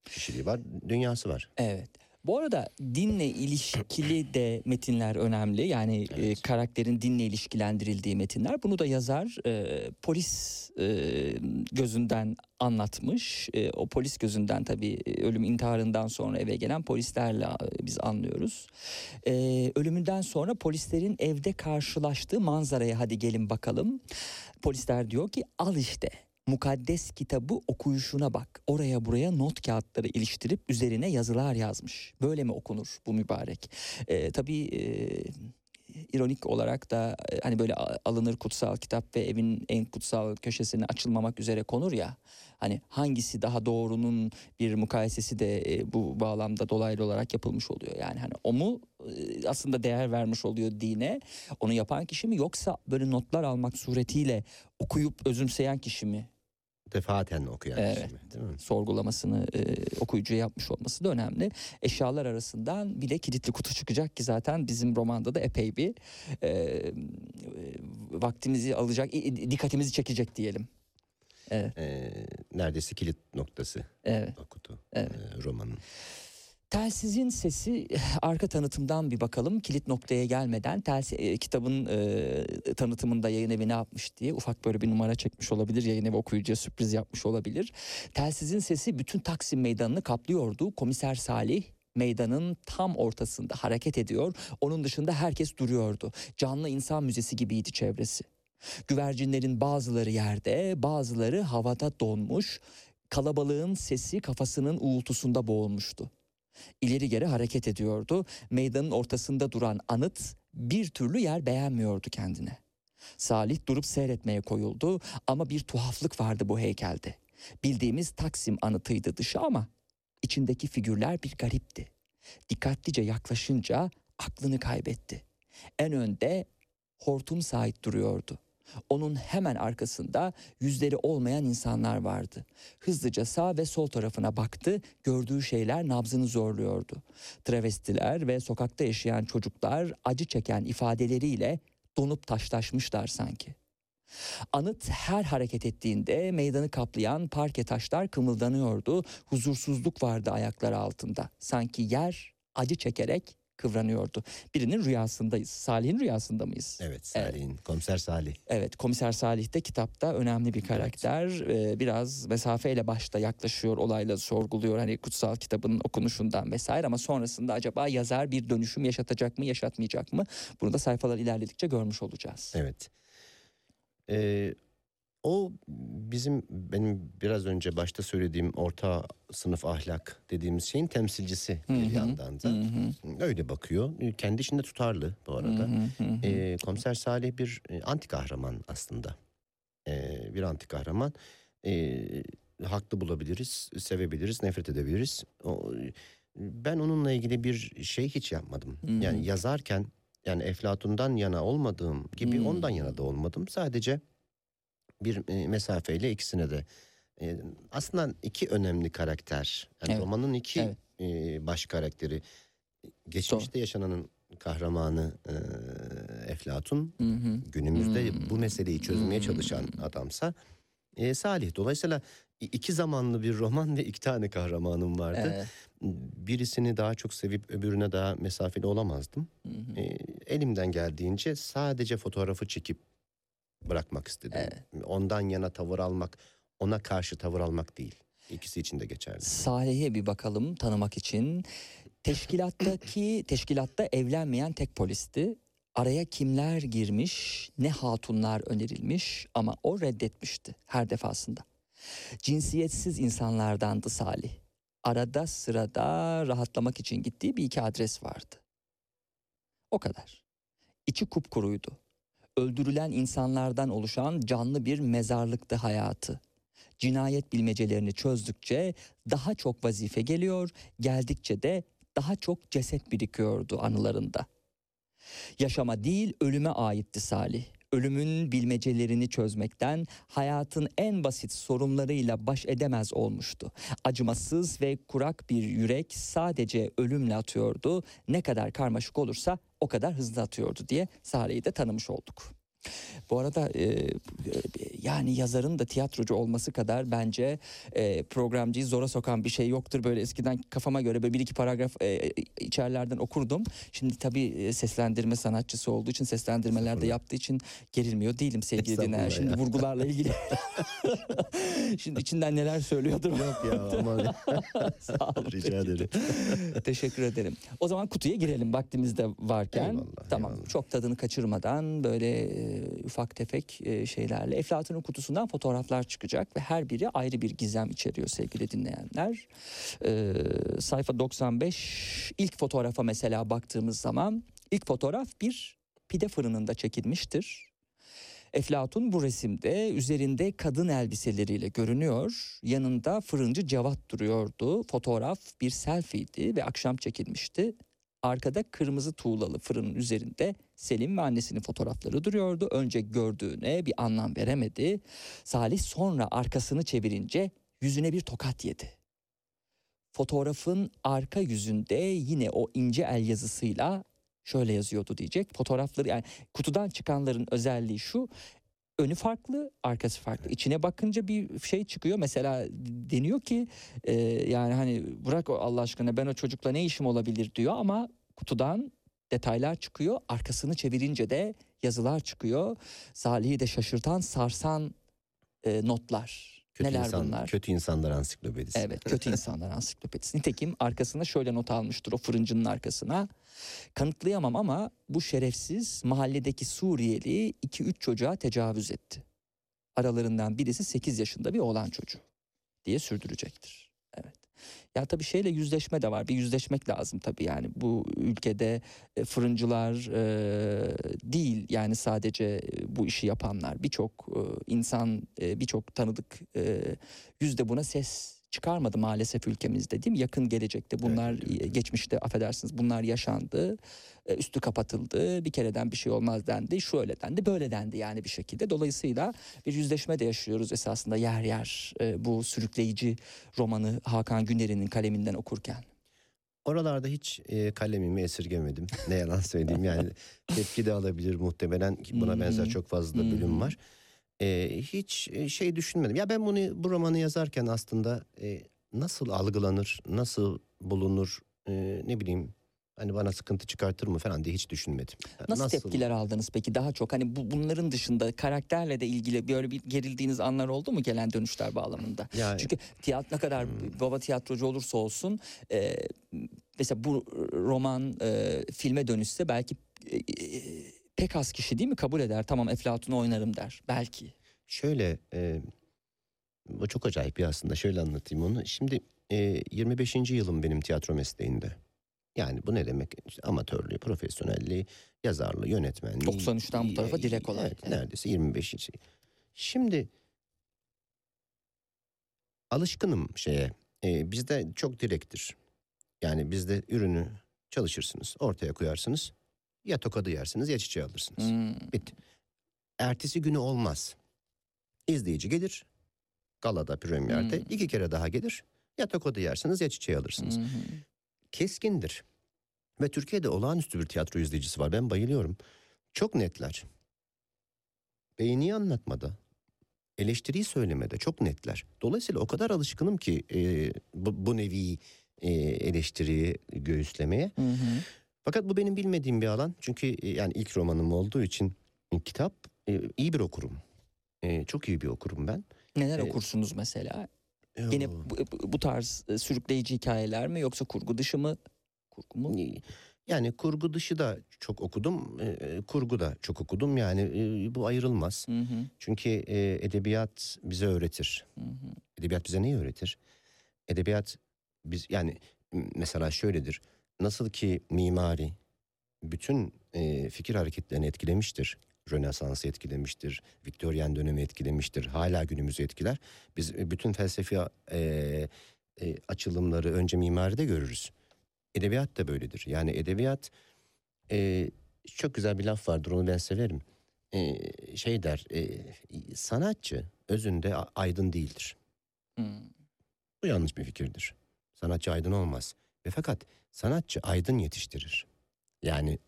Kişiliği var, dünyası var. Evet. Bu arada dinle ilişkili de metinler önemli. Yani e, Evet. karakterin dinle ilişkilendirildiği metinler. Bunu da yazar e, polis e, gözünden anlatmış. E, o polis gözünden tabii e, ölüm intiharından sonra eve gelen polislerle e, biz anlıyoruz. E, ölümünden sonra polislerin evde karşılaştığı manzaraya hadi gelin bakalım. Polisler diyor ki al işte mukaddes kitabı okuyuşuna bak. Oraya buraya not kağıtları iliştirip üzerine yazılar yazmış. Böyle mi okunur bu mübarek? E, tabii e, ironik olarak da e, hani böyle alınır kutsal kitap ve evin en kutsal köşesine açılmamak üzere konur ya. Hani hangisi daha doğrunun bir mukayesesi de e, bu bağlamda dolaylı olarak yapılmış oluyor. Yani hani o mu e, aslında değer vermiş oluyor dine onu yapan kişi mi yoksa böyle notlar almak suretiyle okuyup özümseyen kişi mi Defaten okuyan Evet. kişi mi, değil mi? sorgulamasını e, okuyucuya yapmış olması da önemli. Eşyalar arasından bir de kilitli kutu çıkacak ki zaten bizim romanda da epey bir e, e, vaktimizi alacak, dikkatimizi çekecek diyelim. Evet. Ee, neredeyse kilit noktası Evet. o kutu Evet. e, romanın. Telsizin sesi arka tanıtımdan bir bakalım. Kilit noktaya gelmeden telsi, e, kitabın e, tanıtımında yayın evi ne yapmış diye ufak böyle bir numara çekmiş olabilir. Yayın evi okuyucuya sürpriz yapmış olabilir. Telsizin sesi bütün Taksim meydanını kaplıyordu. Komiser Salih meydanın tam ortasında hareket ediyor. Onun dışında herkes duruyordu. Canlı insan müzesi gibiydi çevresi. Güvercinlerin bazıları yerde, bazıları havada donmuş. Kalabalığın sesi kafasının uğultusunda boğulmuştu ileri geri hareket ediyordu. Meydanın ortasında duran anıt bir türlü yer beğenmiyordu kendine. Salih durup seyretmeye koyuldu ama bir tuhaflık vardı bu heykelde. Bildiğimiz Taksim anıtıydı dışı ama içindeki figürler bir garipti. Dikkatlice yaklaşınca aklını kaybetti. En önde Hortum Said duruyordu. Onun hemen arkasında yüzleri olmayan insanlar vardı. Hızlıca sağ ve sol tarafına baktı, gördüğü şeyler nabzını zorluyordu. Travestiler ve sokakta yaşayan çocuklar acı çeken ifadeleriyle donup taşlaşmışlar sanki. Anıt her hareket ettiğinde meydanı kaplayan parke taşlar kımıldanıyordu. Huzursuzluk vardı ayakları altında. Sanki yer acı çekerek kıvranıyordu. Birinin rüyasındayız. Salih'in rüyasında mıyız? Evet Salih'in, komiser Salih. Evet komiser Salih de kitapta önemli bir karakter. Ee, biraz mesafeyle başta yaklaşıyor olayla sorguluyor hani kutsal kitabın okunuşundan vesaire ama sonrasında acaba yazar bir dönüşüm yaşatacak mı yaşatmayacak mı? Bunu da sayfalar ilerledikçe görmüş olacağız. Evet. Ee, o bizim benim biraz önce başta söylediğim orta sınıf ahlak dediğimiz şeyin temsilcisi bir hı, yandan da. hı hı. Öyle bakıyor. Kendi içinde tutarlı bu arada. Hı hı, hı hı. Ee, Komiser Salih bir e, anti kahraman aslında. Ee, bir anti kahraman. Ee, haklı bulabiliriz, sevebiliriz, nefret edebiliriz. O, ben onunla ilgili bir şey hiç yapmadım. Hı hı. Yani yazarken yani Eflatun'dan yana olmadığım gibi Hı. ondan yana da olmadım. Sadece bir e, mesafeyle ikisine de e, aslında iki önemli karakter. Yani Evet, romanın iki evet. e, baş karakteri. Geçmişte yaşananın kahramanı e, Eflatun, Hı hı. günümüzde Hmm. bu meseleyi çözmeye çalışan adamsa e, Salih. Dolayısıyla iki zamanlı bir roman ve iki tane kahramanım vardı. Evet. Birisini daha çok sevip öbürüne daha mesafeli olamazdım. Hı hı. E, elimden geldiğince sadece fotoğrafı çekip bırakmak istedim. Ondan yana tavır almak, ona karşı tavır almak değil. İkisi için de geçerli. Salih'e bir bakalım tanımak için. Teşkilattaki teşkilatta evlenmeyen tek polisti. Araya kimler girmiş, ne hatunlar önerilmiş ama o reddetmişti her defasında. Cinsiyetsiz insanlardandı Salih. Arada sırada rahatlamak için gittiği bir iki adres vardı. O kadar. İçi kupkuruydu. Öldürülen insanlardan oluşan canlı bir mezarlıktı hayatı cinayet bilmecelerini çözdükçe daha çok vazife geliyor, geldikçe de daha çok ceset birikiyordu anılarında. Yaşama değil ölüme aitti Salih. Ölümün bilmecelerini çözmekten hayatın en basit sorunlarıyla baş edemez olmuştu. Acımasız ve kurak bir yürek sadece ölümle atıyordu. Ne kadar karmaşık olursa o kadar hızlı atıyordu diye Salih'i de tanımış olduk. Bu arada e, yani yazarın da tiyatrocu olması kadar bence e, programcıyı zora sokan bir şey yoktur. Böyle eskiden kafama göre böyle bir iki paragraf e, içerilerden okurdum. Şimdi tabii e, seslendirme sanatçısı olduğu için seslendirmelerde yaptığı için gerilmiyor değilim sevgili Estağfurullah dinleyen. Şimdi ya. vurgularla ilgili. Şimdi içinden neler söylüyordur. Yok ya aman. Sağ olun. Rica ederim. Teşekkür ederim. O zaman kutuya girelim vaktimizde varken. Eyvallah, tamam. eyvallah. Çok tadını kaçırmadan böyle e, ufak tefek e, şeylerle Eflatun'un kutusundan fotoğraflar çıkacak ve her biri ayrı bir gizem içeriyor sevgili dinleyenler. E, sayfa 95 ilk fotoğrafa mesela baktığımız zaman ilk fotoğraf bir pide fırınında çekilmiştir. Eflatun bu resimde üzerinde kadın elbiseleriyle görünüyor. Yanında fırıncı Cevat duruyordu. Fotoğraf bir selfie'ydi ve akşam çekilmişti. Arkada kırmızı tuğlalı fırının üzerinde Selim ve annesinin fotoğrafları duruyordu. Önce gördüğüne bir anlam veremedi. Salih sonra arkasını çevirince yüzüne bir tokat yedi. Fotoğrafın arka yüzünde yine o ince el yazısıyla şöyle yazıyordu diyecek. Fotoğrafları yani kutudan çıkanların özelliği şu. Önü farklı, arkası farklı. İçine bakınca bir şey çıkıyor. Mesela deniyor ki e, yani hani bırak Allah aşkına ben o çocukla ne işim olabilir diyor ama kutudan detaylar çıkıyor. Arkasını çevirince de yazılar çıkıyor. Salih'i de şaşırtan, sarsan e, notlar. Kötü Neler insan, bunlar? Kötü insanlar ansiklopedisi. Evet kötü insanlar ansiklopedisi. Nitekim arkasına şöyle not almıştır o fırıncının arkasına. Kanıtlayamam ama bu şerefsiz mahalledeki Suriyeli 2-3 çocuğa tecavüz etti. Aralarından birisi 8 yaşında bir oğlan çocuğu diye sürdürecektir. Ya tabii şeyle yüzleşme de var. Bir yüzleşmek lazım tabii yani. Bu ülkede e, fırıncılar e, değil yani sadece e, bu işi yapanlar. Birçok e, insan, e, birçok tanıdık e, yüz de buna ses çıkarmadı maalesef ülkemizde değil mi? Yakın gelecekte bunlar e, geçmişte affedersiniz bunlar yaşandı. E, Üstü kapatıldı. Bir kereden bir şey olmaz dendi. Şöyle dendi, böyle dendi yani bir şekilde. Dolayısıyla bir yüzleşme de yaşıyoruz esasında yer yer e, bu sürükleyici romanı Hakan Güner'in kaleminden okurken. Oralarda hiç e, kalemimi esirgemedim. Ne yalan söyleyeyim yani tepki de alabilir muhtemelen buna benzer çok fazla da bölüm var. E, hiç şey düşünmedim. Ya ben bunu bu romanı yazarken aslında e, nasıl algılanır, nasıl bulunur, e, ne bileyim hani bana sıkıntı çıkartır mı falan diye hiç düşünmedim. Yani Nasıl, tepkiler aldınız peki daha çok? Hani bu, bunların dışında karakterle de ilgili böyle bir gerildiğiniz anlar oldu mu gelen dönüşler bağlamında? Yani- Çünkü tiyatro ne kadar baba tiyatrocu olursa olsun e, mesela bu roman e, filme dönüşse belki e, e, pek az kişi değil mi kabul eder? Tamam Eflatun'u oynarım der belki. Şöyle e, bu çok acayip bir aslında şöyle anlatayım onu. Şimdi e, 25. yılım benim tiyatro mesleğinde. Yani bu ne demek? İşte amatörlüğü, profesyonelliği, yazarlığı, yönetmenliği. 93'ten bu tarafa direkt olarak. Evet, neredeyse 25. Şimdi alışkınım şeye. E, bizde çok direktir. Yani bizde ürünü çalışırsınız, ortaya koyarsınız. Ya tokadı yersiniz ya çiçeği alırsınız. Hmm. Bitti. Ertesi günü olmaz. İzleyici gelir. Galada, premierde Hmm. iki kere daha gelir. Ya tokadı yersiniz ya çiçeği alırsınız. Hı. Keskindir. Ve Türkiye'de olağanüstü bir tiyatro izleyicisi var. Ben bayılıyorum. Çok netler. Beğeniyi anlatmada, eleştiriyi söylemede çok netler. Dolayısıyla o kadar alışkınım ki e, bu, bu nevi e, eleştiriyi göğüslemeye. Hı hı. Fakat bu benim bilmediğim bir alan. Çünkü e, yani ilk romanım olduğu için kitap e, iyi bir okurum. E, çok iyi bir okurum ben. Neler E, okursunuz mesela? Yo, Yine bu, bu- tarz sürükleyici hikayeler mi yoksa kurgu dışı mı? Kurgu mu? yani kurgu dışı da çok okudum, e, kurgu da çok okudum. Yani e, bu ayrılmaz. Hı hı. Çünkü e, edebiyat bize öğretir. Hı hı. Edebiyat bize neyi öğretir? Edebiyat biz yani mesela şöyledir. Nasıl ki mimari bütün e, fikir hareketlerini etkilemiştir. Rönesans'ı etkilemiştir. Viktoryen dönemi etkilemiştir. Hala günümüzü etkiler. Biz bütün felsefi e, e, açılımları önce mimaride görürüz. Edebiyat da böyledir. Yani edebiyat e, çok güzel bir laf vardır onu ben severim. E, şey der e, sanatçı özünde aydın değildir. Hı. Bu yanlış bir fikirdir. Sanatçı aydın olmaz. Ve fakat sanatçı aydın yetiştirir. Yani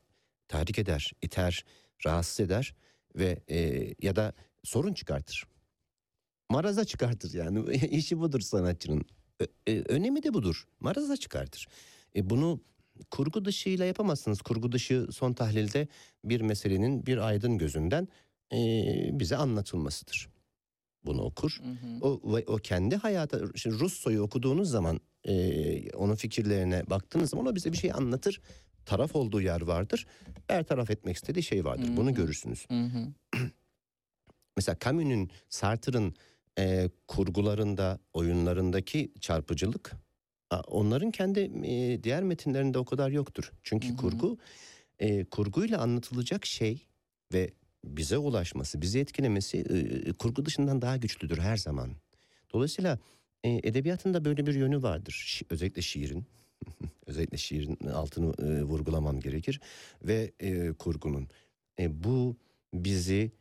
tahrik eder, iter, rahatsız eder ve e, ya da sorun çıkartır. Maraza çıkartır yani işi budur sanatçının. Ö- e, önemi de budur. Maraza çıkartır. E, bunu kurgu dışıyla yapamazsınız. Kurgu dışı son tahlilde bir meselenin bir aydın gözünden e, bize anlatılmasıdır. Bunu okur. O ve o kendi hayatı şimdi Russo'yu okuduğunuz zaman e, onun fikirlerine baktığınız zaman o bize bir şey anlatır. Taraf olduğu yer vardır. Bertaraf etmek istediği şey vardır. Bunu görürsünüz. Mesela Camus'un, Sartre'ın e, kurgularında, oyunlarındaki çarpıcılık onların kendi e, diğer metinlerinde o kadar yoktur. Çünkü kurgu e, kurguyla anlatılacak şey ve bize ulaşması, bizi etkilemesi e, kurgu dışından daha güçlüdür her zaman. Dolayısıyla e, edebiyatında böyle bir yönü vardır. Şi- özellikle şiirin. özellikle şiirin altını e, vurgulamam gerekir ve e, kurgunun. E, bu bizi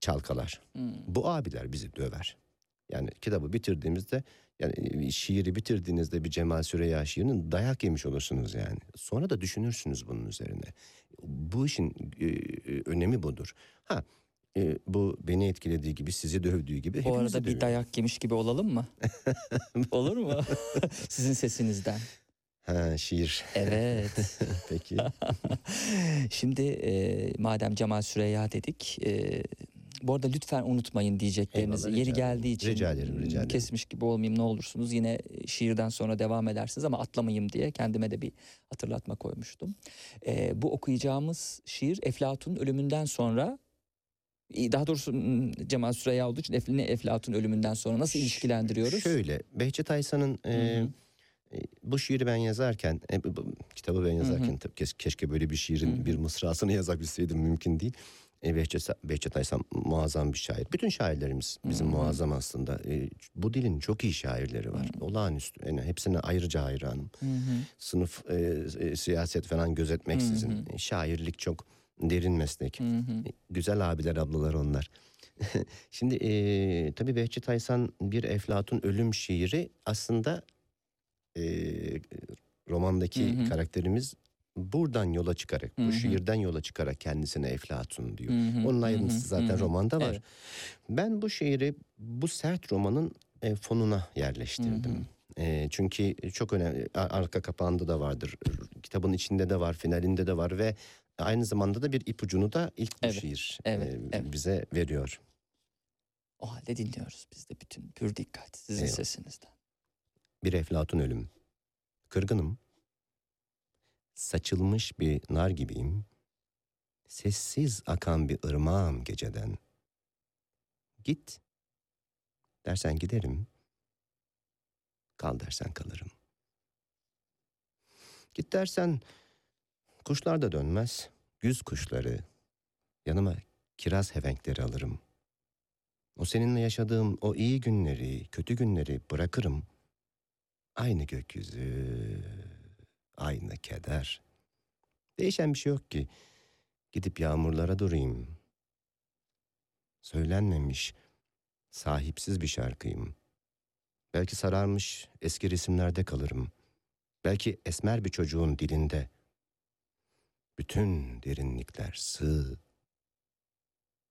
çalkalar. Bu abiler bizi döver. Yani kitabı bitirdiğimizde yani e, şiiri bitirdiğinizde bir Cemal Süreyya şiirinin dayak yemiş olursunuz yani. Sonra da düşünürsünüz bunun üzerine. Bu işin e, e, önemi budur. Ha e, bu beni etkilediği gibi sizi dövdüğü gibi Bu arada bir dövüyor. dayak yemiş gibi olalım mı? Olur mu? Sizin sesinizden. Ha şiir. Evet. Peki. Şimdi e, madem Cemal Süreyya dedik. e, bu arada lütfen unutmayın diyeceklerinizi. Eyvallah, Yeri geldiği için Rica ederim, rica ederim. kesmiş gibi olmayayım ne olursunuz. Yine şiirden sonra devam edersiniz ama atlamayayım diye kendime de bir hatırlatma koymuştum. E, bu okuyacağımız şiir Eflatun'un ölümünden sonra daha doğrusu m, Cemal Süreyya olduğu için Ef- ne Eflatun ölümünden sonra nasıl ilişkilendiriyoruz? Şöyle Behçet Aysan'ın e, bu şiiri ben yazarken e, bu- bu kitabı ben yazarken tabii kes- keşke böyle bir şiirin bir mısrasını yazabilseydim mümkün değil. E, Behçet, Behçet Aysan muazzam bir şair. Bütün şairlerimiz bizim muazzam aslında. E, bu dilin çok iyi şairleri var. Olağanüstü. Yani hepsine ayrıca hayranım. Sınıf, e, e, siyaset falan gözetmeksizin. E, Şairlik çok derin meslek. E, Güzel abiler ablalar onlar. Şimdi e, tabii Behçet Aysan bir Eflatun ölüm şiiri aslında e, romandaki Hı hı. karakterimiz buradan yola çıkarak, Hı bu hı. şiirden yola çıkarak kendisine Eflatun diyor. Hı hı, Onun hı ayrıntısı hı, zaten hı hı. romanda var. Evet. Ben bu şiiri bu sert romanın e, fonuna yerleştirdim. E, çünkü çok önemli. Arka kapağında da vardır. Kitabın içinde de var, finalinde de var ve aynı zamanda da bir ipucunu da ilk bu Evet, şiir evet, e, evet. bize veriyor. O halde dinliyoruz biz de bütün pür dikkat sizin Eyvallah. sesinizden. Bir eflatun ölüm. Kırgınım. Saçılmış bir nar gibiyim. Sessiz akan bir ırmağım geceden. Git. Dersen giderim. Kal dersen kalırım. Git dersen kuşlar da dönmez. Güz kuşları. Yanıma kiraz hevenkleri alırım. O seninle yaşadığım o iyi günleri, kötü günleri bırakırım. Aynı gökyüzü, aynı keder. Değişen bir şey yok ki. Gidip yağmurlara durayım. Söylenmemiş, sahipsiz bir şarkıyım. Belki sararmış eski resimlerde kalırım. Belki esmer bir çocuğun dilinde. Bütün derinlikler sığ.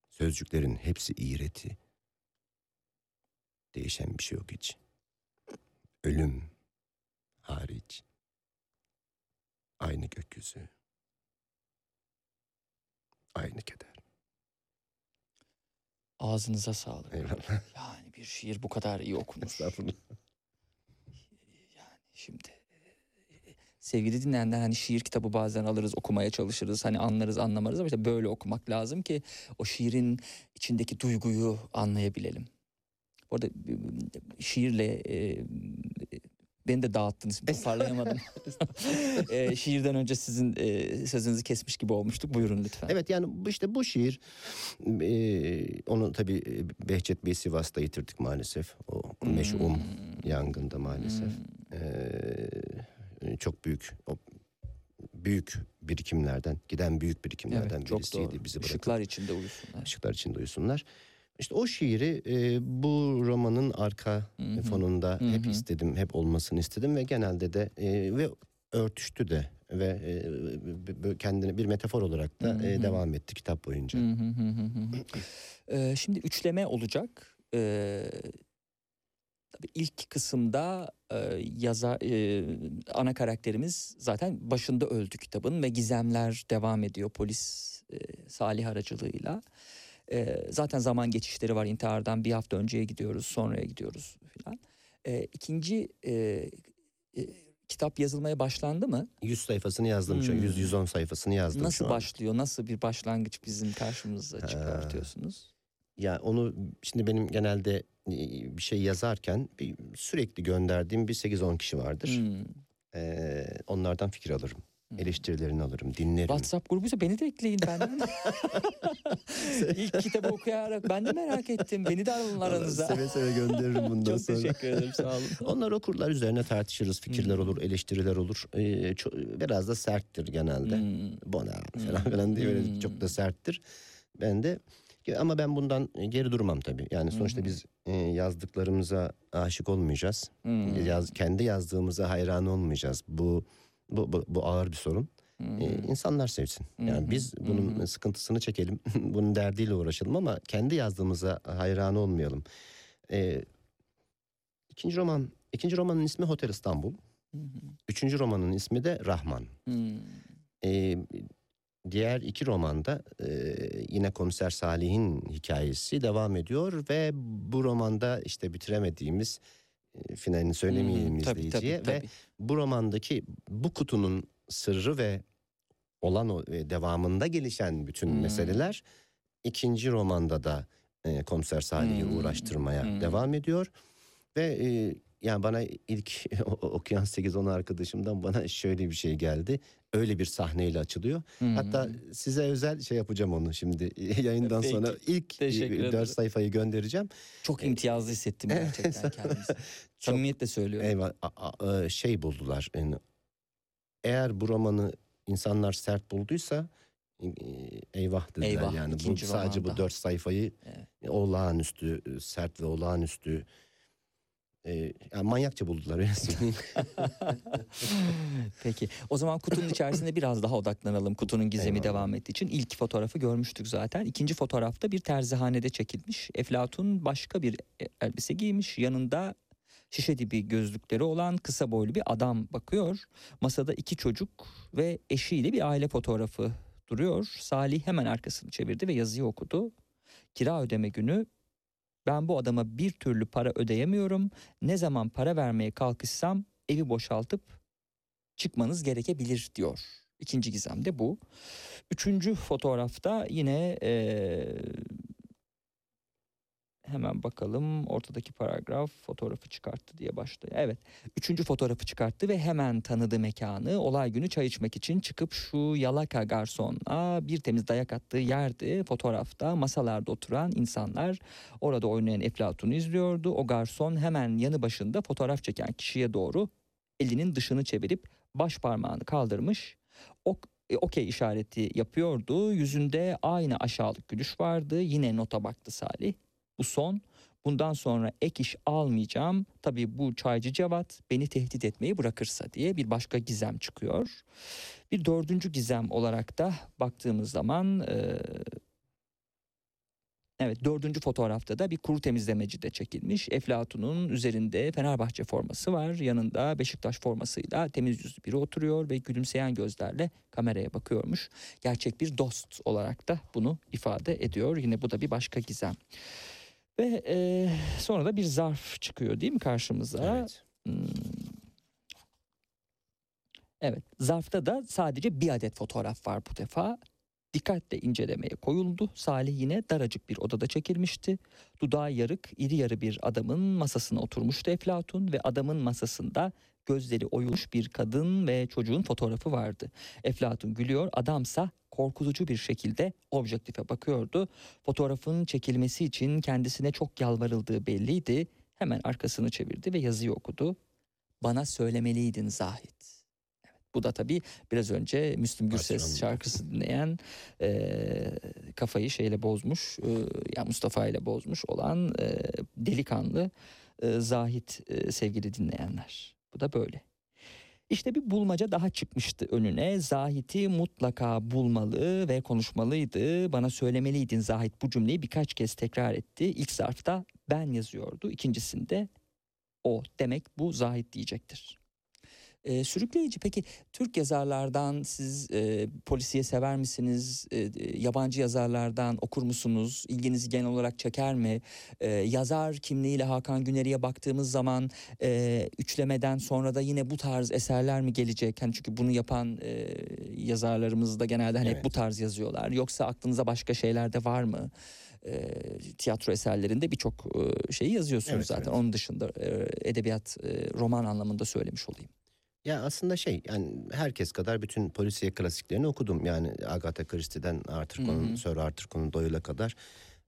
Sözcüklerin hepsi iğreti. Değişen bir şey yok hiç. Ölüm hariç. Aynı gökyüzü. Aynı keder. Ağzınıza sağlık. Eyvallah. Yani bir şiir bu kadar iyi okunur. Estağfurullah. Yani şimdi sevgili dinleyenler hani şiir kitabı bazen alırız okumaya çalışırız hani anlarız anlamarız ama işte böyle okumak lazım ki o şiirin içindeki duyguyu anlayabilelim. Bu arada e, şiirle e, beni de dağıttınız toparlayamadım. e, şiirden önce sizin e, sözünüzü kesmiş gibi olmuştuk. Buyurun lütfen. Evet yani işte bu şiir e, onu tabii e, Behçet Bey Sivas'ta yitirdik maalesef. O meşhum yangında maalesef. E, çok büyük büyük birikimlerden giden büyük birikimlerden Evet, birisiydi doğru. bizi bırakıp. Işıklar içinde uyusunlar. Işıklar içinde uyusunlar. İşte o şiiri e, bu romanın arka fonunda hep istedim, hep olmasını istedim ve genelde de e, ve örtüştü de ve e, kendine bir metafor olarak da e, devam etti kitap boyunca. Ee, şimdi üçleme olacak. Ee, tabii ilk kısımda e, yaza e, ana karakterimiz zaten başında öldü kitabın ve gizemler devam ediyor polis e, Salih aracılığıyla. E, zaten zaman geçişleri var intihardan bir hafta önceye gidiyoruz sonraya gidiyoruz filan. E, ikinci e, e, kitap yazılmaya başlandı mı? 100 sayfasını yazdım şu an. Hmm. 100-110 sayfasını yazdım Nasıl şu an. başlıyor? Nasıl bir başlangıç bizim karşımıza çıkartıyorsunuz? Ya onu şimdi benim genelde e, bir şey yazarken bir, sürekli gönderdiğim bir 8-10 kişi vardır. Hmm. Ee, onlardan fikir alırım. Eleştirilerini alırım, dinlerim. WhatsApp grubuysa beni de ekleyin benden. İlk kitabı okuyarak ben de merak ettim. Beni de alın aranıza. Seve seve gönderirim bundan Çok sonra. teşekkür ederim sağ olun. Onlar okurlar üzerine tartışırız. Fikirler Hmm. olur, eleştiriler olur. Ee, ço- biraz da serttir genelde. Hmm. Bona falan falan diye böyle Hmm. çok da serttir. Ben de ama ben bundan geri durmam tabii. Yani sonuçta biz e, yazdıklarımıza aşık olmayacağız. Hmm. Yaz, kendi yazdığımıza hayran olmayacağız. Bu bu, bu, bu ağır bir sorun. Hmm. Ee, insanlar sevsin. Yani biz bunun sıkıntısını çekelim. bunun derdiyle uğraşalım ama kendi yazdığımıza hayran olmayalım. Ee, ikinci roman, ikinci romanın ismi Hotel İstanbul. Üçüncü romanın ismi de Rahman. Hmm. Ee, diğer iki romanda e, yine komiser Salih'in hikayesi devam ediyor ve bu romanda işte bitiremediğimiz e, finalini söylemeyeyim Hmm, tabii, izleyiciye tabii, ve tabii. bu romandaki bu kutunun sırrı ve olan o e, devamında gelişen bütün Hmm. meseleler ikinci romanda da e, komiser Salih'i Hmm, uğraştırmaya hmm. devam ediyor ve e, yani bana ilk okuyan 8-10 arkadaşımdan bana şöyle bir şey geldi. Öyle bir sahneyle açılıyor. Hmm. Hatta size özel şey yapacağım onu şimdi yayından Peki, sonra ilk. 4 sayfayı göndereceğim. Çok imtiyazlı hissettim gerçekten kendimi. Samimiyetle söylüyorum. Eyvah e, şey buldular. Yani eğer bu romanı insanlar sert bulduysa e, eyvah dediler Eyvah, yani bu sadece romanda. bu dört sayfayı Evet. olağanüstü e, sert ve olağanüstü e, yani manyakça buldular öyle söyleyeyim. Peki o zaman kutunun içerisinde biraz daha odaklanalım kutunun gizemi Eyvallah. devam ettiği için. İlk fotoğrafı görmüştük zaten. İkinci fotoğrafta bir terzihanede çekilmiş. Eflatun başka bir e- elbise giymiş. Yanında şişe dibi gözlükleri olan kısa boylu bir adam bakıyor. Masada iki çocuk ve eşiyle bir aile fotoğrafı duruyor. Salih hemen arkasını çevirdi ve yazıyı okudu. Kira ödeme günü ben bu adama bir türlü para ödeyemiyorum. Ne zaman para vermeye kalkışsam evi boşaltıp çıkmanız gerekebilir diyor. İkinci gizem de bu. Üçüncü fotoğrafta yine eee, hemen bakalım ortadaki paragraf fotoğrafı çıkarttı diye başlıyor. Evet üçüncü fotoğrafı çıkarttı ve hemen tanıdı mekanı. Olay günü çay içmek için çıkıp şu yalaka garsona bir temiz dayak attığı yerdi. Fotoğrafta masalarda oturan insanlar orada oynayan Eflatun'u izliyordu. O garson hemen yanı başında fotoğraf çeken kişiye doğru elinin dışını çevirip baş parmağını kaldırmış. O e, okey işareti yapıyordu. Yüzünde aynı aşağılık gülüş vardı. Yine nota baktı Salih. Bu son. Bundan sonra ek iş almayacağım. Tabii bu çaycı Cevat beni tehdit etmeyi bırakırsa diye bir başka gizem çıkıyor. Bir dördüncü gizem olarak da baktığımız zaman e, Evet dördüncü fotoğrafta da bir kuru temizlemeci de çekilmiş. Eflatun'un üzerinde Fenerbahçe forması var. Yanında Beşiktaş formasıyla temiz yüzlü biri oturuyor ve gülümseyen gözlerle kameraya bakıyormuş. Gerçek bir dost olarak da bunu ifade ediyor. Yine bu da bir başka gizem. Ve e, sonra da bir zarf çıkıyor değil mi karşımıza? Evet. Hmm. Evet zarfta da sadece bir adet fotoğraf var bu defa. Dikkatle incelemeye koyuldu. Salih yine daracık bir odada çekilmişti. Dudağı yarık, iri yarı bir adamın masasına oturmuştu Eflatun ve adamın masasında gözleri oyulmuş bir kadın ve çocuğun fotoğrafı vardı. Eflatun gülüyor, adamsa korkutucu bir şekilde objektife bakıyordu. Fotoğrafın çekilmesi için kendisine çok yalvarıldığı belliydi. Hemen arkasını çevirdi ve yazıyı okudu. Bana söylemeliydin Zahit. Bu da tabii biraz önce Müslüm Gürses şarkısı dinleyen e, kafayı şeyle bozmuş, e, ya Mustafa ile bozmuş olan e, delikanlı e, Zahit e, sevgili dinleyenler. Bu da böyle. İşte bir bulmaca daha çıkmıştı önüne. Zahit'i mutlaka bulmalı ve konuşmalıydı. Bana söylemeliydin Zahit bu cümleyi birkaç kez tekrar etti. İlk zarfta ben yazıyordu. İkincisinde o. Demek bu Zahit diyecektir. E, sürükleyici. Peki Türk yazarlardan siz e, polisiye sever misiniz? E, yabancı yazarlardan okur musunuz? İlginizi genel olarak çeker mi? E, yazar kimliğiyle Hakan Güneri'ye baktığımız zaman e, üçlemeden sonra da yine bu tarz eserler mi gelecek? Hani çünkü bunu yapan e, yazarlarımız da genelde hani hep Evet. bu tarz yazıyorlar. Yoksa aklınıza başka şeyler de var mı? E, tiyatro eserlerinde birçok e, şeyi yazıyorsunuz Evet, zaten. evet. Onun dışında e, edebiyat, e, roman anlamında söylemiş olayım. Ya aslında şey yani herkes kadar bütün polisiye klasiklerini okudum. Yani Agatha Christie'den Arthur Conan. Sir Arthur Conan Doyle'a kadar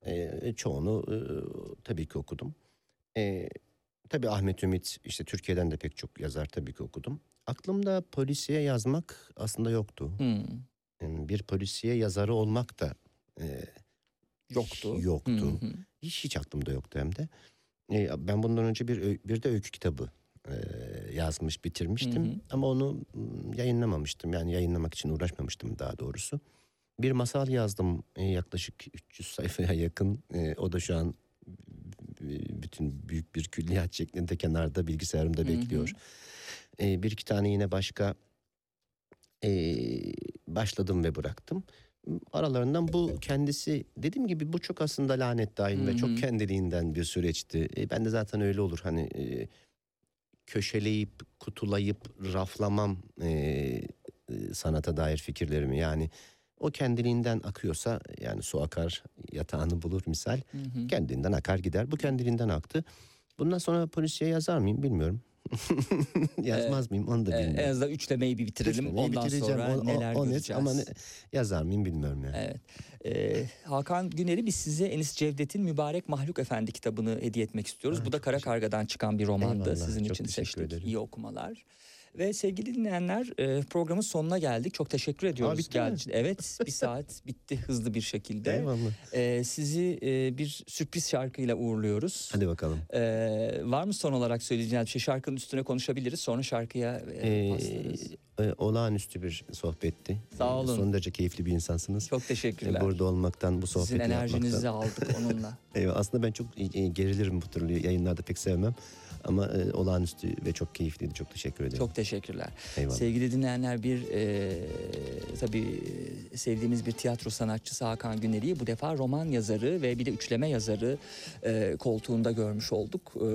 e, çoğunu e, tabii ki okudum. E, tabii Ahmet Ümit işte Türkiye'den de pek çok yazar tabii ki okudum. Aklımda polisiye yazmak aslında yoktu. Hmm. Yani bir polisiye yazarı olmak da e, Yoktu. Yoktu. Hı hı. Hiç hiç aklımda yoktu hem de. E, ben bundan önce bir bir de öykü kitabı e, yazmış bitirmiştim Hı hı. ama onu yayınlamamıştım. Yani yayınlamak için uğraşmamıştım daha doğrusu. Bir masal yazdım e, yaklaşık 300 sayfaya yakın. E, o da şu an bütün büyük bir külliyat şeklinde kenarda bilgisayarımda Hı hı. bekliyor. E, bir iki tane yine başka e, başladım ve bıraktım. Aralarından bu kendisi dediğim gibi bu çok aslında lanet dahil Hı ve hı. çok kendiliğinden bir süreçti. E, ben de zaten öyle olur hani e, köşeleyip kutulayıp raflamam e, sanata dair fikirlerimi yani o kendiliğinden akıyorsa yani su akar yatağını bulur misal Hı hı. kendinden akar gider bu kendiliğinden aktı. Bundan sonra polisiye yazar mıyım bilmiyorum. Yazmaz mıyım onu da Ee, bilmiyorum. en azından üçlemeyi bir bitirelim. Üçlemeyi Ondan sonra O- o- neler o net göreceğiz. ama ne- yazar mıyım bilmiyorum yani. Evet. Ee, Hakan Güner'i biz size Enis Cevdet'in Mübarek Mahluk Efendi kitabını hediye etmek istiyoruz. Ha, Bu da Kara Karga'dan çıkan bir romandı. Eyvallah, Sizin için seçtik. ederim. İyi okumalar. Ve sevgili dinleyenler e, programın sonuna geldik. Çok teşekkür ediyoruz. bitti mi? geldiğiniz için. Evet bir saat bitti hızlı bir şekilde. Eyvallah. Ee, sizi e, bir sürpriz şarkıyla uğurluyoruz. Hadi bakalım. Ee, var mı son olarak söyleyeceğiniz bir şey? Şarkının üstüne konuşabiliriz. Sonra şarkıya e, Ee, paslarız. e, olağanüstü bir sohbetti. Sağ Ee, olun. Son derece keyifli bir insansınız. Çok teşekkürler. Ee, Burada olmaktan, bu Sizin sohbeti enerjinizi yapmaktan. aldık onunla. Eyvallah. Aslında ben çok e, e, gerilirim bu türlü yayınlarda pek sevmem. Ama e, olağanüstü ve çok keyifliydi. Çok teşekkür ederim. Çok teşekkürler. Eyvallah. Sevgili dinleyenler bir e, tabii e, sevdiğimiz bir tiyatro sanatçısı Hakan Güneri'yi bu defa roman yazarı ve bir de üçleme yazarı e, koltuğunda görmüş olduk. E,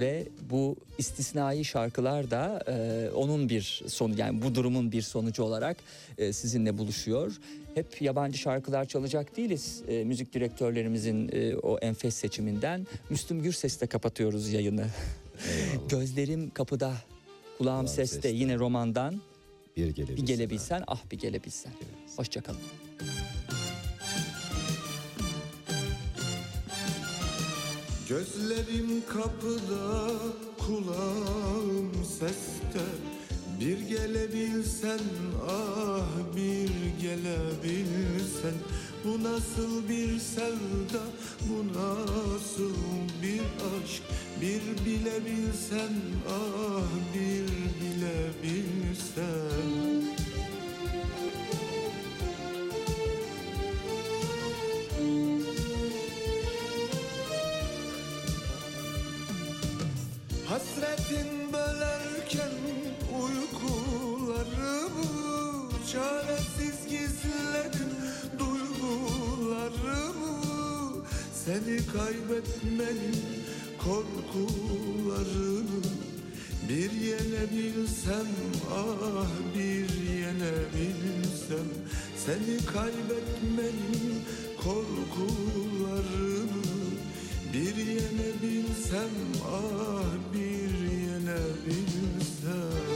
ve bu istisnai şarkılar da e, onun bir sonu yani bu durumun bir sonucu olarak e, sizinle buluşuyor. Hep yabancı şarkılar çalacak değiliz. E, müzik direktörlerimizin e, o enfes seçiminden Müslüm Gürses'le kapatıyoruz yayını. Eyvallah. Gözlerim kapıda, kulağım Kulağım seste. seste. Yine romandan Bir gelebilsin. bir gelebilsen, ah bir gelebilsen. Gelebilsin. Hoşçakalın. Gözlerim kapıda, kulağım seste Bir gelebilsen, ah bir gelebilsen. Bu nasıl bir sevda, bu nasıl bir aşk? Bir bilebilsen, ah bir bilebilsen. Hasretin bölerken uykularımı Çaresiz gizledim duygularımı Seni kaybetmenin korkularını Bir yenebilsem ah bir yenebilsem Seni kaybetmenin korkularını bir yenebilsem ah bir yenebilsem